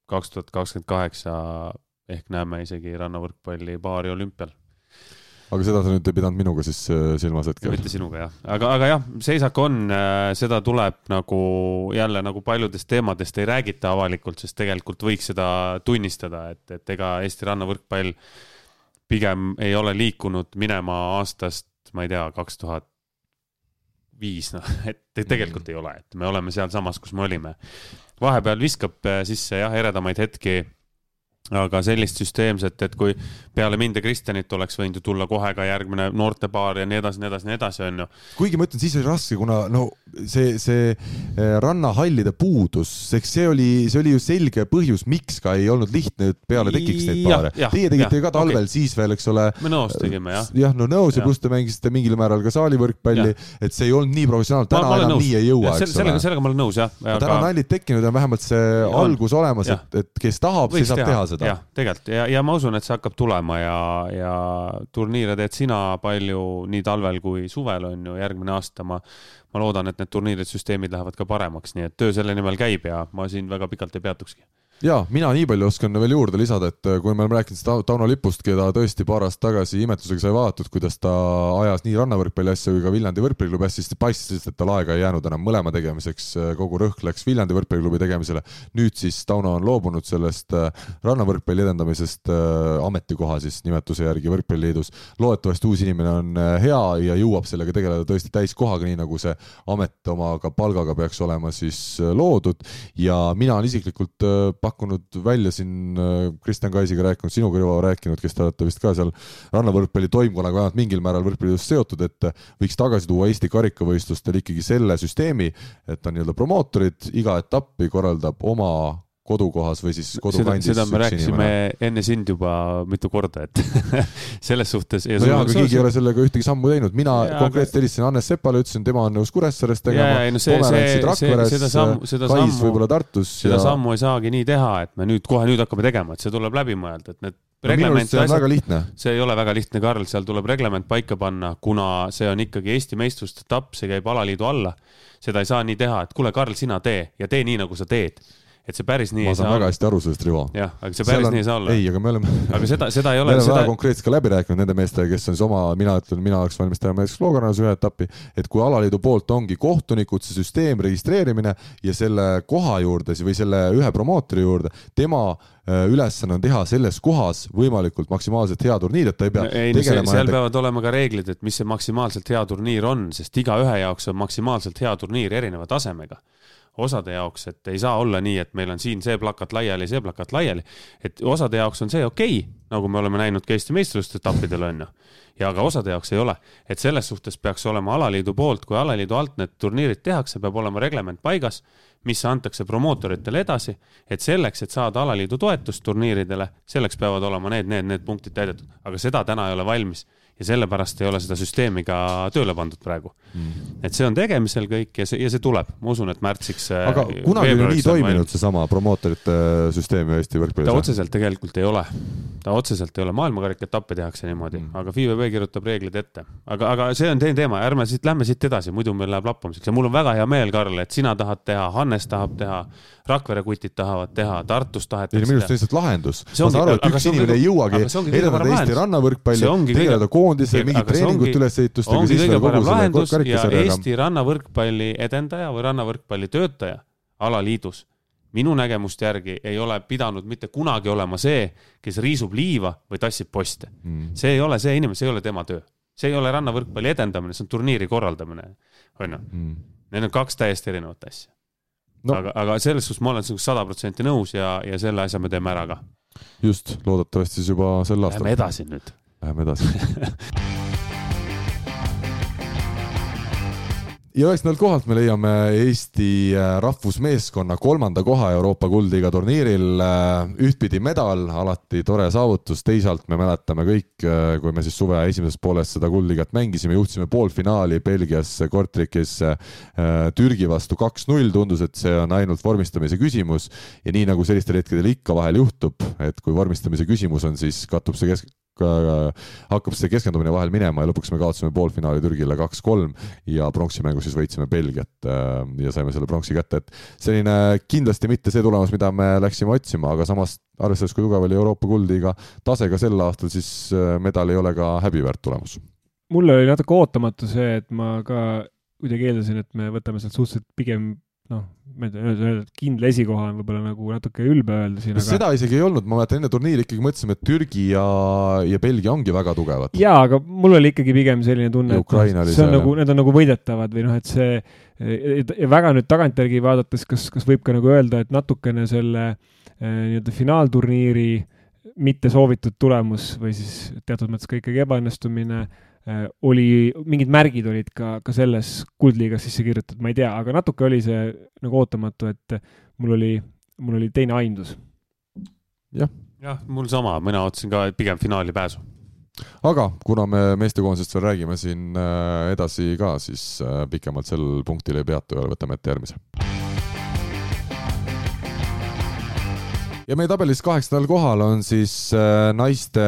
kaks tuhat kakskümmend kaheksa ehk näeme isegi rannavõrkpalli paari olümpial. aga seda sa nüüd ei pidanud minuga siis äh, silmas hetkel? mitte sinuga jah, aga, aga jah, seisak on, äh, seda tuleb nagu jälle nagu paljudest teemadest ei räägita avalikult, sest tegelikult võiks seda tunnistada, et, et ega Eesti rannavõrkpall pigem ei ole liikunud minema aastast, ma ei tea, kaks tuhat viis, noh, (laughs) et tegelikult ei ole, et me oleme sealsamas, kus me olime. vahepeal viskab äh, sisse jah, eredamaid hetki aga sellist süsteemset, et kui peale mind ja Kristjanit oleks võinud ju tulla kohe ka järgmine noortepaar ja nii edasi, nii edasi, nii edasi, onju. kuigi ma ütlen, siis oli raske, kuna no see, see eh, rannahallide puudus, eks see oli, see oli ju selge põhjus, miks ka ei olnud lihtne, et peale tekiks neid paare. Teie tegite ja, ka talvel okay. siis veel, eks ole. me nõus tegime jah. jah, no nõus ja, ja pluss te mängisite mingil määral ka saalivõrkpalli, et see ei olnud nii professionaalne, täna ma, enam nõus. nii ei jõua, eks sellega, ole. sellega ma olen nõus jah ja,. täna on hallid tekkinud ja vähemalt see algus olemas, et, et kes tahab, see saab teha seda. jah, tegelikult ja, ja ma usun, et see hakkab tulema ja, ja turniire teed sina palju nii talvel kui suvel on ju, järgmine aasta. Ma, ma loodan, et need turniiride süsteemid lähevad ka paremaks, nii et töö selle nimel käib ja ma siin väga pikalt ei peatukski ja mina nii palju oskan veel juurde lisada, et äh, kui me oleme rääkinud seda Tauno Lipust, keda tõesti paar aastat tagasi imetlusega sai vaadatud, kuidas ta ajas nii rannavõrkpalli asju kui ka Viljandi võrkpalliklubi asju, siis paistis, et tal aega ei jäänud enam mõlema tegemiseks, äh, kogu rõhk läks Viljandi võrkpalliklubi tegemisele. nüüd siis Tauno on loobunud sellest äh, rannavõrkpalli edendamisest ametikoha siis nimetuse järgi Võrkpalliliidus. loodetavasti uus inimene on hea ja jõuab sellega tegeleda tõesti täiskohaga, nii nagu see amet oma ka palgaga peaks olema siis loodud ja mina olen isiklikult pakkunud välja siin äh, Kristjan Kaisiga rääkinud, sinuga Rivo rääkinud, kes te olete vist ka seal rannavõrkpalli toimkonnaga vähemalt mingil määral võrkpalliliidust seotud, et võiks tagasi tuua Eesti karikavõistlustel ikkagi selle süsteemi, et on nii-öelda promootorid, iga etappi korraldab oma kodukohas või siis kodukandis. seda me rääkisime enne sind juba mitu korda, et (laughs) selles suhtes. no jaa, aga keegi ei ole sellega ühtegi sammu teinud, mina ja, konkreetselt helistasin Hannes Sepale, ütlesin, tema on nõus Kuressaares tegema. No seda sammu, seda sammu, võib-olla Tartus. seda ja... sammu ei saagi nii teha, et me nüüd kohe nüüd hakkame tegema, et see tuleb läbi mõelda, et need no reglement, see on asjad, see ei ole väga lihtne, Karl, seal tuleb reglement paika panna, kuna see on ikkagi Eesti meistruste etapp, see käib alaliidu alla. seda ei saa nii teha, et kuule, Karl, sina tee ja tee nii, nagu sa teed et see päris nii ma ei saan saa väga olla. hästi aru sellest, Rivo. jah, aga see päris nii ei saa olla. ei, aga me oleme, aga seda, seda ei (laughs) me ole, oleme seda väga, konkreetselt ka läbi rääkinud nende meestega, kes on siis oma, mina ütlen, mina oleks valmis tegema näiteks Kloogarannas ühe etapi, et kui alaliidu poolt ongi kohtunikud, see süsteem, registreerimine ja selle koha juurde või selle ühe promootori juurde, tema äh, ülesanne on teha selles kohas võimalikult maksimaalselt hea turniir, et ta ei pea ei, no see, tegelema seal nende peavad olema ka reeglid, et mis see maksimaalselt hea turniir on, sest igaühe jaoks on maksimaalselt hea turniir erineva tasemega. Osade jaoks, et ei saa olla nii, et meil on siin see plakat laiali, see plakat laiali, et osade jaoks on see okei okay,, nagu me oleme näinud ka Eesti meistrivõistluste etappidel on ju. ja ka osade jaoks ei ole, et selles suhtes peaks olema alaliidu poolt, kui alaliidu alt need turniirid tehakse, peab olema reglement paigas, mis antakse promootoritele edasi, et selleks, et saada alaliidu toetust turniiridele, selleks peavad olema need, need, need punktid täidetud, aga seda täna ei ole valmis ja sellepärast ei ole seda süsteemi ka tööle pandud praegu mm.. et see on tegemisel kõik ja see, ja see tuleb, ma usun, et märtsiks. aga kunagi ju nii toiminud seesama promootorite süsteem ju Eesti ta võrkpallis. otseselt tegelikult ei ole, ta otseselt ei ole, maailmakarika etappe tehakse niimoodi mm., aga FIVB kirjutab reeglid ette. aga, aga see on teine teema, ärme siit, lähme siit edasi, muidu meil läheb lappamiseks ja mul on väga hea meel, Karl, et sina tahad teha, Hannes tahab teha, Rakvere kutid tahavad teha, Tartus tahetakse no minu arust teha. on lihtsalt lahendus. Ma saan aru, et üks inimene ei jõuagi edendada Eesti rannavõrkpalli tegeleda koondise, aga mingit see treeningute ongi- kõige parem lahendus ja. Eesti rannavõrkpalli edendaja või rannavõrkpalli töötaja alaliidus minu nägemuste järgi ei ole pidanud mitte kunagi olema see, kes riisub liiva või tassib poste. Mm. see ei ole see inimene, see ei ole tema töö. see ei ole rannavõrkpalli edendamine, see on turniiri korraldamine, onju. Need on kaks täiesti erinevat asja no.. aga, aga selles suhtes ma olen sinuga sada protsenti nõus ja, ja selle asja me teeme ära ka. just, loodetavasti siis juba sel aastal. Lähme edasi nüüd. Läheme edasi. ja üheksandalt kohalt me leiame Eesti äh, rahvusmeeskonna kolmanda koha Euroopa kuldliiga turniiril. ühtpidi medal, alati tore saavutus, teisalt me mäletame kõik, kui me siis suve esimeses pooles seda kuldliigat mängisime, juhtisime poolfinaali Belgias Kortrikis äh, Türgi vastu kaks-null, tundus, et see on ainult vormistamise küsimus ja nii nagu sellistel hetkedel ikka vahel juhtub, et kui vormistamise küsimus on, siis kattub see kesk-, hakkab see keskendumine vahel minema ja lõpuks me kaotasime poolfinaali Türgile kaks-kolm ja pronksi mängus siis võitsime Belgiat äh, ja saime selle pronksi kätte, et selline kindlasti mitte see tulemus, mida me läksime otsima, aga samas arvestades, kui tugev oli Euroopa kuldliiga tase ka sel aastal, siis äh, medal ei ole ka häbiväärt tulemus. mulle oli natuke ootamatu see, et ma ka kuidagi eeldasin, et me võtame sealt suhteliselt pigem noh, ma ei tea, öelda, et kindla esikoha on võib-olla nagu natuke ülbe öelda siin, aga seda isegi ei olnud, ma mäletan enne turniiri ikkagi mõtlesime, et Türgi ja, ja Belgia ongi väga tugevad. jaa, aga mul oli ikkagi pigem selline tunne, et see on seal, nagu, need on nagu võidetavad või noh, et see ja väga nüüd tagantjärgi vaadates, kas, kas võib ka nagu öelda, et natukene selle eh, nii-öelda finaalturniiri mitte soovitud tulemus või siis teatud mõttes ka ikkagi ebaõnnestumine eh, oli, mingid märgid olid ka, ka selles kuldliigas sisse kirjutatud, ma ei tea, aga natuke oli see nagu ootamatu, et mul oli, mul oli teine aimdus. jah, mul sama, mina ootasin ka pigem finaali pääsu. aga kuna me meestekoondisest veel räägime siin äh, edasi ka, siis äh, pikemalt sel punktil ei peatu ja võtame ette järgmise. Ja meie tabelis kaheksandal kohal on siis äh, naiste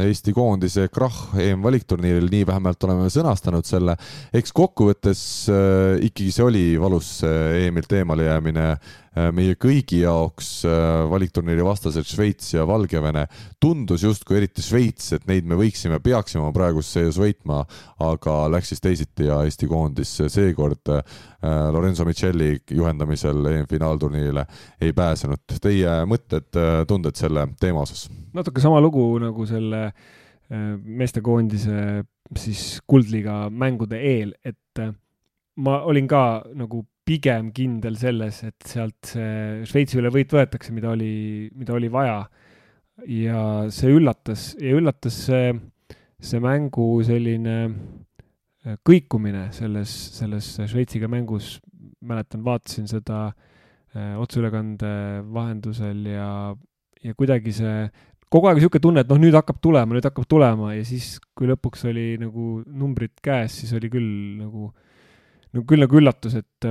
Eesti koondise Krahh EM-valikturniiril, nii vähemalt oleme sõnastanud selle. eks kokkuvõttes äh, ikkagi see oli valus EM-ilt eemale jäämine äh, meie kõigi jaoks äh, valikturniiri vastased Šveits ja Valgevene tundus justkui eriti Šveits, et neid me võiksime, peaksime praeguses seisus võitma, aga läks siis teisiti ja Eesti koondis seekord äh, Lorenzo Michelli juhendamisel EM-finaalturniirile ei pääsenud. Teie mõtted, tunded selle teema osas? natuke sama lugu nagu selle äh, meestekoondise siis kuldliiga mängude eel, et äh, ma olin ka nagu pigem kindel selles, et sealt see Šveitsi üle võit võetakse, mida oli, mida oli vaja. ja see üllatas ja üllatas see, see mängu selline äh, kõikumine selles, selles Šveitsiga mängus. mäletan, vaatasin seda äh, otseülekande vahendusel ja, ja kuidagi see kogu aeg niisugune tunne, et noh, nüüd hakkab tulema, nüüd hakkab tulema ja siis, kui lõpuks oli nagu numbrid käes, siis oli küll nagu, no küll nagu üllatus, et,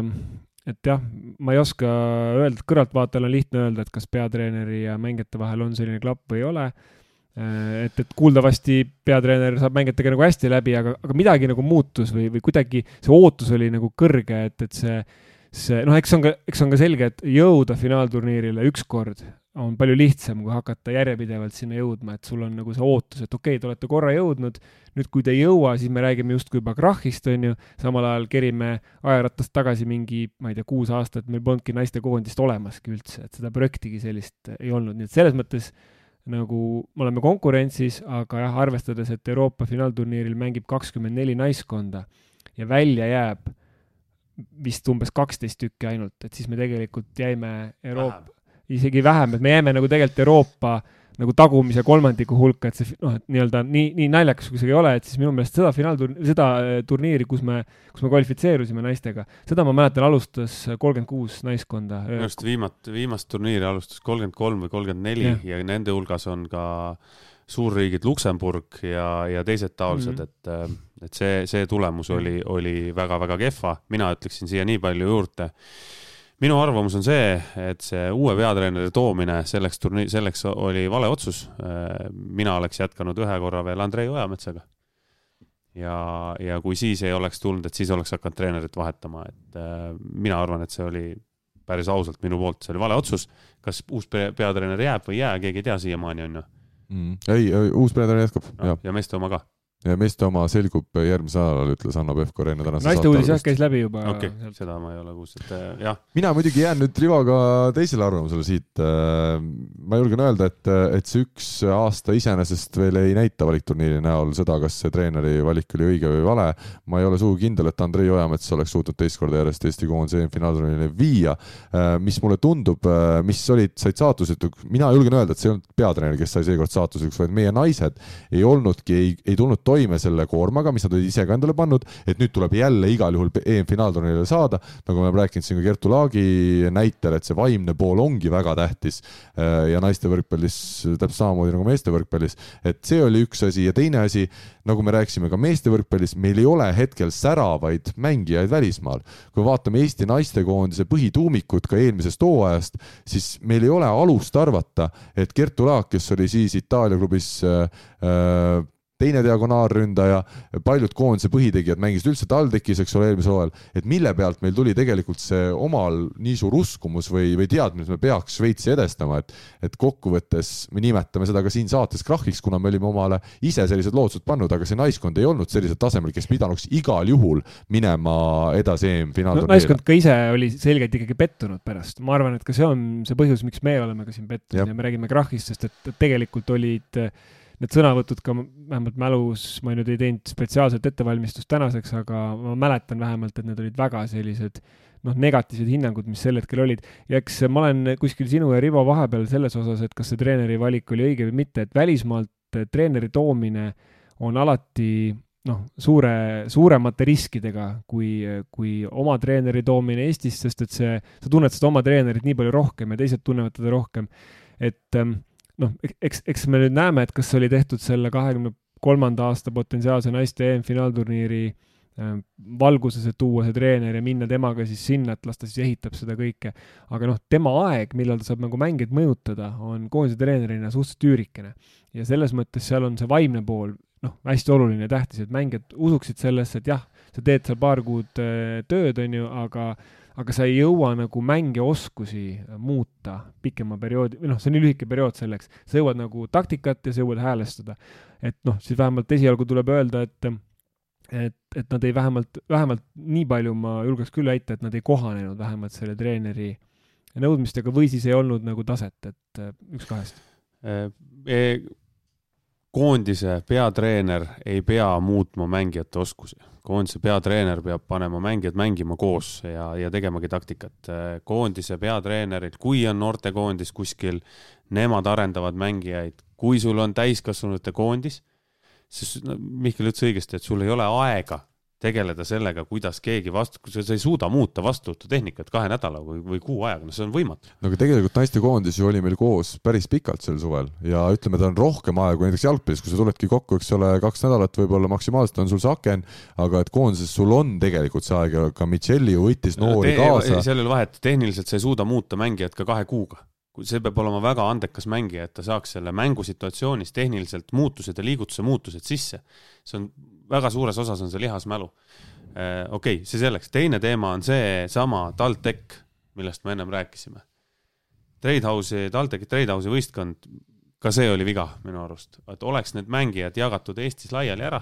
et jah, ma ei oska öelda, kõrvaltvaatajal on lihtne öelda, et kas peatreeneri ja mängijate vahel on selline klapp või ei ole. et, et kuuldavasti peatreener saab mängijatega nagu hästi läbi, aga, aga midagi nagu muutus või, või kuidagi see ootus oli nagu kõrge, et, et see see noh, eks on ka, eks on ka selge, et jõuda finaalturniirile ükskord on palju lihtsam, kui hakata järjepidevalt sinna jõudma, et sul on nagu see ootus, et okei okay,, te olete korra jõudnud, nüüd kui te ei jõua, siis me räägime justkui juba krahhist, on ju, samal ajal kerime ajaratast tagasi mingi, ma ei tea, kuus aastat, meil polnudki naistekoondist olemaski üldse, et seda projektigi sellist ei olnud, nii et selles mõttes nagu me oleme konkurentsis, aga jah, arvestades, et Euroopa finaalturniiril mängib kakskümmend neli naiskonda ja välja jääb vist umbes kaksteist tükki ainult, et siis me tegelikult jäime Euroopa, isegi vähem, et me jääme nagu tegelikult Euroopa nagu tagumise kolmandiku hulka, et see noh, et nii-öelda nii, nii naljakas kui see ei ole, et siis minu meelest seda finaalturniiri, seda äh, turniiri, kus me, kus me kvalifitseerusime naistega, seda ma mäletan, alustas kolmkümmend kuus naiskonda. minu arust viimat-, viimast turniiri alustas kolmkümmend kolm või kolmkümmend neli ja nende hulgas on ka suurriigid Luksemburg ja, ja teised taolised mm, -hmm. et, äh, et see, see tulemus oli, oli väga-väga kehva, mina ütleksin siia nii palju juurde minu arvamus on see, et see uue peatreeneri toomine selleks turni-, selleks oli vale otsus. mina oleks jätkanud ühe korra veel Andrei Ojametsaga. ja, ja kui siis ei oleks tulnud, et siis oleks hakanud treenerit vahetama, et äh, mina arvan, et see oli päris ausalt minu poolt, see oli vale otsus. kas uus peatreener jääb või ei jää, keegi ei tea siiamaani, on ju mm.. ei, uus peatreener jätkab no,. ja meeste oma ka ja meeste oma selgub järgmisel nädalal, ütles Hanno Pevkur enne tänase naiste uudis jah, käis läbi juba. okei okay,, seda ma ei ole kuulnud, et äh, jah. mina muidugi jään nüüd Rivoga teisele arvamusele siit. Äh, ma julgen öelda, et, et see üks aasta iseenesest veel ei näita valikturniiri näol seda, kas see treeneri valik oli õige või vale. ma ei ole sugugi kindel, et Andrei Ojamets oleks suutnud teist korda järjest Eesti koondise finaalturniirile viia. Äh, mis mulle tundub, mis olid, said saatusetuks, mina julgen öelda, et see ei olnud peatreener, kes sai seekord saatuslikuks, vaid meie naised ei olnudki, ei, ei tulnud toime selle koormaga, mis nad olid ise ka endale pannud, et nüüd tuleb jälle igal juhul EM-finaalturniirile saada, nagu me oleme rääkinud siin ka Kertu Laagi näitel, et see vaimne pool ongi väga tähtis äh, ja naiste võrkpallis täpselt samamoodi nagu meeste võrkpallis, et see oli üks asi ja teine asi, nagu me rääkisime ka meeste võrkpallis, meil ei ole hetkel säravaid mängijaid välismaal. kui vaatame Eesti naistekoondise põhituumikut ka eelmisest hooajast, siis meil ei ole alust arvata, et Kertu Laak, kes oli siis Itaalia klubis äh, äh teine diagonaalründaja, paljud koondise põhitegijad mängisid üldse TalTechis, eks ole, eelmisel hooajal, et mille pealt meil tuli tegelikult see omal nii suur uskumus või, või teadmine, et me peaks Šveitsi edestama, et, et kokkuvõttes me nimetame seda ka siin saates krahhiks, kuna me olime omale ise sellised lootused pannud, aga see naiskond ei olnud sellisel tasemel, kes pidanuks igal juhul minema edasi EM-finaalturniirile no,. naiskond ka ise oli selgelt ikkagi pettunud pärast, ma arvan, et ka see on see põhjus, miks me oleme ka siin pettunud ja, ja me räägime krahhist, sest et, et tegelikult olid äh, need sõnavõtud ka vähemalt mälus, ma nüüd ei teinud spetsiaalset ettevalmistust tänaseks, aga ma mäletan vähemalt, et need olid väga sellised noh, negatiivsed hinnangud, mis sel hetkel olid. ja eks ma olen kuskil sinu ja Rivo vahepeal selles osas, et kas see treeneri valik oli õige või mitte, et välismaalt treeneri toomine on alati noh, suure, suuremate riskidega kui, kui oma treeneri toomine Eestisse, sest et see, sa tunned seda oma treenerit nii palju rohkem ja teised tunnevad teda rohkem. et ähm, noh, eks, eks me nüüd näeme, et kas oli tehtud selle kahekümne kolmanda aasta potentsiaalse naiste EM-finaalturniiri äh, valguses, et tuua see treener ja minna temaga siis sinna, et las ta siis ehitab seda kõike. aga noh, tema aeg, millal ta saab nagu mängijaid mõjutada, on koondise treenerina suhteliselt üürikene. ja selles mõttes seal on see vaimne pool noh, hästi oluline ja tähtis, et mängijad usuksid sellesse, et jah, sa teed seal paar kuud äh, tööd, on ju, aga aga sa ei jõua nagu mängeoskusi muuta pikema perioodi, või noh, see on nii lühike periood selleks, sa jõuad nagu taktikat ja sa jõuad häälestada. et noh, siis vähemalt esialgu tuleb öelda, et et, et nad ei vähemalt, vähemalt nii palju ma julgeks küll väita, et nad ei kohanenud vähemalt selle treeneri nõudmistega või siis ei olnud nagu taset, et üks kahest e. Koondise peatreener ei pea muutma mängijate oskusi koondise peatreener peab panema mängijad mängima koos ja, ja tegemagi taktikat. koondise peatreenerid, kui on noortekoondis kuskil, nemad arendavad mängijaid, kui sul on täiskasvanute koondis, siis no, Mihkel ütles õigesti, et sul ei ole aega tegeleda sellega, kuidas keegi vastu, sa ei suuda muuta vastuvõtutehnikat kahe nädala või, või kuu ajaga, no see on võimatu. no aga tegelikult naistekoondis ju oli meil koos päris pikalt sel suvel ja ütleme, ta on rohkem aega kui näiteks jalgpallis, kui sa tuledki kokku, eks ole, kaks nädalat võib-olla maksimaalselt on sul see aken, aga et koondises sul on tegelikult see aeg ja ka Michelli ju võttis noori no, kaasa. seal ei ole vahet, tehniliselt sa ei suuda muuta mängijat ka kahe kuuga see peab olema väga andekas mängija, et ta saaks selle mängusituatsioonis tehniliselt muutused ja liigutuse muutused sisse. see on, väga suures osas on see lihasmälu. okei okay,, see selleks, teine teema on seesama TalTech, millest me ennem rääkisime. Tradehouse'i, TalTechi Tradehouse'i võistkond, ka see oli viga minu arust, et oleks need mängijad jagatud Eestis laiali ära,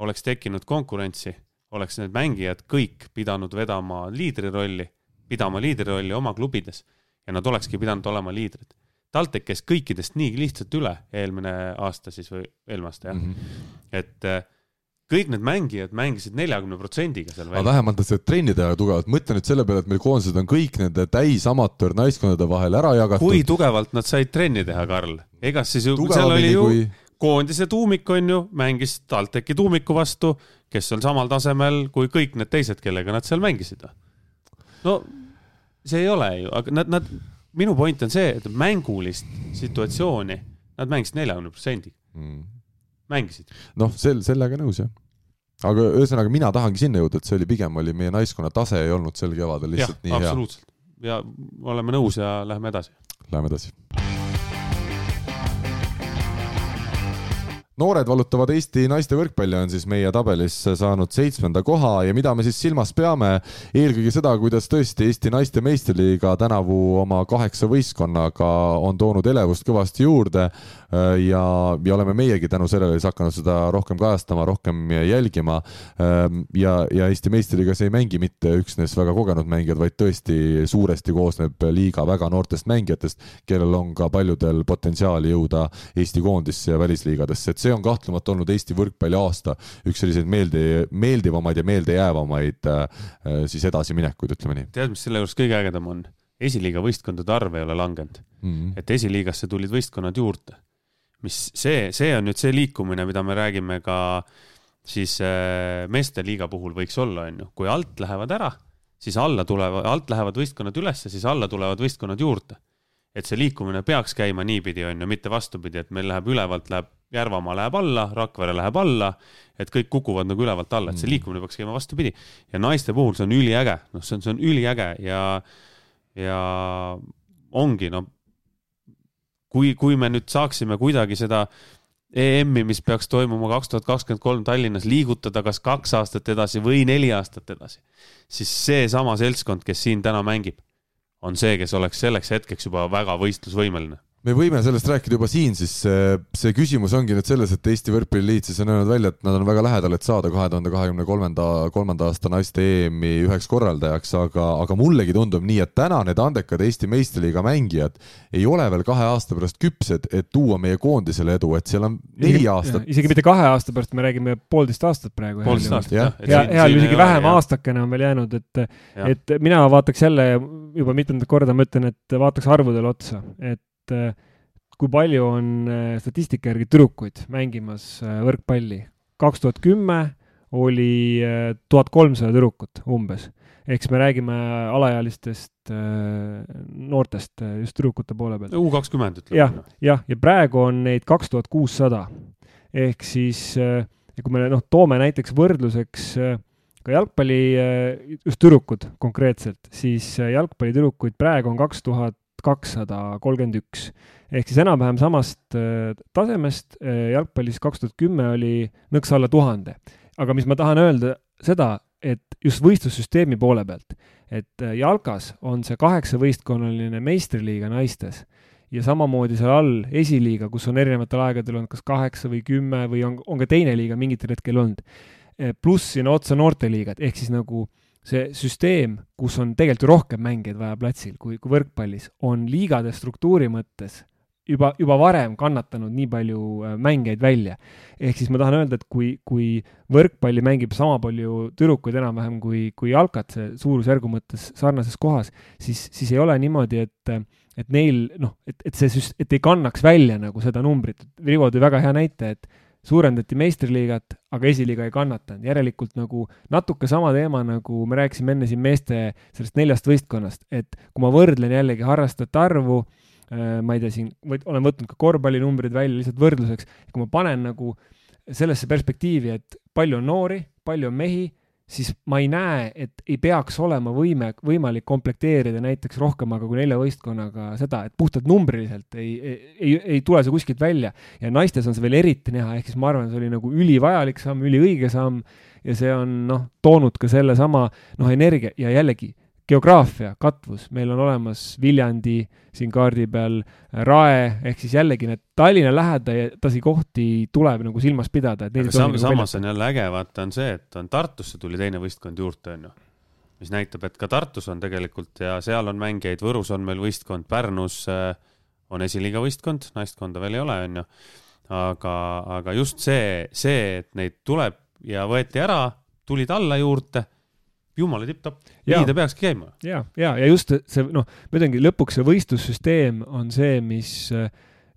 oleks tekkinud konkurentsi, oleks need mängijad kõik pidanud vedama liidrirolli, pidama liidrirolli oma klubides ja nad olekski pidanud olema liidrid. TalTech käis kõikidest nii lihtsalt üle eelmine aasta siis või eelmine aasta jah mm, -hmm. et äh, kõik need mängijad mängisid neljakümne protsendiga seal aga vähemalt nad said trenni teha tugevalt, mõtle nüüd selle peale, et meil koondised on kõik nende täisamatöör naiskondade vahel ära jagatud. kui tugevalt nad said trenni teha, Karl? ega siis ju, seal oli ju kui... koondise tuumik on ju, mängis TalTechi tuumiku vastu, kes on samal tasemel kui kõik need teised, kellega nad seal mängisid. no see ei ole ju, aga nad, nad, minu point on see, et mängulist situatsiooni nad mängisid neljakümne protsendi mm mängisid. noh, sel, sellega nõus jah. aga ühesõnaga, mina tahangi sinna jõuda, et see oli pigem oli meie naiskonna tase ei olnud sel kevadel lihtsalt ja, nii hea. absoluutselt ja oleme nõus ja lähme edasi. Läheme edasi noored valutavad Eesti naiste võrkpalli on siis meie tabelis saanud seitsmenda koha ja mida me siis silmas peame, eelkõige seda, kuidas tõesti Eesti naiste meistriliiga tänavu oma kaheksa võistkonnaga on toonud elevust kõvasti juurde äh, ja, ja oleme meiegi tänu sellele siis hakanud seda rohkem kajastama, rohkem jälgima. Ähm, ja, ja Eesti meistriliigas ei mängi mitte üksnes väga kogenud mängijad, vaid tõesti suuresti koosneb liiga väga noortest mängijatest, kellel on ka paljudel potentsiaali jõuda Eesti koondisse ja välisliigadesse, et see see on kahtlemata olnud Eesti võrkpalli aasta üks selliseid meeldi, meeldivamaid ja meeldejäävamaid äh, siis edasiminekuid, ütleme nii. tead, mis selle juures kõige ägedam on? esiliiga võistkondade arv ei ole langenud mm. -hmm. et esiliigasse tulid võistkonnad juurde. mis see, see on nüüd see liikumine, mida me räägime ka siis äh, meeste liiga puhul võiks olla, on ju, kui alt lähevad ära, siis alla tulevad, alt lähevad võistkonnad ülesse, siis alla tulevad võistkonnad juurde et see liikumine peaks käima niipidi, on ju, mitte vastupidi, et meil läheb ülevalt, läheb Järvamaa läheb alla, Rakvere läheb alla, et kõik kukuvad nagu ülevalt alla, et see mm. liikumine peaks käima vastupidi. ja naiste puhul see on üliäge, noh, see on, see on üliäge ja, ja ongi, no kui, kui me nüüd saaksime kuidagi seda EM-i, mis peaks toimuma kaks tuhat kakskümmend kolm Tallinnas, liigutada kas kaks aastat edasi või neli aastat edasi, siis seesama seltskond, kes siin täna mängib, on see, kes oleks selleks hetkeks juba väga võistlusvõimeline me võime sellest rääkida juba siin, siis see, see küsimus ongi nüüd selles, et Eesti Võrkpalliliit siis on öelnud välja, et nad on väga lähedal, et saada kahe tuhande kahekümne kolmanda, kolmanda aasta naiste EM-i üheks korraldajaks, aga, aga mullegi tundub nii, et täna need andekad Eesti meistriliiga mängijad ei ole veel kahe aasta pärast küpsed, et tuua meie koondisele edu, et seal on neli aastat. isegi mitte kahe aasta pärast, me räägime poolteist aastat praegu. poolteist aastat, jah. ja, juhul isegi vähem, aastakene on veel jäänud, et, et mina vaataks jälle juba mitmendat korda ma ütlen, et vaataks arvudele otsa, et et kui palju on äh, statistika järgi tüdrukuid mängimas äh, võrkpalli. kaks tuhat kümme oli äh, tuhat kolmsada tüdrukut umbes. ehk siis me räägime alaealistest noortest just tüdrukute poole pealt. U kakskümmend ütleme. jah, jah, ja praegu on neid kaks tuhat kuussada. ehk siis, kui me noh, toome näiteks võrdluseks ka jalgpalli, just tüdrukud konkreetselt, siis jalgpallitüdrukuid praegu on kaks tuhat kakssada kolmkümmend üks. ehk siis enam-vähem samast äh, tasemest, äh, jalgpallis kaks tuhat kümme oli nõks alla tuhande. aga mis ma tahan öelda seda, et just võistlussüsteemi poole pealt, et äh, jalkas on see kaheksavõistkonnaline meistriliiga naistes ja samamoodi seal all esiliiga, kus on erinevatel aegadel olnud kas kaheksa või kümme või on, on ka teine liiga mingitel hetkel olnud. pluss sinna otsa noorteliigad, ehk siis nagu äh, see süsteem, kus on tegelikult ju rohkem mängijaid vaja platsil kui, kui võrkpallis, on liigade struktuuri mõttes juba, juba varem kannatanud nii palju äh, mängijaid välja. ehk siis ma tahan öelda, et kui, kui võrkpalli mängib sama palju tüdrukuid enam-vähem kui, kui jalkat, see suurusjärgu mõttes sarnases kohas, siis, siis ei ole niimoodi, et et neil noh, et, et see et ei kannaks välja nagu seda numbrit. Rivo tõi väga hea näite, et suurendati meistriliigat, aga esiliiga ei kannatanud, järelikult nagu natuke sama teema, nagu me rääkisime enne siin meeste sellest neljast võistkonnast, et kui ma võrdlen jällegi harrastajate arvu äh,, ma ei tea, siin olen võtnud ka korvpallinumbrid välja lihtsalt võrdluseks, kui ma panen nagu sellesse perspektiivi, et palju on noori, palju on mehi, siis ma ei näe, et ei peaks olema võime, võimalik komplekteerida näiteks rohkemaga kui nelja võistkonnaga seda, et puhtalt numbriliselt ei, ei, ei, ei tule see kuskilt välja. ja naistes on see veel eriti näha, ehk siis ma arvan, see oli nagu ülivajalik samm, üliõige samm ja see on noh, toonud ka sellesama noh, energia ja jällegi geograafia, katvus, meil on olemas Viljandi siin kaardi peal, Rae, ehk siis jällegi need Tallinna lähedasi kohti tuleb nagu silmas pidada, et aga sam nagu samas on jälle äge, vaata, on see, et on Tartusse tuli teine võistkond juurde, on ju. mis näitab, et ka Tartus on tegelikult ja seal on mängijaid, Võrus on meil võistkond, Pärnus äh, on esiliiga võistkond, naistkonda veel ei ole, on ju. aga, aga just see, see, et neid tuleb ja võeti ära, tulid alla juurde jumala tipp-topp, nii ta peakski käima. ja, ja, ja just see noh, ma ütlengi, lõpuks see võistlussüsteem on see, mis,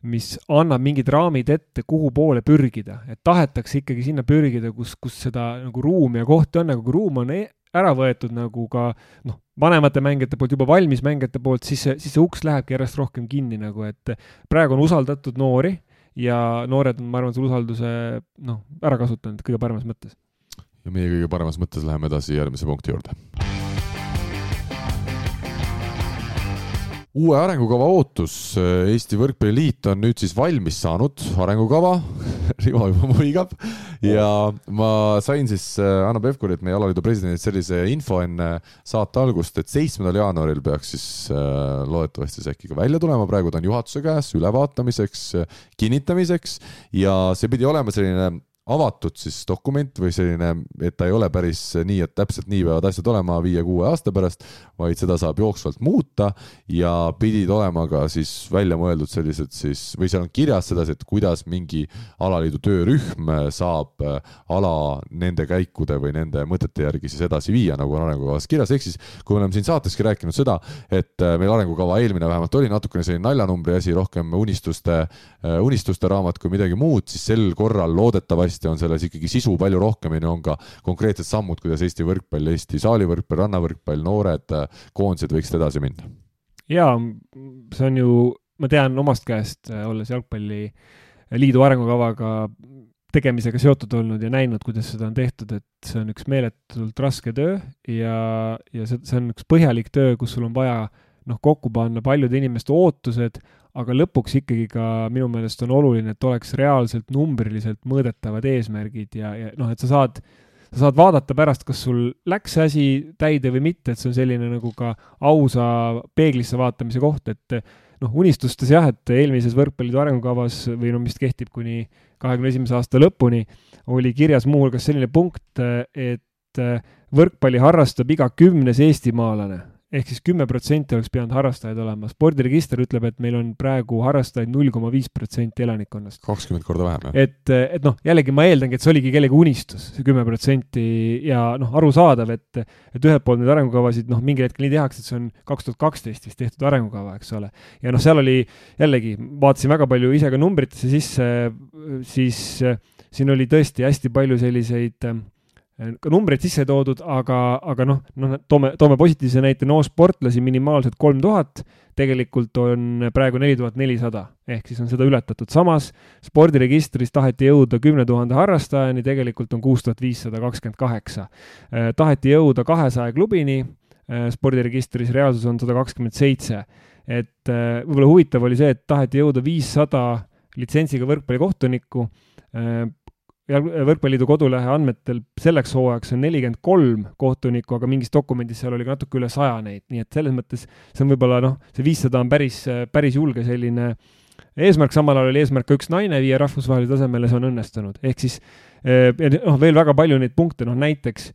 mis annab mingid raamid ette, kuhu poole pürgida, et tahetakse ikkagi sinna pürgida, kus, kus seda nagu ruumi ja kohti on, aga kui ruum on e ära võetud nagu ka noh, vanemate mängijate poolt, juba valmis mängijate poolt, siis see, siis see uks lähebki järjest rohkem kinni nagu, et praegu on usaldatud noori ja noored on, ma arvan, selle usalduse noh, ära kasutanud kõige paremas mõttes ja meie kõige paremas mõttes läheme edasi järgmise punkti juurde. uue arengukava ootus, Eesti Võrkpalliliit on nüüd siis valmis saanud arengukava. (laughs) Rivo juba muigab. Ja ma sain siis äh, Hanno Pevkurilt, meie alaliidu presidendilt sellise info enne saate algust, et seitsmendal jaanuaril peaks siis äh, loodetavasti see äkki ka välja tulema, praegu ta on juhatuse käes ülevaatamiseks, kinnitamiseks. Ja see pidi olema selline avatud siis dokument või selline, et ta ei ole päris nii, et täpselt nii peavad asjad olema viie-kuue aasta pärast, vaid seda saab jooksvalt muuta ja pidid olema ka siis välja mõeldud sellised siis, või seal on kirjas sedasi, et kuidas mingi alaliidu töörühm saab ala nende käikude või nende mõtete järgi siis edasi viia, nagu on arengukavas kirjas, ehk siis kui me oleme siin saateski rääkinud seda, et meil arengukava eelmine vähemalt oli natukene selline naljanumbri asi, rohkem unistuste, unistuste raamat kui midagi muud, siis sel korral loodetavasti hästi, on selles ikkagi sisu palju rohkemini, on ka konkreetsed sammud, kuidas Eesti võrkpall, Eesti saalivõrkpall, rannavõrkpall, noored koondised võiksid edasi minna. jaa, see on ju, ma tean omast käest, olles jalgpalliliidu arengukavaga tegemisega seotud olnud ja näinud, kuidas seda on tehtud, et see on üks meeletult raske töö ja, ja see, see on üks põhjalik töö, kus sul on vaja noh, kokku panna paljude inimeste ootused, aga lõpuks ikkagi ka minu meelest on oluline, et oleks reaalselt numbriliselt mõõdetavad eesmärgid ja, ja noh, et sa saad, sa saad vaadata pärast, kas sul läks see asi täide või mitte, et see on selline nagu ka ausa peeglisse vaatamise koht, et noh, unistustes jah, et eelmises võrkpalliliidu arengukavas või no mis kehtib kuni kahekümne esimese aasta lõpuni, oli kirjas muuhulgas selline punkt, et võrkpalli harrastab iga kümnes eestimaalane ehk siis kümme protsenti oleks pidanud harrastajaid olema. spordiregister ütleb, et meil on praegu harrastajaid null koma viis protsenti elanikkonnast. kakskümmend korda vähem, jah? et, et noh, jällegi ma eeldangi, et see oligi kellegi unistus, see kümme protsenti ja noh, arusaadav, et, et ühelt poolt neid arengukavasid noh, mingil hetkel nii tehakse, et see on kaks tuhat kaksteist vist tehtud arengukava, eks ole. ja noh, seal oli jällegi, vaatasin väga palju ise ka numbritesse sisse, siis siin oli tõesti hästi palju selliseid äh, ka numbreid sisse toodud, aga, aga noh, noh, toome, toome positiivse näite, noosportlasi minimaalselt kolm tuhat, tegelikult on praegu neli tuhat nelisada, ehk siis on seda ületatud. samas spordiregistris taheti jõuda kümne tuhande harrastajani, tegelikult on kuus tuhat viissada kakskümmend kaheksa. Äh, taheti jõuda kahesaja klubini, äh, spordiregistris reaalsus on sada kakskümmend seitse. et äh, võib-olla huvitav oli see, et taheti jõuda viissada litsentsiga võrkpallikohtunikku Võrkpalliliidu kodulehe andmetel selleks hooajaks on nelikümmend kolm kohtunikku, aga mingis dokumendis seal oli ka natuke üle saja neid, nii et selles mõttes see on võib-olla noh, see viissada on päris, päris julge selline eesmärk, samal ajal oli eesmärk ka üks naine viia rahvusvahelisele tasemele, see on õnnestunud, ehk siis eh, noh, veel väga palju neid punkte, noh näiteks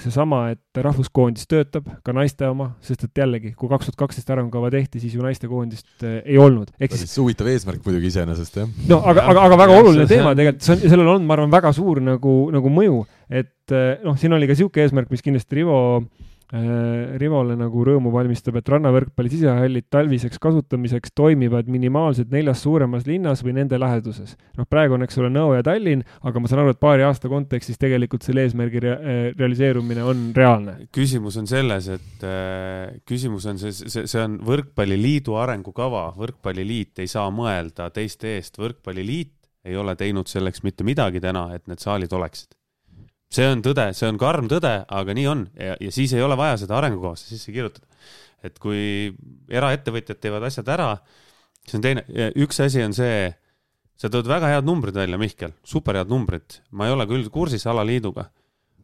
seesama, et rahvuskoondis töötab, ka naiste oma, sest et jällegi, kui kaks tuhat kaksteist arengukava tehti, siis ju naistekoondist äh, ei olnud. päris siis... huvitav eesmärk muidugi iseenesest, jah. no aga, aga, aga väga oluline teema tegelikult, see on, sellel on, ma arvan, väga suur nagu, nagu mõju, et äh, noh, siin oli ka niisugune eesmärk, mis kindlasti Rivo äh, Äh, Rivole nagu rõõmu valmistab, et rannavõrkpalli sisehallid talviseks kasutamiseks toimivad minimaalselt neljas suuremas linnas või nende läheduses. noh, praegu on, eks ole, Nõo ja Tallinn, aga ma saan aru, et paari aasta kontekstis tegelikult selle eesmärgi rea äh, realiseerumine on reaalne. küsimus on selles, et äh, küsimus on see, see, see on Võrkpalliliidu arengukava, Võrkpalliliit ei saa mõelda teiste eest, Võrkpalliliit ei ole teinud selleks mitte midagi täna, et need saalid oleksid see on tõde, see on karm tõde, aga nii on. Ja, ja siis ei ole vaja seda arengukavasse sisse kirjutada. et kui eraettevõtjad teevad asjad ära, siis on teine, üks asi on see, sa tood väga head numbrid välja, Mihkel, superhead numbrid, ma ei ole küll kursis alaliiduga,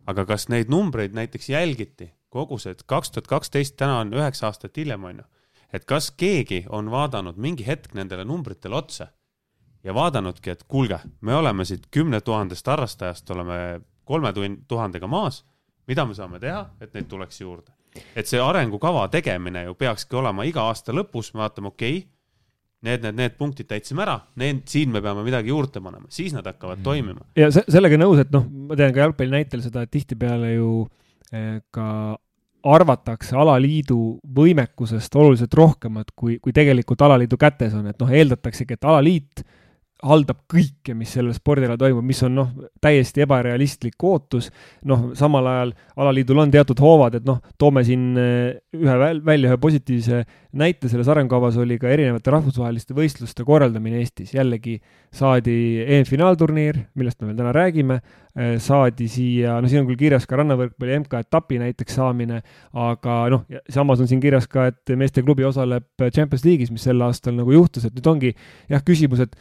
aga kas neid numbreid näiteks jälgiti, kogu see, et kaks tuhat kaksteist, täna on üheksa aastat hiljem, on ju, et kas keegi on vaadanud mingi hetk nendele numbritele otsa ja vaadanudki, et kuulge, me oleme siit kümne tuhandest harrastajast, oleme kolme tuhandega maas, mida me saame teha, et neid tuleks juurde? et see arengukava tegemine ju peakski olema iga aasta lõpus, me vaatame, okei okay,, need, need, need punktid täitsime ära, need, siin me peame midagi juurde panema, siis nad hakkavad mm. toimima. ja se sellega nõus, et noh, ma tean ka jalgpalli näitel seda, et tihtipeale ju eh, ka arvatakse alaliidu võimekusest oluliselt rohkemat, kui, kui tegelikult alaliidu kätes on, et noh, eeldataksegi, et alaliit äh, haldab kõike, mis sellel spordialal toimub, mis on noh, täiesti ebarealistlik ootus. noh, samal ajal alaliidul on teatud hoovad, et noh, toome siin eh, ühe väl, välja ühe positiivse näite, selles arengukavas oli ka erinevate rahvusvaheliste võistluste korraldamine Eestis, jällegi saadi EM-finaalturniir, millest me veel täna räägime, eh, saadi siia, no siin on küll kirjas ka rannavõrkpalli MK-etapi näiteks saamine, aga noh, samas on siin kirjas ka, et meesteklubi osaleb Champions League'is, mis sel aastal nagu juhtus, et nüüd ongi jah, küsimus, et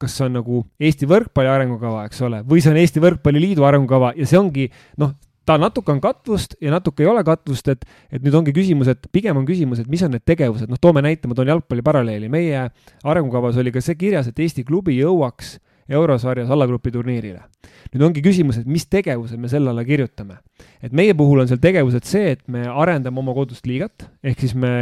kas see on nagu Eesti võrkpalli arengukava, eks ole, või see on Eesti Võrkpalliliidu arengukava ja see ongi noh, ta natuke on katvust ja natuke ei ole katvust, et, et nüüd ongi küsimus, et pigem on küsimus, et mis on need tegevused, noh, toome näite, ma toon jalgpalli paralleeli, meie arengukavas oli ka see kirjas, et Eesti klubi jõuaks eurosarjas allagrupi turniirile. nüüd ongi küsimus, et mis tegevused me selle alla kirjutame. et meie puhul on seal tegevused see, et me arendame oma kodust liigat, ehk siis me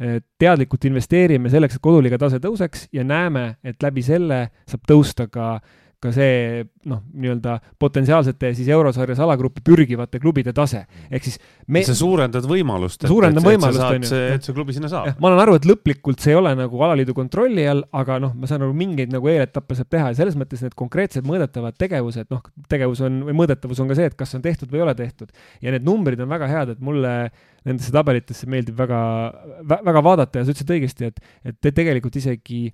eh, teadlikult investeerime selleks, et koduliiga tase tõuseks ja näeme, et läbi selle saab tõusta ka ka see noh, nii-öelda potentsiaalsete siis eurosarjas alagruppi pürgivate klubide tase. ehk siis me. sa suurendad võimalust. suurendan võimalust, on ju. et see klubi sinna saab. ma saan aru, et lõplikult see ei ole nagu alaliidu kontrolli all, aga noh, ma saan aru, mingeid nagu eeletappe saab teha ja selles mõttes need konkreetsed mõõdetavad tegevused, noh, tegevus on või mõõdetavus on ka see, et kas on tehtud või ei ole tehtud. ja need numbrid on väga head, et mulle nendesse tabelitesse meeldib väga, väga vaadata ja sa ütlesid õigesti, et, et tegelikult isegi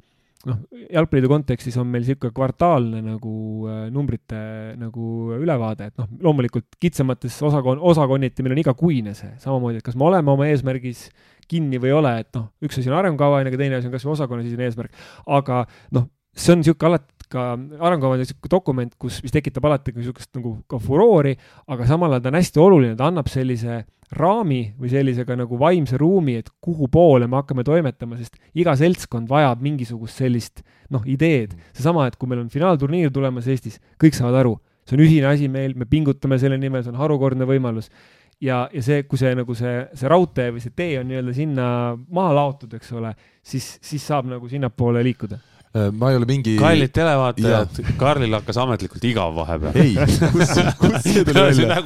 noh, jalgpalliliidu kontekstis on meil niisugune kvartaalne nagu äh, numbrite nagu ülevaade, et noh, loomulikult kitsamates osakon-, osakonniti meil on igakuine see, samamoodi, et kas me oleme oma eesmärgis kinni või ei ole, et noh, üks asi on arengukava, onju, aga teine asi on kas või osakonnasisene eesmärk. aga noh, see on niisugune alati ka arengukava on niisugune dokument, kus, mis tekitab alati niisugust nagu ka furoori, aga samal ajal ta on hästi oluline, ta annab sellise raami või sellisega nagu vaimse ruumi, et kuhu poole me hakkame toimetama, sest iga seltskond vajab mingisugust sellist noh, ideed. seesama, et kui meil on finaalturniir tulemas Eestis, kõik saavad aru, see on ühine asi meil, me pingutame selle nimel, see on harukordne võimalus. ja, ja see, kui see nagu see, see raudtee või see tee on nii-öelda sinna maha laotud, eks ole, siis, siis saab nagu sinnapoole liikuda ma ei ole mingi. kallid televaatajad, Karlil hakkas ametlikult igav vahepeal. ei, kus, kus (laughs) see tuli välja?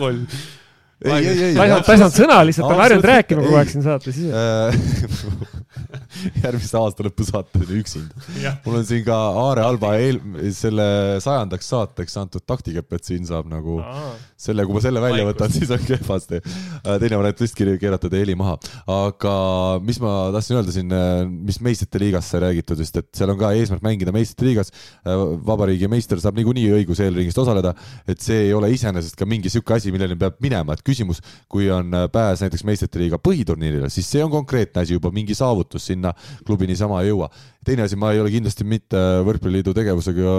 ei, ei, ei. ta ei saanud, ta ei saanud sõna lihtsalt, ta on harjunud rääkima kogu aeg siin saates ise äh, (laughs) (laughs) järgmise aasta lõpu saateni üksinda. mul on siin ka Aare Alba eel, selle sajandaks saateks antud taktikepp, et siin saab nagu Aa. selle, kui ma selle välja võtan, (laughs) siis on kehvasti. Äh, teine variant vist keerata teie heli maha. aga mis ma tahtsin öelda siin, äh, mis meistrite liigast sai räägitud vist, et seal on ka eesmärk mängida meistrite liigas. Äh, vabariigi meister saab niikuinii õiguse eelringist osaleda, et see ei ole iseenesest ka mingi sihuke asi, milleni peab minema, et küsimus, kui on pääs näiteks meistrite liiga põhiturniirile, siis see on konkreetne asi juba, mingi saavutus sinna klubi niisama ei jõua. teine asi, ma ei ole kindlasti mitte Võrkpalliliidu tegevusega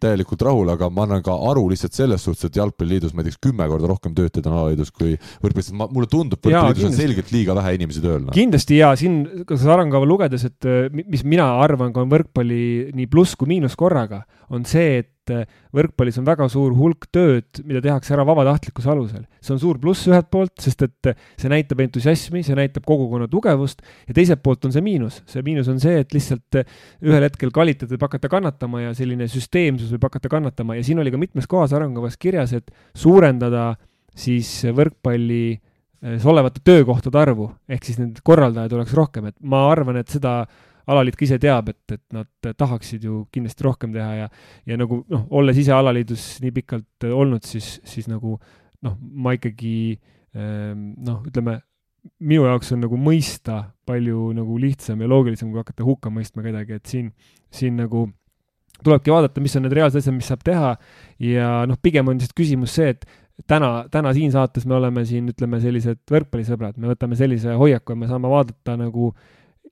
täielikult rahul, aga ma annan ka aru lihtsalt selles suhtes, et Jalgpalliliidus ma tea, kümme korda rohkem töötajaid on alaliidus kui võrkpallis, mulle tundub, Võrkpalliliidus on selgelt liiga vähe inimesi tööl no.. kindlasti ja siin, ka seda arengukava lugedes, et mis mina arvan, ka on võrkpalli nii pluss kui miinus korraga, on see, et et äh, võrkpallis on väga suur hulk tööd, mida tehakse ära vabatahtlikkuse alusel. see on suur pluss ühelt poolt, sest et äh, see näitab entusiasmi, see näitab kogukonna tugevust ja teiselt poolt on see miinus. see miinus on see, et lihtsalt äh, ühel hetkel kvaliteet võib hakata kannatama ja selline süsteemsus võib hakata kannatama ja siin oli ka mitmes kohas arengukavas kirjas, et suurendada siis võrkpalli olevate töökohtade arvu, ehk siis neid korraldajaid oleks rohkem, et ma arvan, et seda alaliit ka ise teab, et, et nad tahaksid ju kindlasti rohkem teha ja, ja nagu noh, olles ise alaliidus nii pikalt olnud, siis, siis nagu noh, ma ikkagi ehm, noh, ütleme, minu jaoks on nagu mõista palju nagu lihtsam ja loogilisem, kui hakata hukka mõistma kedagi, et siin, siin nagu tulebki vaadata, mis on need reaalsed asjad, mis saab teha. Ja noh, pigem on lihtsalt küsimus see, et täna, täna siin saates me oleme siin, ütleme, sellised võrkpallisõbrad, me võtame sellise hoiaku ja me saame vaadata nagu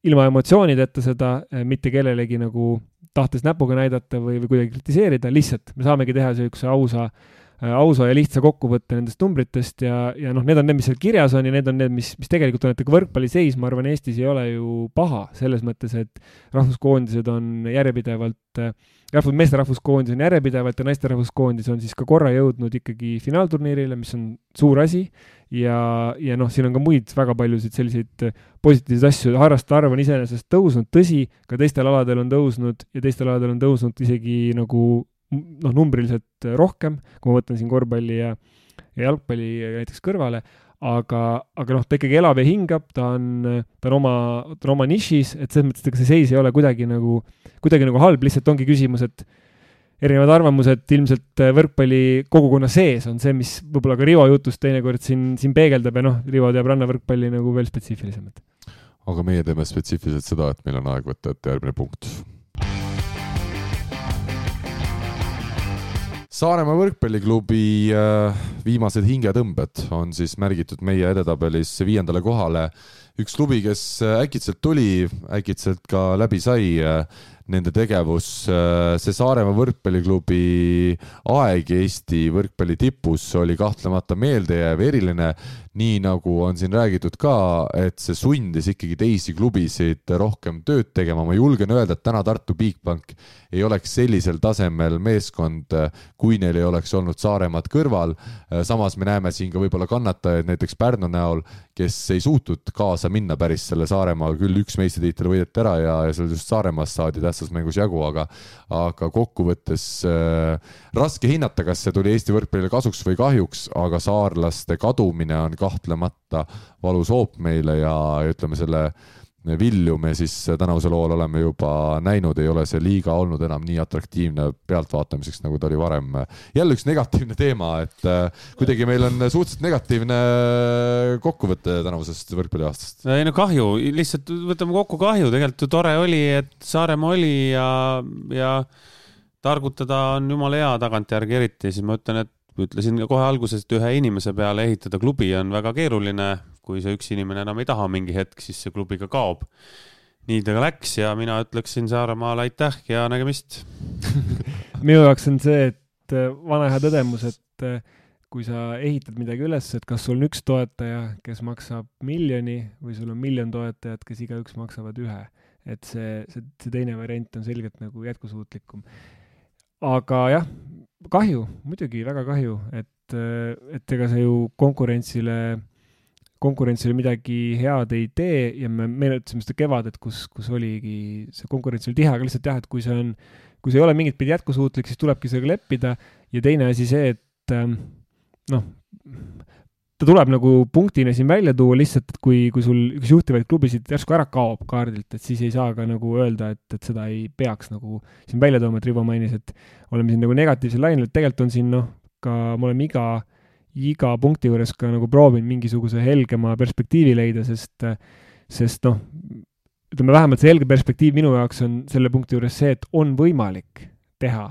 ilma emotsioonideta seda, mitte kellelegi nagu tahtes näpuga näidata või, või kuidagi kritiseerida, lihtsalt me saamegi teha niisuguse ausa Äh, ausa ja lihtsa kokkuvõtte nendest numbritest ja, ja noh, need on need, mis seal kirjas on ja need on need, mis, mis tegelikult on, et ega võrkpalli seis, ma arvan, Eestis ei ole ju paha, selles mõttes, et rahvuskoondised on järjepidevalt äh, rahvus, meeste rahvuskoondis on järjepidevalt ja naiste rahvuskoondis on siis ka korra jõudnud ikkagi finaalturniirile, mis on suur asi. ja, ja noh, siin on ka muid väga paljusid selliseid positiivseid asju, harrastajate arv on iseenesest tõusnud, tõsi, ka teistel aladel on tõusnud ja teistel aladel on tõusnud isegi nagu noh, numbriliselt rohkem, kui ma võtan siin korvpalli ja, ja jalgpalli näiteks kõrvale, aga, aga noh, ta ikkagi elab ja hingab, ta on, ta on oma, ta on oma nišis, et selles mõttes, et ega see seis ei ole kuidagi nagu, kuidagi nagu halb, lihtsalt ongi küsimus, et erinevad arvamused ilmselt võrkpalli kogukonna sees on see, mis võib-olla ka Rivo jutust teinekord siin, siin peegeldab ja noh, Rivo teab rannavõrkpalli nagu veel spetsiifilisemalt. aga meie teeme spetsiifiliselt seda, et meil on aeg võtta ette järgmine punkt Saaremaa võrkpalliklubi äh, viimased hingetõmbed on siis märgitud meie edetabelis viiendale kohale. üks klubi, kes äkitselt tuli, äkitselt ka läbi sai äh, nende tegevus, äh, see Saaremaa võrkpalliklubi aeg Eesti võrkpalli tipus oli kahtlemata meeldejääv, eriline, nii nagu on siin räägitud ka, et see sundis ikkagi teisi klubisid rohkem tööd tegema, ma julgen öelda, et täna Tartu Bigbank ei oleks sellisel tasemel meeskond, kui neil ei oleks olnud Saaremaad kõrval. Samas me näeme siin ka võib-olla kannatajaid näiteks Pärnu näol, kes ei suutnud kaasa minna päris selle Saaremaaga, küll üks meistritiitel võideti ära ja, ja seal just Saaremaast saadi tähtsas mängus jagu, aga aga kokkuvõttes äh, raske hinnata, kas see tuli Eesti võrkpallile kasuks või kahjuks, aga saarlaste kadumine on kahtlemata valus hoop meile ja ütleme, selle vilju me siis tänavusel hooajal oleme juba näinud, ei ole see liiga olnud enam nii atraktiivne pealtvaatamiseks, nagu ta oli varem. jälle üks negatiivne teema, et äh, kuidagi meil on suhteliselt negatiivne kokkuvõte tänavusest võrkpalliaastast. ei no kahju, lihtsalt võtame kokku kahju, tegelikult ju tore oli, et Saaremaa oli ja, ja targutada on jumala hea tagantjärgi eriti, siis ma ütlen, et ütlesin kohe alguses, et ühe inimese peale ehitada klubi on väga keeruline. kui see üks inimene enam ei taha mingi hetk, siis see klubi ka kaob. nii ta ka läks ja mina ütleksin Saaremaale aitäh ja nägemist (laughs) minu jaoks on see, et äh, vana hea tõdemus, et äh, kui sa ehitad midagi üles, et kas sul on üks toetaja, kes maksab miljoni või sul on miljon toetajat, kes igaüks maksavad ühe. et see, see, see teine variant on selgelt nagu jätkusuutlikum. aga jah, kahju, muidugi väga kahju, et, et ega see ju konkurentsile, konkurentsile midagi head ei tee ja me meenutasime seda kevadet, kus, kus oligi see konkurents oli tihe, aga lihtsalt jah, et kui see on, kui see ei ole mingit pidi jätkusuutlik, siis tulebki sellega leppida. Ja teine asi see, et noh, ta tuleb nagu punktina siin välja tuua lihtsalt, et kui, kui sul üks juhtivaid klubisid järsku ära kaob kaardilt, et siis ei saa ka nagu öelda, et, et seda ei peaks nagu siin välja tooma, et Rivo mainis, et oleme siin nagu negatiivsel lainel, et tegelikult on siin noh, ka me oleme iga, iga punkti juures ka nagu proovinud mingisuguse helgema perspektiivi leida, sest, sest noh, ütleme vähemalt see helge perspektiiv minu jaoks on selle punkti juures see, et on võimalik teha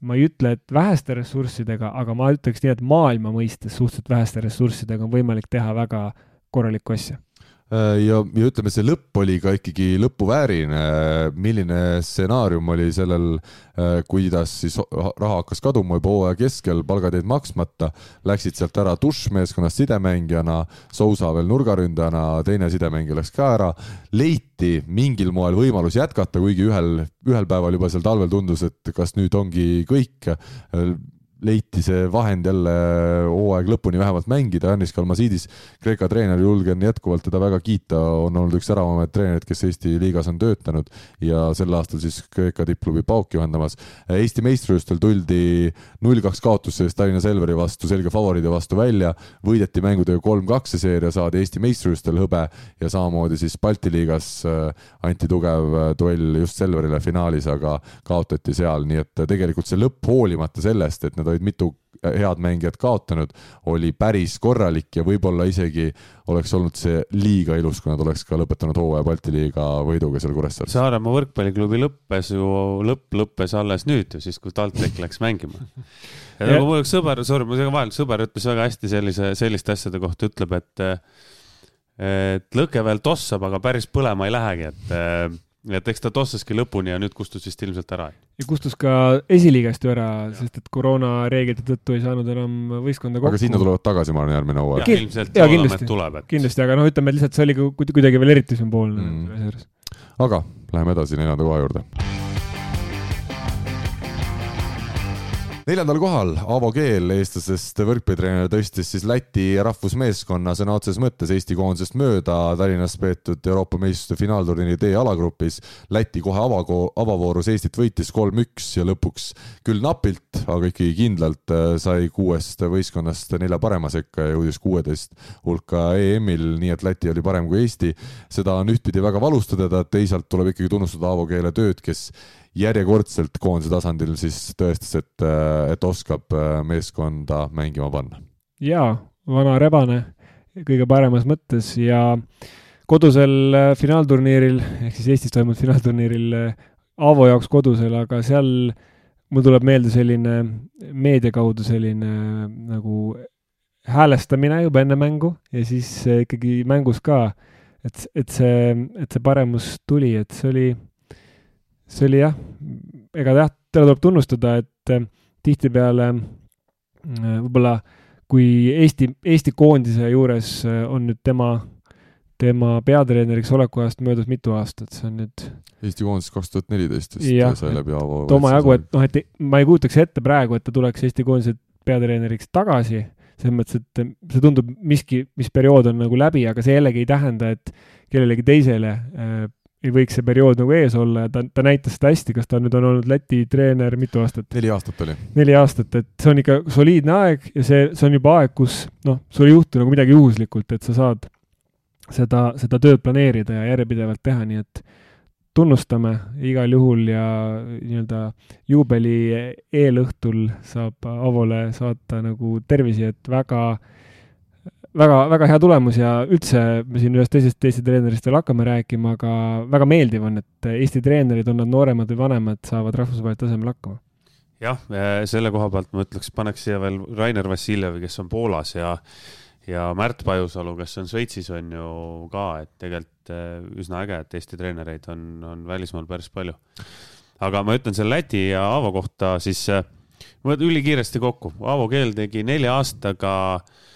ma ei ütle, et väheste ressurssidega, aga ma ütleks nii, et maailma mõistes suhteliselt väheste ressurssidega on võimalik teha väga korralikku asja ja, ja ütleme, see lõpp oli ka ikkagi lõpuväärine. milline stsenaarium oli sellel, äh, kuidas siis raha hakkas kaduma juba hooaja keskel, palgad jäid maksmata, läksid sealt ära dušmeeskonnast sidemängijana, Sousa veel nurgaründajana, teine sidemängija läks ka ära, leiti mingil moel võimalus jätkata, kuigi ühel, ühel päeval juba seal talvel tundus, et kas nüüd ongi kõik leiti see vahend jälle hooaeg lõpuni vähemalt mängida, Janis Kalmasiidis, Kreeka treener, julgen jätkuvalt teda väga kiita, on olnud üks säravamaid treenereid, kes Eesti liigas on töötanud ja sel aastal siis Kreeka tippklubi Pauk juhendamas. Eesti meistrivõistlustel tuldi null-kaks kaotusse Tallinna Selveri vastu, selge favoriidi vastu välja, võideti mängudega kolm-kaks see seeria, saadi Eesti meistrivõistlustel hõbe ja samamoodi siis Balti liigas äh, anti tugev äh, duell just Selverile finaalis, aga kaotati seal, nii et tegelikult see lõpp hoolimata sellest, et need olid mitu head mängijat kaotanud, oli päris korralik ja võib-olla isegi oleks olnud see liiga ilus, kui nad oleks ka lõpetanud hooaja Balti liiga võiduga seal Kuressaares. Saaremaa võrkpalliklubi lõppes ju, lõpp lõppes alles nüüd ju, siis kui TalTech läks mängima. ja nagu mu üks sõber, sorry, ma segan vahele, sõber ütles väga hästi sellise, selliste asjade kohta, ütleb, et et lõke veel tossab, aga päris põlema ei lähegi, et et eks ta tossaski lõpuni ja nüüd kustus vist ilmselt ära. ja kustus ka esiliigast ju ära, sest et koroonareeglite tõttu ei saanud enam võistkonda kokku. aga sinna tulevad tagasi, ma arvan, järgmine hooaeg. ilmselt loodame, et tuleb, et. kindlasti, aga noh, ütleme lihtsalt see oli kuidagi veel eriti sümboolne mm.. aga läheme edasi neljanda koha juurde neljandal kohal Aavo Keel, eestlasest võrkpallitreener, tõstis siis Läti rahvusmeeskonna sõna otseses mõttes Eesti koondisest mööda Tallinnas peetud Euroopa meistrite finaalturniiri D-alagrupis. Läti kohe avago-, avavoorus Eestit võitis kolm-üks ja lõpuks küll napilt, aga ikkagi kindlalt äh, sai kuuest võistkonnast nelja parema sekka ja jõudis kuueteist hulka EM-il, nii et Läti oli parem kui Eesti. seda on ühtpidi väga valus tõdeda, teisalt tuleb ikkagi tunnustada Aavo Keele tööd, kes järjekordselt koondise tasandil siis tõestas, et, et oskab äh, meeskonda mängima panna. jaa, vana rebane kõige paremas mõttes ja kodusel äh, finaalturniiril ehk siis Eestis toimunud finaalturniiril äh, Aavo jaoks kodusel, aga seal mul tuleb meelde selline meedia kaudu selline nagu häälestamine juba enne mängu ja siis ikkagi mängus ka, et, et see, et see paremus tuli, et see oli see oli jah, ega jah, teda tuleb tunnustada, et äh, tihtipeale äh, võib-olla kui Eesti, Eesti koondise juures äh, on nüüd tema, tema peatreeneriks oleku ajast möödas mitu aastat, see on nüüd Eesti koondis kaks tuhat neliteist vist sai läbi Aavo. omajagu, et noh, et ma ei kujutaks ette praegu, et ta tuleks Eesti koondise peatreeneriks tagasi, selles mõttes, et see tundub miski, mis periood on nagu läbi, aga see jällegi ei tähenda, et kellelegi teisele ei võiks see periood nagu ees olla ja ta, ta näitas seda hästi, kas ta nüüd on olnud Läti treener mitu aastat? neli aastat oli. neli aastat, et see on ikka soliidne aeg ja see, see on juba aeg, kus noh, sul ei juhtu nagu midagi juhuslikult, et sa saad seda, seda tööd planeerida ja järjepidevalt teha, nii et tunnustame igal juhul ja nii-öelda juubeli eelõhtul saab Avole saata nagu tervisi, et väga äh, väga, väga hea tulemus ja üldse me siin ühest teisest Eesti treenerist veel hakkame rääkima, aga väga meeldiv on, et Eesti treenerid, on nad nooremad või vanemad, saavad rahvusvahelisel tasemel hakkama. jah, selle koha pealt ma ütleks, paneks siia veel Rainer Vassiljevi, kes on Poolas ja ja Märt Pajusalu, kes on Šveitsis, on ju ka, et tegelikult eh, üsna äge, et Eesti treenereid on, on välismaal päris palju. aga ma ütlen selle Läti ja Aavo kohta siis, eh, ma ülikiiresti kokku, Aavo Keel tegi nelja aastaga Äh,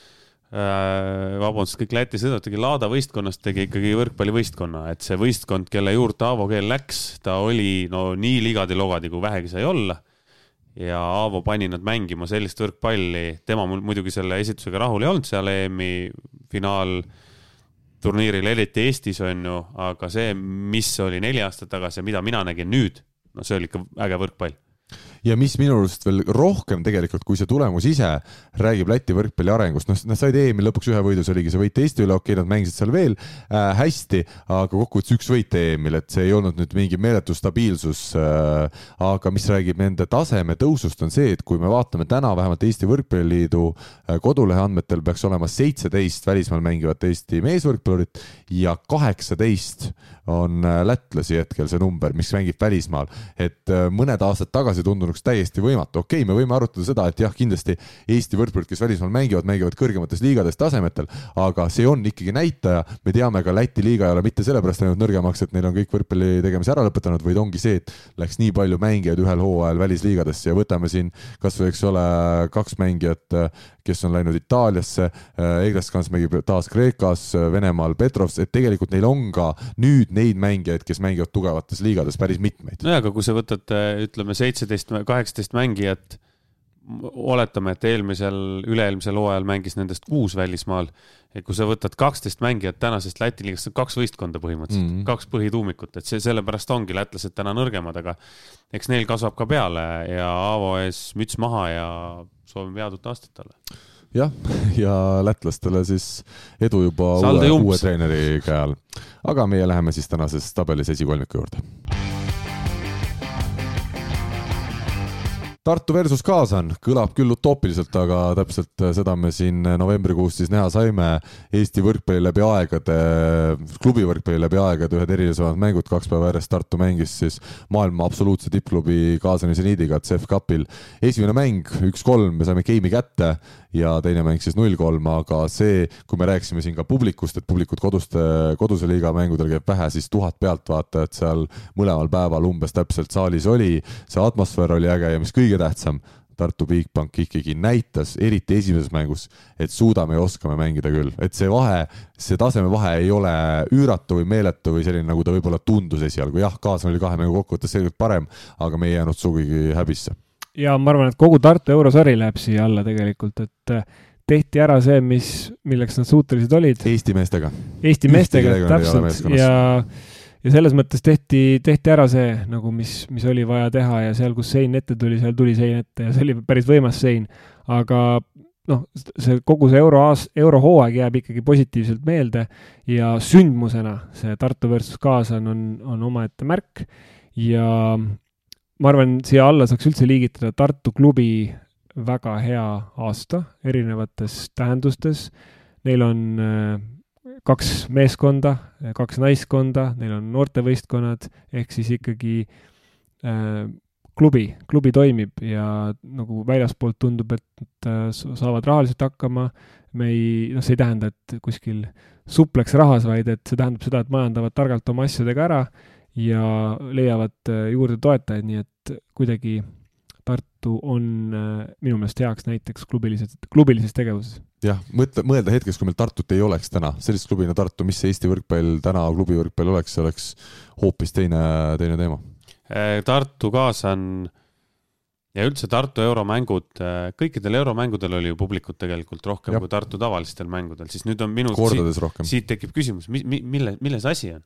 vabandust, kõik Läti sõidavad, tegi Laada võistkonnast tegi ikkagi võrkpallivõistkonna, et see võistkond, kelle juurde Aavo Keel läks, ta oli no nii ligadi-logadi, kui vähegi sai olla. ja Aavo pani nad mängima sellist võrkpalli, tema muidugi selle esitusega rahul ei olnud seal EM-i finaalturniiril, eriti Eestis on ju, aga see, mis oli neli aastat tagasi ja mida mina nägin nüüd, no see oli ikka äge võrkpall ja mis minu arust veel rohkem tegelikult, kui see tulemus ise räägib Läti võrkpalli arengust, noh, nad said EM-il lõpuks ühe võidu, see oligi see võit Eesti üle, okei okay,, nad mängisid seal veel äh, hästi, aga kokkuvõttes üks võit EM-il, et see ei olnud nüüd mingi meeletu stabiilsus äh,. aga mis räägib nende taseme tõusust, on see, et kui me vaatame täna vähemalt Eesti Võrkpalliliidu äh, kodulehe andmetel peaks olema seitseteist välismaal mängivat Eesti meesvõrkpallurit ja kaheksateist on äh, lätlasi hetkel see number, mis mängib välismaal, et äh, mõned aastad tagasi tundunuks täiesti võimatu, okei okay,, me võime arutada seda, et jah, kindlasti Eesti võrkpallurid, kes välismaal mängivad, mängivad kõrgemates liigades tasemetel, aga see on ikkagi näitaja, me teame ka Läti liiga ei ole mitte sellepärast läinud nõrgemaks, et neil on kõik võrkpalli tegemise ära lõpetanud, vaid ongi see, et läks nii palju mängijaid ühel hooajal välisliigadesse ja võtame siin kasvõi, eks ole, kaks mängijat, kes on läinud Itaaliasse, Eglaskans mängib taas Kreekas, Venemaal Petrovs, et tegelikult neil on ka nüüd neid mängijaid, kes mängivad tugevates liigades päris mitmeid. nojah, aga kui sa võtad, ütleme, seitseteist, kaheksateist mängijat, oletame, et eelmisel, üle-eelmisel hooajal mängis nendest kuus välismaal. et kui sa võtad kaksteist mängijat tänasest Läti liigast, kaks võistkonda põhimõtteliselt mm, -hmm. kaks põhituumikut, et see sellepärast ongi lätlased täna nõrgemad, aga eks neil kasvab ka peale ja Aavo ees müts maha ja soovime head uut aastat talle jah, ja lätlastele siis edu juba Salde uue, uue treeneri käe all. aga meie läheme siis tänases tabelis esikolmiku juurde. Tartu versus Kaasan kõlab küll utoopiliselt, aga täpselt seda me siin novembrikuus siis näha saime. Eesti võrkpalli läbi aegade, klubi võrkpalli läbi aegade ühed erilisemad mängud, kaks päeva järjest Tartu mängis siis maailma absoluutse tippklubi Kaasani seniidiga CEF Cupil. esimene mäng üks-kolm, me saime game'i kätte ja teine mäng siis null-kolm, aga see, kui me rääkisime siin ka publikust, et publikut koduste, koduse liiga mängudel käib vähe, siis tuhat pealtvaatajat seal mõlemal päeval umbes täpselt saalis oli. see atmosfäär oli äge ja mis kõige tähtsam, Tartu Bigbank ikkagi näitas, eriti esimeses mängus, et suudame ja oskame mängida küll, et see vahe, see tasemevahe ei ole üüratu või meeletu või selline, nagu ta võib-olla tundus esialgu, jah, kaaslane oli kahe mängu kokkuvõttes selgelt parem, aga me ei jäänud sugugi häbisse. Ja ma arvan, et kogu Tartu eurosari läheb siia alla tegelikult, et äh, tehti ära see, mis, milleks nad suutelised olid. Eesti meestega. Eesti meestega, täpselt, ja, ja selles mõttes tehti, tehti ära see nagu, mis, mis oli vaja teha ja seal, kus sein ette tuli, seal tuli sein ette ja see oli päris võimas sein. aga noh, see kogu see euroaas-, eurohooaeg jääb ikkagi positiivselt meelde ja sündmusena see Tartu versus Kaasan on, on omaette märk ja ma arvan, siia alla saaks üldse liigitada Tartu klubi väga hea aasta erinevates tähendustes. Neil on äh, kaks meeskonda, kaks naiskonda, neil on noortevõistkonnad, ehk siis ikkagi äh, klubi, klubi toimib ja nagu väljaspoolt tundub, et äh, saavad rahaliselt hakkama. me ei, noh, see ei tähenda, et kuskil supleks rahas, vaid et see tähendab seda, et majandavad targalt oma asjadega ära ja leiavad äh, juurde toetajaid, nii et kuidagi Tartu on äh, minu meelest heaks näiteks klubilises, klubilises tegevuses. Jah, mõtle, mõelda hetkeks, kui meil Tartut ei oleks täna, sellist klubi nagu Tartu, mis see Eesti võrkpall täna, klubi võrkpall oleks, see oleks hoopis teine, teine teema. Äh, Tartu kaasan ja üldse Tartu euromängud, kõikidel euromängudel oli ju publikut tegelikult rohkem ja. kui Tartu tavalistel mängudel, siis nüüd on minu kordades siit, rohkem. siit tekib küsimus, mi-, mi-, mille, milles asi on?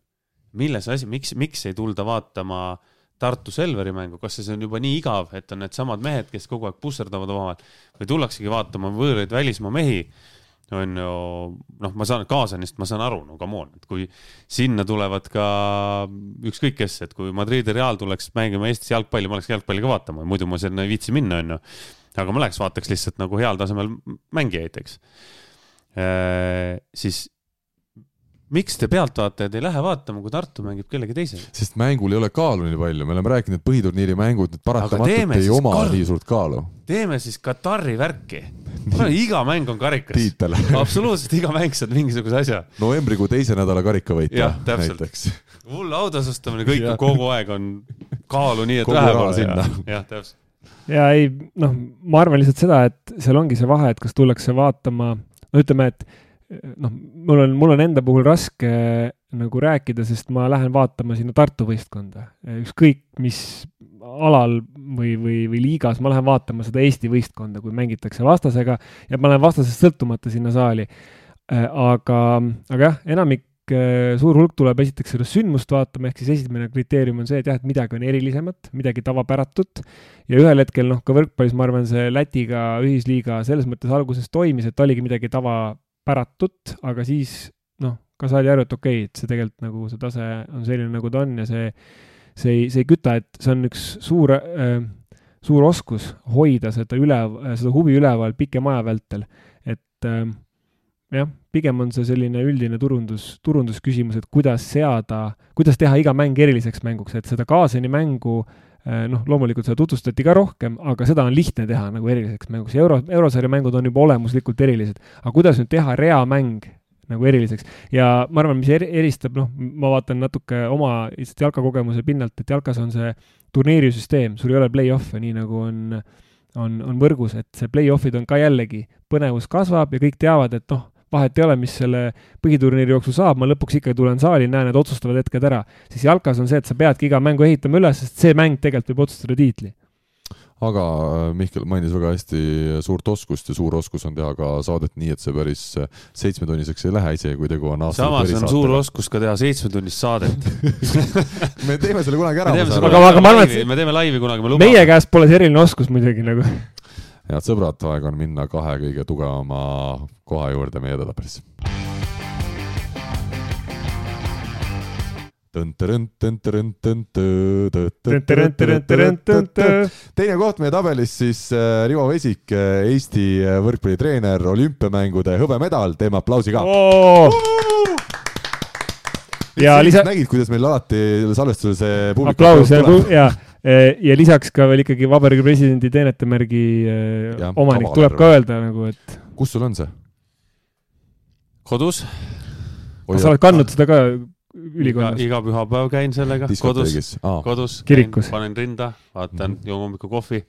milles asi, miks, miks ei tulda vaatama Tartu Selveri mängu, kas see on juba nii igav, et on needsamad mehed, kes kogu aeg pusserdavad omavahel või tullaksegi vaatama võõraid välismaa mehi, on ju, noh, ma saan Kaasanist, ma saan aru, no come on, et kui sinna tulevad ka ükskõik kes, et kui Madridi Real tuleks mängima Eestis jalgpalli, ma oleks jalgpalli ka vaatama, muidu ma sinna ei viitsi minna, on ju. aga ma läheks vaataks lihtsalt nagu heal tasemel mängijaid, eks. Äh, siis miks te pealtvaatajad ei lähe vaatama, kui Tartu mängib kellegi teisega? sest mängul ei ole kaalu nii palju, me oleme rääkinud, et põhiturniiri mängud, need paratamatult ei oma nii suurt kaalu. teeme siis Katari värki. iga mäng on karikas. (laughs) absoluutselt, iga mäng saad mingisuguse asja. novembrikuu teise nädala karikavõitja näiteks. hull autasustamine, kõik kogu aeg on kaalu nii, et vähe pole. jah, täpselt. ja ei, noh, ma arvan lihtsalt seda, et seal ongi see vahe, et kas tullakse vaatama, no ütleme, et noh, mul on, mul on enda puhul raske nagu rääkida, sest ma lähen vaatama sinna Tartu võistkonda, ükskõik mis alal või, või, või liigas, ma lähen vaatama seda Eesti võistkonda, kui mängitakse vastasega ja ma lähen vastasest sõltumata sinna saali. aga, aga jah, enamik, suur hulk tuleb esiteks seda sündmust vaatama, ehk siis esimene kriteerium on see, et jah, et midagi on erilisemat, midagi tavapäratut ja ühel hetkel noh, ka võrkpallis ma arvan, see Lätiga ühisliiga selles mõttes alguses toimis, et oligi midagi tava päratut, aga siis noh, ka saadi aru, et okei okay,, et see tegelikult nagu see tase on selline, nagu ta on ja see, see ei, see ei küta, et see on üks suur äh,, suur oskus hoida seda ülev, seda huvi üleval pikema aja vältel. et äh, jah, pigem on see selline üldine turundus, turundusküsimus, et kuidas seada, kuidas teha iga mäng eriliseks mänguks, et seda kaasani mängu Äh, noh, loomulikult seda tutvustati ka rohkem, aga seda on lihtne teha nagu eriliseks mänguks. euro, eurosarja mängud on juba olemuslikult erilised. aga kuidas nüüd teha reamäng nagu eriliseks ja ma arvan, mis eri, eristab, noh, ma vaatan natuke oma lihtsalt jalkakogemuse pinnalt, et jalkas on see turniirisüsteem, sul ei ole play-off'e, nii nagu on, on, on võrgus, et see play-off'id on ka jällegi, põnevus kasvab ja kõik teavad, et noh, vahet ei ole, mis selle põhiturniiri jooksul saab, ma lõpuks ikkagi tulen saali, näen need otsustavad hetked ära. siis jalkas on see, et sa peadki iga mängu ehitama üles, sest see mäng tegelikult võib otsustada tiitli aga äh, Mihkel mainis väga hästi suurt oskust ja suur oskus on teha ka saadet nii, et see päris äh, seitsmetunniseks ei lähe, isegi kui tegu on aasta samas on suur oskus ka teha seitsmetunnist saadet (laughs) me teeme selle kunagi ära. aga, aga ma arvan, et me teeme laivi kunagi, me lubame. meie käest pole see eriline oskus muidugi nagu (laughs) head sõbrad, aeg on minna kahe kõige tugevama koha juurde meie edetabelis. teine koht meie tabelis siis äh, Rivo Vesik, äh, Eesti äh, võrkpallitreener, olümpiamängude hõbemedal, teeme aplausi ka oh!. ja lisa-. nägid, kuidas meil alati salvestusel see aplaus ja, ja, ja lisaks ka veel ikkagi Vabariigi Presidendi teenetemärgi ja, omanik tuleb ka öelda nagu, et. kus sul on see? kodus. sa oled kandnud seda ka ülikonnas? iga pühapäev käin sellega kodus, kodus, panen rinda, vaatan mm, -hmm. joon hommikukohvi,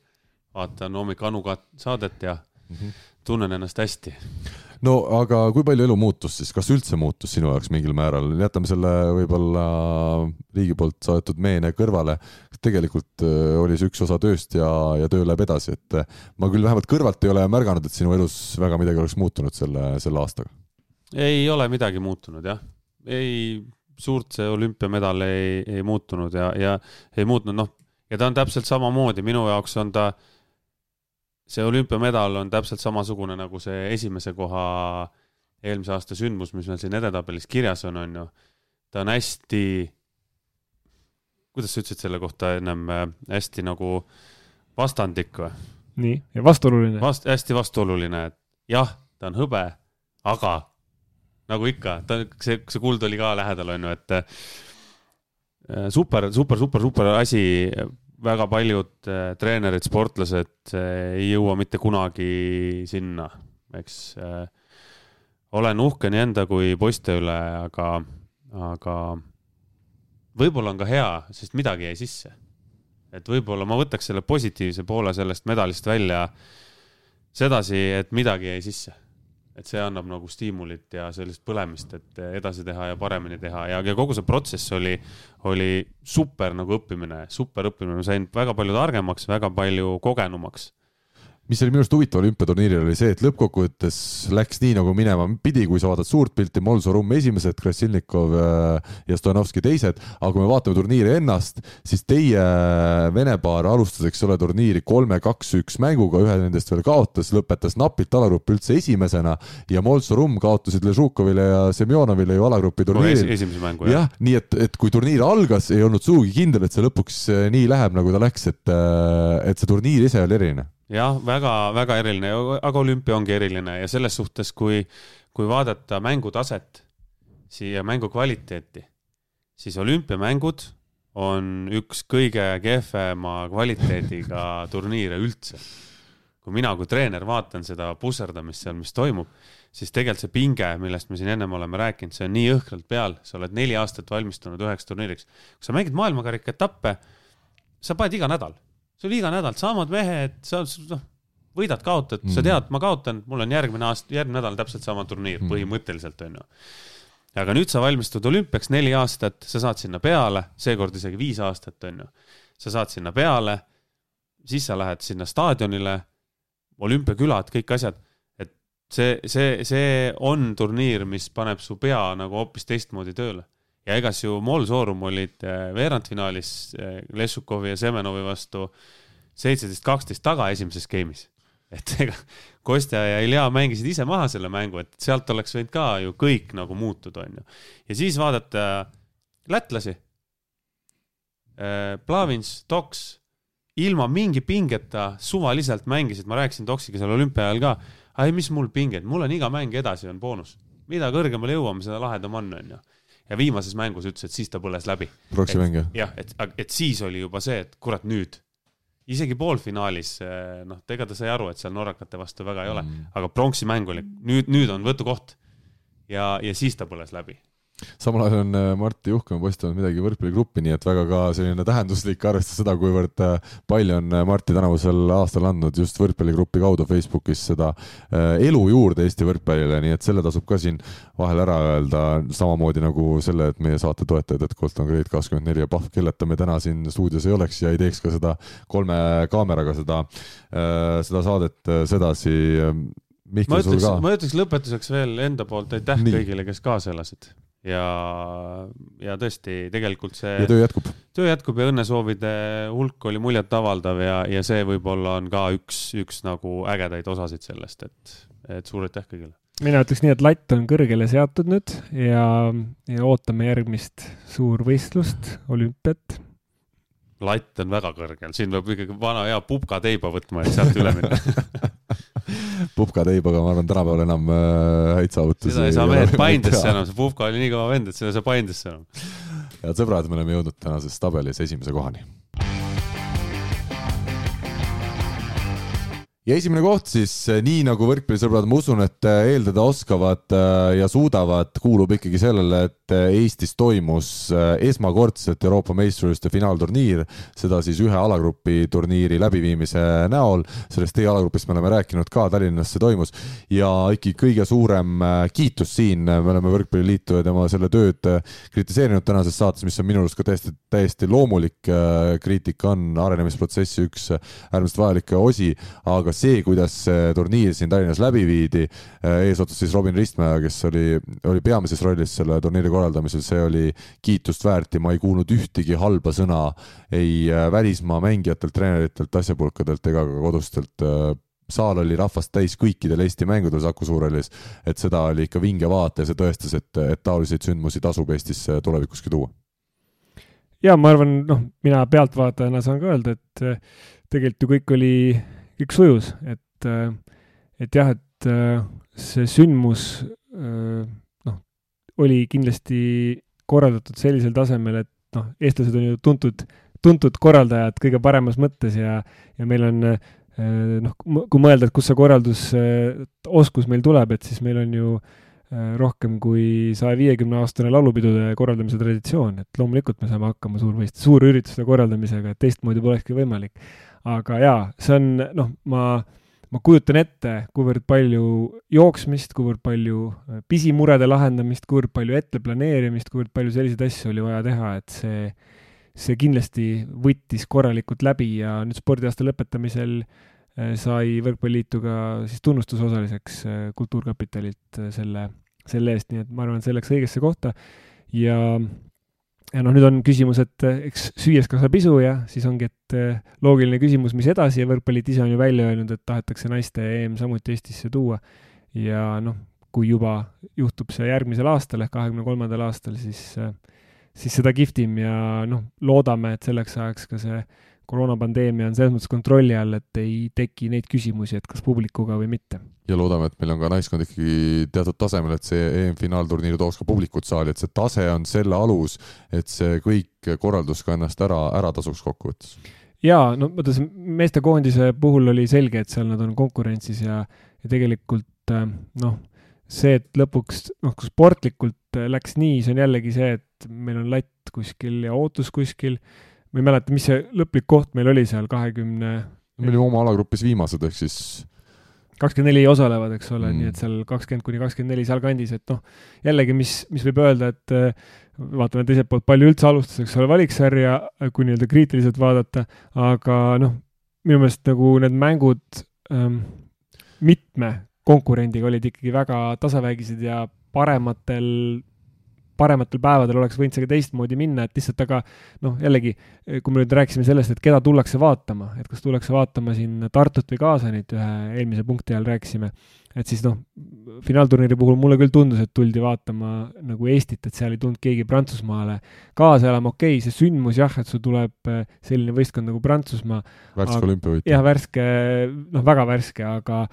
vaatan hommik Anuga saadet ja mm -hmm. tunnen ennast hästi. No aga kui palju elu muutus siis, kas üldse muutus sinu jaoks mingil määral, jätame selle võib-olla riigi poolt saadetud meene kõrvale, tegelikult äh, oli see üks osa tööst ja, ja töö läheb edasi, et äh, ma küll vähemalt kõrvalt ei ole märganud, et sinu elus väga midagi oleks muutunud selle, selle aastaga. ei ole midagi muutunud jah, ei suurt see olümpiamedal ei, ei muutunud ja, ja ei muutnud, noh, ja ta on täpselt samamoodi, minu jaoks on ta, see olümpiamedal on täpselt samasugune nagu see esimese koha eelmise aasta sündmus, mis meil siin edetabelis kirjas on, on ju. ta on hästi, kuidas sa ütlesid selle kohta ennem, hästi nagu vastandlik või? nii, ja vastuoluline Vast,. hästi vastuoluline, et jah, ta on hõbe, aga nagu ikka, ta, see, see kuld oli ka lähedal, on ju, et äh, super, super, super, super asi. Väga paljud äh, treenerid, sportlased äh, ei jõua mitte kunagi sinna, eks. olen uhke nii enda kui poiste üle, aga, aga võib-olla on ka hea, sest midagi jäi sisse. et võib-olla ma võtaks selle positiivse poole sellest medalist välja sedasi, et midagi jäi sisse et see annab nagu stiimulit ja sellist põlemist, et edasi teha ja paremini teha. Ja, ja kogu see protsess oli, oli super nagu õppimine, super õppimine, ma sain väga palju targemaks, väga palju kogenumaks mis oli minu arust huvitav olümpiaturniiril, oli see, et lõppkokkuvõttes läks nii, nagu minema pidi, kui sa vaatad suurt pilti, Molsorum esimesed, Krasilnikov äh, ja Stojanovski teised, aga kui me vaatame turniiri ennast, siis teie äh, Vene paar alustas, eks ole, turniiri kolme-kaks-üks mänguga, ühe nendest veel kaotas, lõpetas napilt alagrupp üldse esimesena ja Molsorum kaotasid Ležukovile ja Semjonovile ju alagrupi turniiril no,. esimese mängu, jah. jah, nii et, et kui turniir algas, ei olnud sugugi kindel, et see lõpuks äh, nii läheb, nagu ta läks, et, et see turniir ise oli eriline jah, väga-väga eriline, aga olümpia ongi eriline ja selles suhtes, kui, kui vaadata mängutaset siia mängu kvaliteeti, siis olümpiamängud on üks kõige kehvema kvaliteediga (laughs) turniire üldse. kui mina kui treener vaatan seda pusserdamist seal, mis toimub, siis tegelikult see pinge, millest me siin ennem oleme rääkinud, see on nii jõhkralt peal, sa oled neli aastat valmistunud üheks turniiriks. kui sa mängid maailmakarika etappe, sa paned iga nädal sul iga nädal samad mehed, sa noh, võidad, kaotad mm., sa tead, ma kaotan, mul on järgmine aasta, järgmine nädal täpselt sama turniir mm. põhimõtteliselt onju. aga nüüd sa valmistud olümpiaks neli aastat, sa saad sinna peale, seekord isegi viis aastat onju. sa saad sinna peale, siis sa lähed sinna staadionile, olümpiakülad, kõik asjad, et see, see, see on turniir, mis paneb su pea nagu hoopis teistmoodi tööle ja egas ju Mol Soorum olid äh, veerandfinaalis äh, Lešukovi ja Semenovi vastu seitseteist, kaksteist taga esimeses game'is. et ega Kostja ja Ilja mängisid ise maha selle mängu, et sealt oleks võinud ka ju kõik nagu muutuda, onju. ja siis vaadata lätlasi. Äh, Plavins, Toks, ilma mingi pingeta suvaliselt mängisid, ma rääkisin Toksiga seal olümpia ajal ka. ai, mis mul pinget, mul on iga mäng edasi on boonus. mida kõrgemale jõuame, seda lahedam on, onju ja viimases mängus ütles, et siis ta põles läbi. proksimäng jah? jah, et, et siis oli juba see, et kurat, nüüd. isegi poolfinaalis, eh, noh, ega ta sai aru, et seal norrakate vastu väga ei ole mm., aga pronksimäng oli, nüüd, nüüd on võtukoht. ja, ja siis ta põles läbi samal ajal on äh, Martti Juhkam postitanud midagi võrkpalligruppi, nii et väga ka selline tähenduslik, arvestades seda, kuivõrd äh, palju on äh, Martti tänavusel aastal andnud just võrkpalligrupi kaudu Facebookis seda elu juurde Eesti võrkpallile, nii et selle tasub ka siin vahel ära öelda, samamoodi nagu selle, et meie saate toetajad, et Colton Grade kakskümmend neli ja Pahv, kelleta me täna siin stuudios ei oleks ja ei teeks ka seda kolme kaameraga seda, seda saadet sedasi Mihkel, ma ütleks, ma ütleks lõpetuseks veel enda poolt aitäh Nii. kõigile, kes kaasa elasid ja, ja tõesti, tegelikult see. ja töö jätkub. töö jätkub ja õnnesoovide hulk oli muljetavaldav ja, ja see võib-olla on ka üks, üks nagu ägedaid osasid sellest, et, et suur aitäh kõigile mina ütleks nii, et latt on kõrgele seatud nüüd ja, ja ootame järgmist suurvõistlust, olümpiat. latt on väga kõrgel, siin peab ikkagi vana hea pupkateiba võtma, et sealt üle minna (laughs) pupkateibaga, ma arvan, tänapäeval enam äh, häid saavutusi. seda ei saa mehed Paidesse enam, see pupka oli nii kõva vend, et seda ei saa Paidesse enam. head sõbrad, me oleme jõudnud tänases tabelis esimese kohani ja esimene koht siis, eh, nii nagu võrkpallisõbrad, ma usun, et eh, eeldada oskavad ja suudavad, kuulub ikkagi sellele, et Eestis toimus esmakordselt Euroopa meistrivõistluste finaalturniir, seda siis ühe alagrupi turniiri läbiviimise näol. sellest teie alagrupist me oleme rääkinud ka, Tallinnas see toimus ja ikkagi kõige suurem kiitus siin, me oleme Võrkpalliliitu ja tema selle tööd kritiseerinud tänases saates, mis on minu arust ka täiesti, täiesti loomulik kriitika on arenemisprotsessi üks äärmiselt vajalikke osi, aga see, kuidas see turniir siin Tallinnas läbi viidi, äh, eesotsas siis Robin Ristmäe, kes oli, oli peamises rollis selle turniiri korraldamisel, see oli kiitust väärt ja ma ei kuulnud ühtegi halba sõna ei äh, välismaa mängijatelt, treeneritelt, asjapulkadelt ega ka kodustelt äh, saal oli rahvast täis kõikidel Eesti mängudel Saku Suurhallis, et seda oli ikka vinge vaata ja see tõestas, et, et taoliseid sündmusi tasub Eestisse tulevikuski tuua. ja ma arvan, noh, mina pealtvaatajana saan ka öelda, et tegelikult ju kõik oli kõik sujus, et, äh, et jah, et äh, see sündmus äh, oli kindlasti korraldatud sellisel tasemel, et noh, eestlased on ju tuntud, tuntud korraldajad kõige paremas mõttes ja, ja meil on noh, kui mõelda, et kust see korraldusoskus meil tuleb, et siis meil on ju rohkem kui saja viiekümne aastane laulupidude korraldamise traditsioon, et loomulikult me saame hakkama suurvõist-, suurürituste korraldamisega, et teistmoodi polekski võimalik. Aga jaa, see on, noh, ma, ma kujutan ette, kuivõrd palju jooksmist, kuivõrd palju äh, pisimurede lahendamist, kuivõrd palju ette planeerimist, kuivõrd palju selliseid asju oli vaja teha, et see, see kindlasti võttis korralikult läbi ja nüüd spordiaasta lõpetamisel äh, sai Võrkpalliliitu ka siis tunnustusosaliseks äh, Kultuurkapitalilt selle, selle eest, nii et ma arvan, et see läks õigesse kohta. Ja ja noh, nüüd on küsimus, et eh, eks süües kasvab isu ja siis ongi, et eh, loogiline küsimus, mis edasi ja Võrkpalliliit ise on ju välja öelnud, et tahetakse naiste EM samuti Eestisse tuua. ja noh, kui juba juhtub see järgmisel aastal ehk kahekümne kolmandal aastal, siis, eh, siis seda kihvtim ja noh, loodame, et selleks ajaks ka see koroonapandeemia on selles mõttes kontrolli all, et ei teki neid küsimusi, et kas publikuga või mitte. ja loodame, et meil on ka naiskond ikkagi teatud tasemel, et see EM-finaalturniir tooks ka publikut saali, et see tase on selle alus, et see kõik korraldus ka ennast ära, ära tasuks kokkuvõttes jaa, no vaata see meestekoondise puhul oli selge, et seal nad on konkurentsis ja, ja tegelikult äh, noh, see, et lõpuks noh, kui sportlikult läks nii, see on jällegi see, et meil on latt kuskil ja ootus kuskil ma ei mäleta, mis see lõplik koht meil oli seal kahekümne 20.... me olime oma alagrupis viimased, ehk siis kakskümmend neli osalevad, eks ole mm., nii et seal kakskümmend kuni kakskümmend neli sealkandis, et noh, jällegi, mis, mis võib öelda, et äh, vaatame teiselt poolt, palju üldse alustas, eks ole, valiksarja, kui nii-öelda kriitiliselt vaadata, aga noh, minu meelest nagu need mängud ähm, mitme konkurendiga olid ikkagi väga tasavägised ja parematel parematel päevadel oleks võinud see ka teistmoodi minna, et lihtsalt aga noh, jällegi, kui me nüüd rääkisime sellest, et keda tullakse vaatama, et kas tullakse vaatama siin Tartut või Kaasanit, ühe eelmise punkti all rääkisime, et siis noh, finaalturniiri puhul mulle küll tundus, et tuldi vaatama nagu Eestit, et seal ei tulnud keegi Prantsusmaale kaasa elama, okei okay,, see sündmus jah, et sul tuleb eh, selline võistkond nagu Prantsusmaa. värske olümpiavõitja. jah, värske, noh, väga värske, aga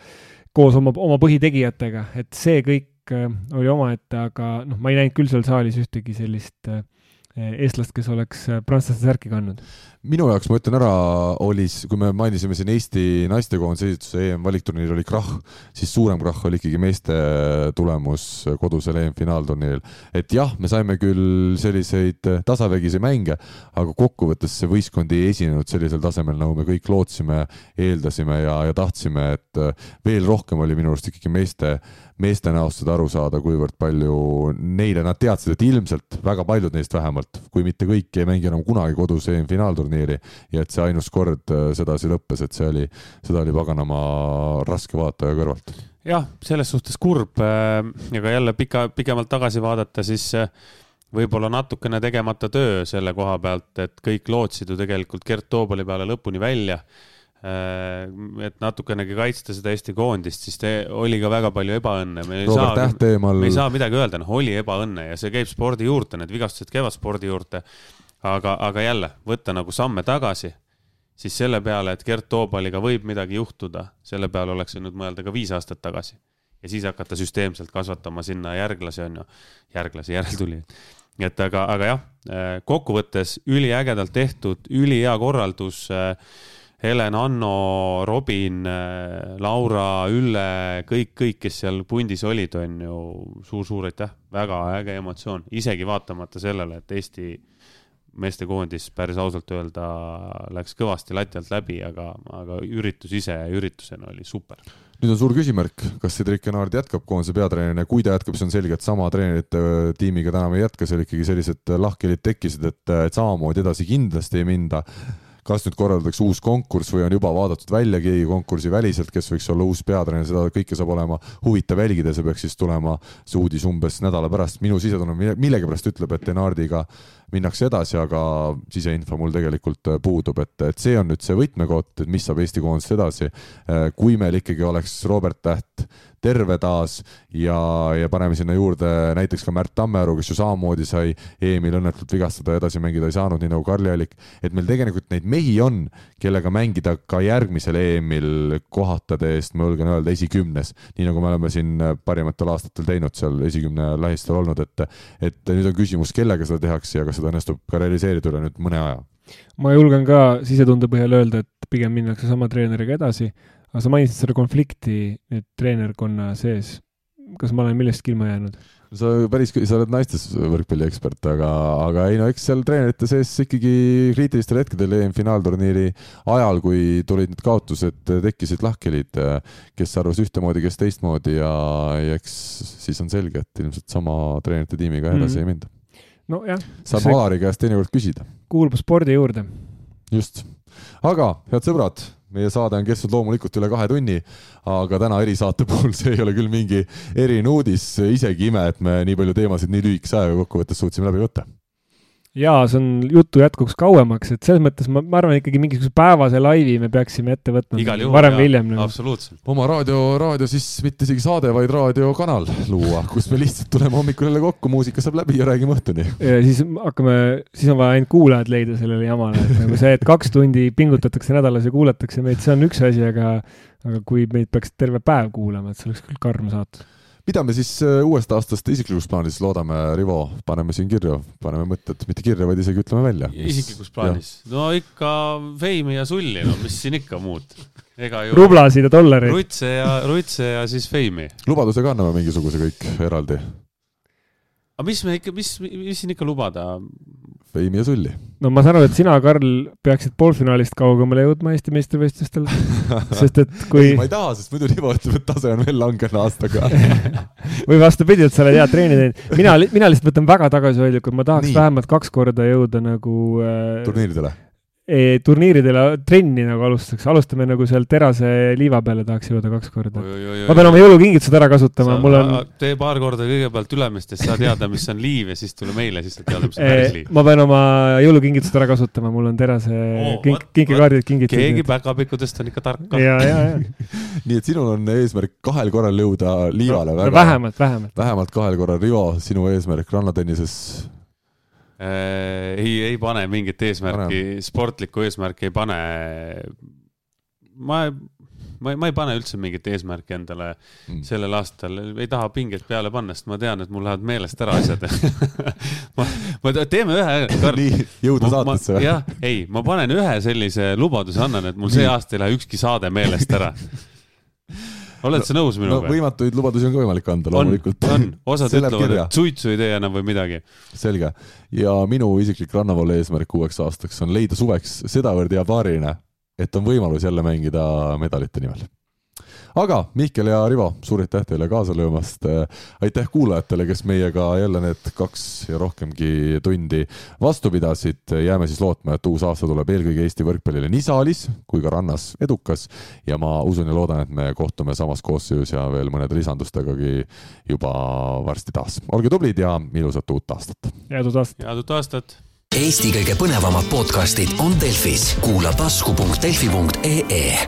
koos oma, oma põhitegijatega, et see kõik Äh, oli omaette, aga noh, ma ei näinud küll seal saalis ühtegi sellist äh, eestlast, kes oleks äh, prantslaste särki kandnud. minu jaoks, ma ütlen ära, oli, kui me mainisime siin Eesti naistekoondise esituse EM valikturniir oli krahh, siis suurem krahh oli ikkagi meeste tulemus kodusel EM finaalturniiril. et jah, me saime küll selliseid tasavägisi mänge, aga kokkuvõttes see võistkond ei esinenud sellisel tasemel, nagu me kõik lootsime, eeldasime ja, ja tahtsime, et veel rohkem oli minu arust ikkagi meeste meeste näost seda aru saada, kuivõrd palju neile, nad teadsid, et ilmselt väga paljud neist vähemalt, kui mitte kõik, ei mängi enam kunagi kodus EM-finaalturniiri ja et see ainus kord äh, sedasi lõppes, et see oli, seda oli paganama raske vaataja kõrvalt. jah, selles suhtes kurb äh, ka jälle pika, pikemalt tagasi vaadata, siis äh, võib-olla natukene tegemata töö selle koha pealt, et kõik lootsid ju tegelikult Gert Toobali peale lõpuni välja et natukenegi kaitsta seda Eesti koondist, siis te, oli ka väga palju ebaõnne. Robert Täht eemal. me ei saa midagi öelda, noh, oli ebaõnne ja see käib spordi juurde, need vigastused käivad spordi juurde. aga, aga jälle, võtta nagu samme tagasi, siis selle peale, et Gert Toobaliga võib midagi juhtuda, selle peale oleks võinud mõelda ka viis aastat tagasi. ja siis hakata süsteemselt kasvatama sinna järglasi, on ju, järglasi, järeltulijaid et aga, aga jah, kokkuvõttes üliägedalt tehtud, ülihea korraldus äh, Helen, Anno, Robin, äh, Laura, Ülle, kõik, kõik, kes seal pundis olid, on ju suur-suur aitäh, väga äge emotsioon, isegi vaatamata sellele, et Eesti meestekoondis päris ausalt öelda läks kõvasti lati alt läbi, aga, aga üritus ise üritusena oli super. Nüüd on suur küsimärk, kas Cedric Enard jätkab koondise peatreenerina, kui ta jätkab, siis on selge, et sama treenerite tiimiga täna me ei jätka, seal ikkagi sellised lahkhelid tekkisid, et, et samamoodi edasi kindlasti ei minda kas nüüd korraldatakse uus konkurss või on juba vaadatud välja keegi konkursi väliselt, kes võiks olla uus peatreener, seda kõike saab olema huvitav jälgida, see peaks siis tulema, see uudis umbes nädala pärast. minu sisetunne millegipärast ütleb, et Enardiga minnakse edasi, aga siseinfo mul tegelikult puudub, et, et see on nüüd see võtmekoht, et mis saab Eesti koondisest edasi. kui meil ikkagi oleks Robert Täht terve taas ja, ja paneme sinna juurde näiteks ka Märt Tammearu, kes ju samamoodi sai EM-il õnnetult vigastada edasi mängida ei saanud, nii nagu Karli Allik. et meil tegelikult neid mehi on, kellega mängida ka järgmisel EM-il kohatade eest, ma julgen öelda, esikümnes. nii nagu me oleme siin parimatel aastatel teinud seal esikümne lähistel olnud, et, et nüüd on küsimus, kellega seda tehakse ja kas seda õnnestub ka realiseerida üle nüüd mõne aja ma julgen ka sisetunde põhjal öelda, et pigem minnakse sama treeneriga edasi, aga sa mainisid seda konflikti nüüd treenerkonna sees. kas ma olen millestki ilma jäänud? sa päris, sa oled naistes võrkpalliekspert, aga, aga ei no eks seal treenerite sees ikkagi kriitilistel hetkedel EM-finaalturniiri ajal, kui tulid need kaotused, tekkisid lahkhelid, kes arvas ühtemoodi, kes teistmoodi ja, ja eks siis on selge, et ilmselt sama treenerite tiimiga edasi mm -hmm. ei minda. nojah. saab. Alari käest teinekord küsida. kuulub spordi juurde. just, aga head sõbrad meie saade on kestnud loomulikult üle kahe tunni, aga täna erisaate (laughs) puhul see ei ole küll mingi eriline uudis, isegi ime, et me nii palju teemasid nii lühikese ajaga kokkuvõttes suutsime läbi võtta jaa, see on jutu jätkuks kauemaks, et selles mõttes ma, ma arvan ikkagi mingisuguse päevase laivi me peaksime ette võtma. varem või hiljem nagu.. absoluutselt. oma raadio, raadio siis mitte isegi saade, vaid raadiokanal luua, kus me lihtsalt tuleme hommikul jälle kokku, muusika saab läbi ja räägime õhtuni. ja siis hakkame, siis on vaja ainult kuulajad leida sellele jamale, et nagu see, et kaks tundi pingutatakse nädalas ja kuulatakse meid, see on üks asi, aga aga kui meid peaks terve päev kuulama, et see oleks küll karm saatus mida me siis äh, uuest aastast isiklikus plaanis loodame, Rivo, paneme siin kirju, paneme mõtted, mitte kirja, vaid isegi ütleme välja. isiklikus plaanis? no ikka feimi ja sulli, no mis siin ikka muud. ega ju rublasid ja dollareid. rutse ja, rutse ja siis feimi. lubadusega anname mingisuguse kõik eraldi aga mis me ikka, mis, mis siin ikka lubada? Feimi ja sulli. no ma saan aru, et sina, Karl, peaksid poolfinaalist kaugemale jõudma Eesti meistrivõistlustel (laughs) sest et kui ma ei taha, sest muidu Rivo ütleb, et tase on veel langenud aastaga (laughs) või vastupidi, et sa oled hea treeni teinud. mina, mina lihtsalt võtan väga tagasihoidlikult, ma tahaks Nii. vähemalt kaks korda jõuda nagu äh, turniiridele e, turniiridele trenni nagu alustaks, alustame nagu seal terase liiva peale tahaks jõuda kaks korda. ma pean oma jõulukingitused ära kasutama, mul on. tee paar korda kõigepealt Ülemistest, saa teada, mis on liiv ja siis tule meile, siis saad teada, mis on päris liiv. ma pean oma jõulukingitused ära kasutama, mul on terase oh, kink, kinkekaardid kingitud. keegi päkapikkudest on ikka tark. ja, ja, ja nii et sinul on eesmärk kahel korral jõuda liivale no,. vähemalt, vähemalt. vähemalt kahel korral, Rivo, sinu eesmärk rannatennises ei, ei pane mingit eesmärki, sportlikku eesmärki ei pane. ma, ma, ma ei pane üldse mingit eesmärki endale mm. sellel aastal, ei taha pingeid peale panna, sest ma tean, et mul lähevad meelest ära asjad (laughs) ma, ma teeme ühe. nii, jõudu saatesse või? jah, ei, ma panen ühe sellise lubaduse, annan, et mul see aasta ei lähe ükski saade meelest ära (laughs) oled sa nõus minuga no,? võimatuid lubadusi on ka võimalik anda loomulikult. on, osad ütlevad, et suitsu ei tee enam või midagi. selge. ja minu isiklik rannavalle eesmärk uueks aastaks on leida suveks sedavõrd hea paarina, et on võimalus jälle mängida medalite nimel aga Mihkel ja Rivo, suur aitäh teile kaasa löömast. aitäh kuulajatele, kes meiega jälle need kaks ja rohkemgi tundi vastu pidasid. jääme siis lootma, et uus aasta tuleb eelkõige Eesti võrkpallile nii saalis kui ka rannas edukas ja ma usun ja loodan, et me kohtume samas koosseisus ja veel mõnede lisandustegagi juba varsti taas. olge tublid ja ilusat uut aastat. head uut aastat. head uut aastat Eesti kõige põnevamad podcastid on Delfis, kuula tasku.delfi.ee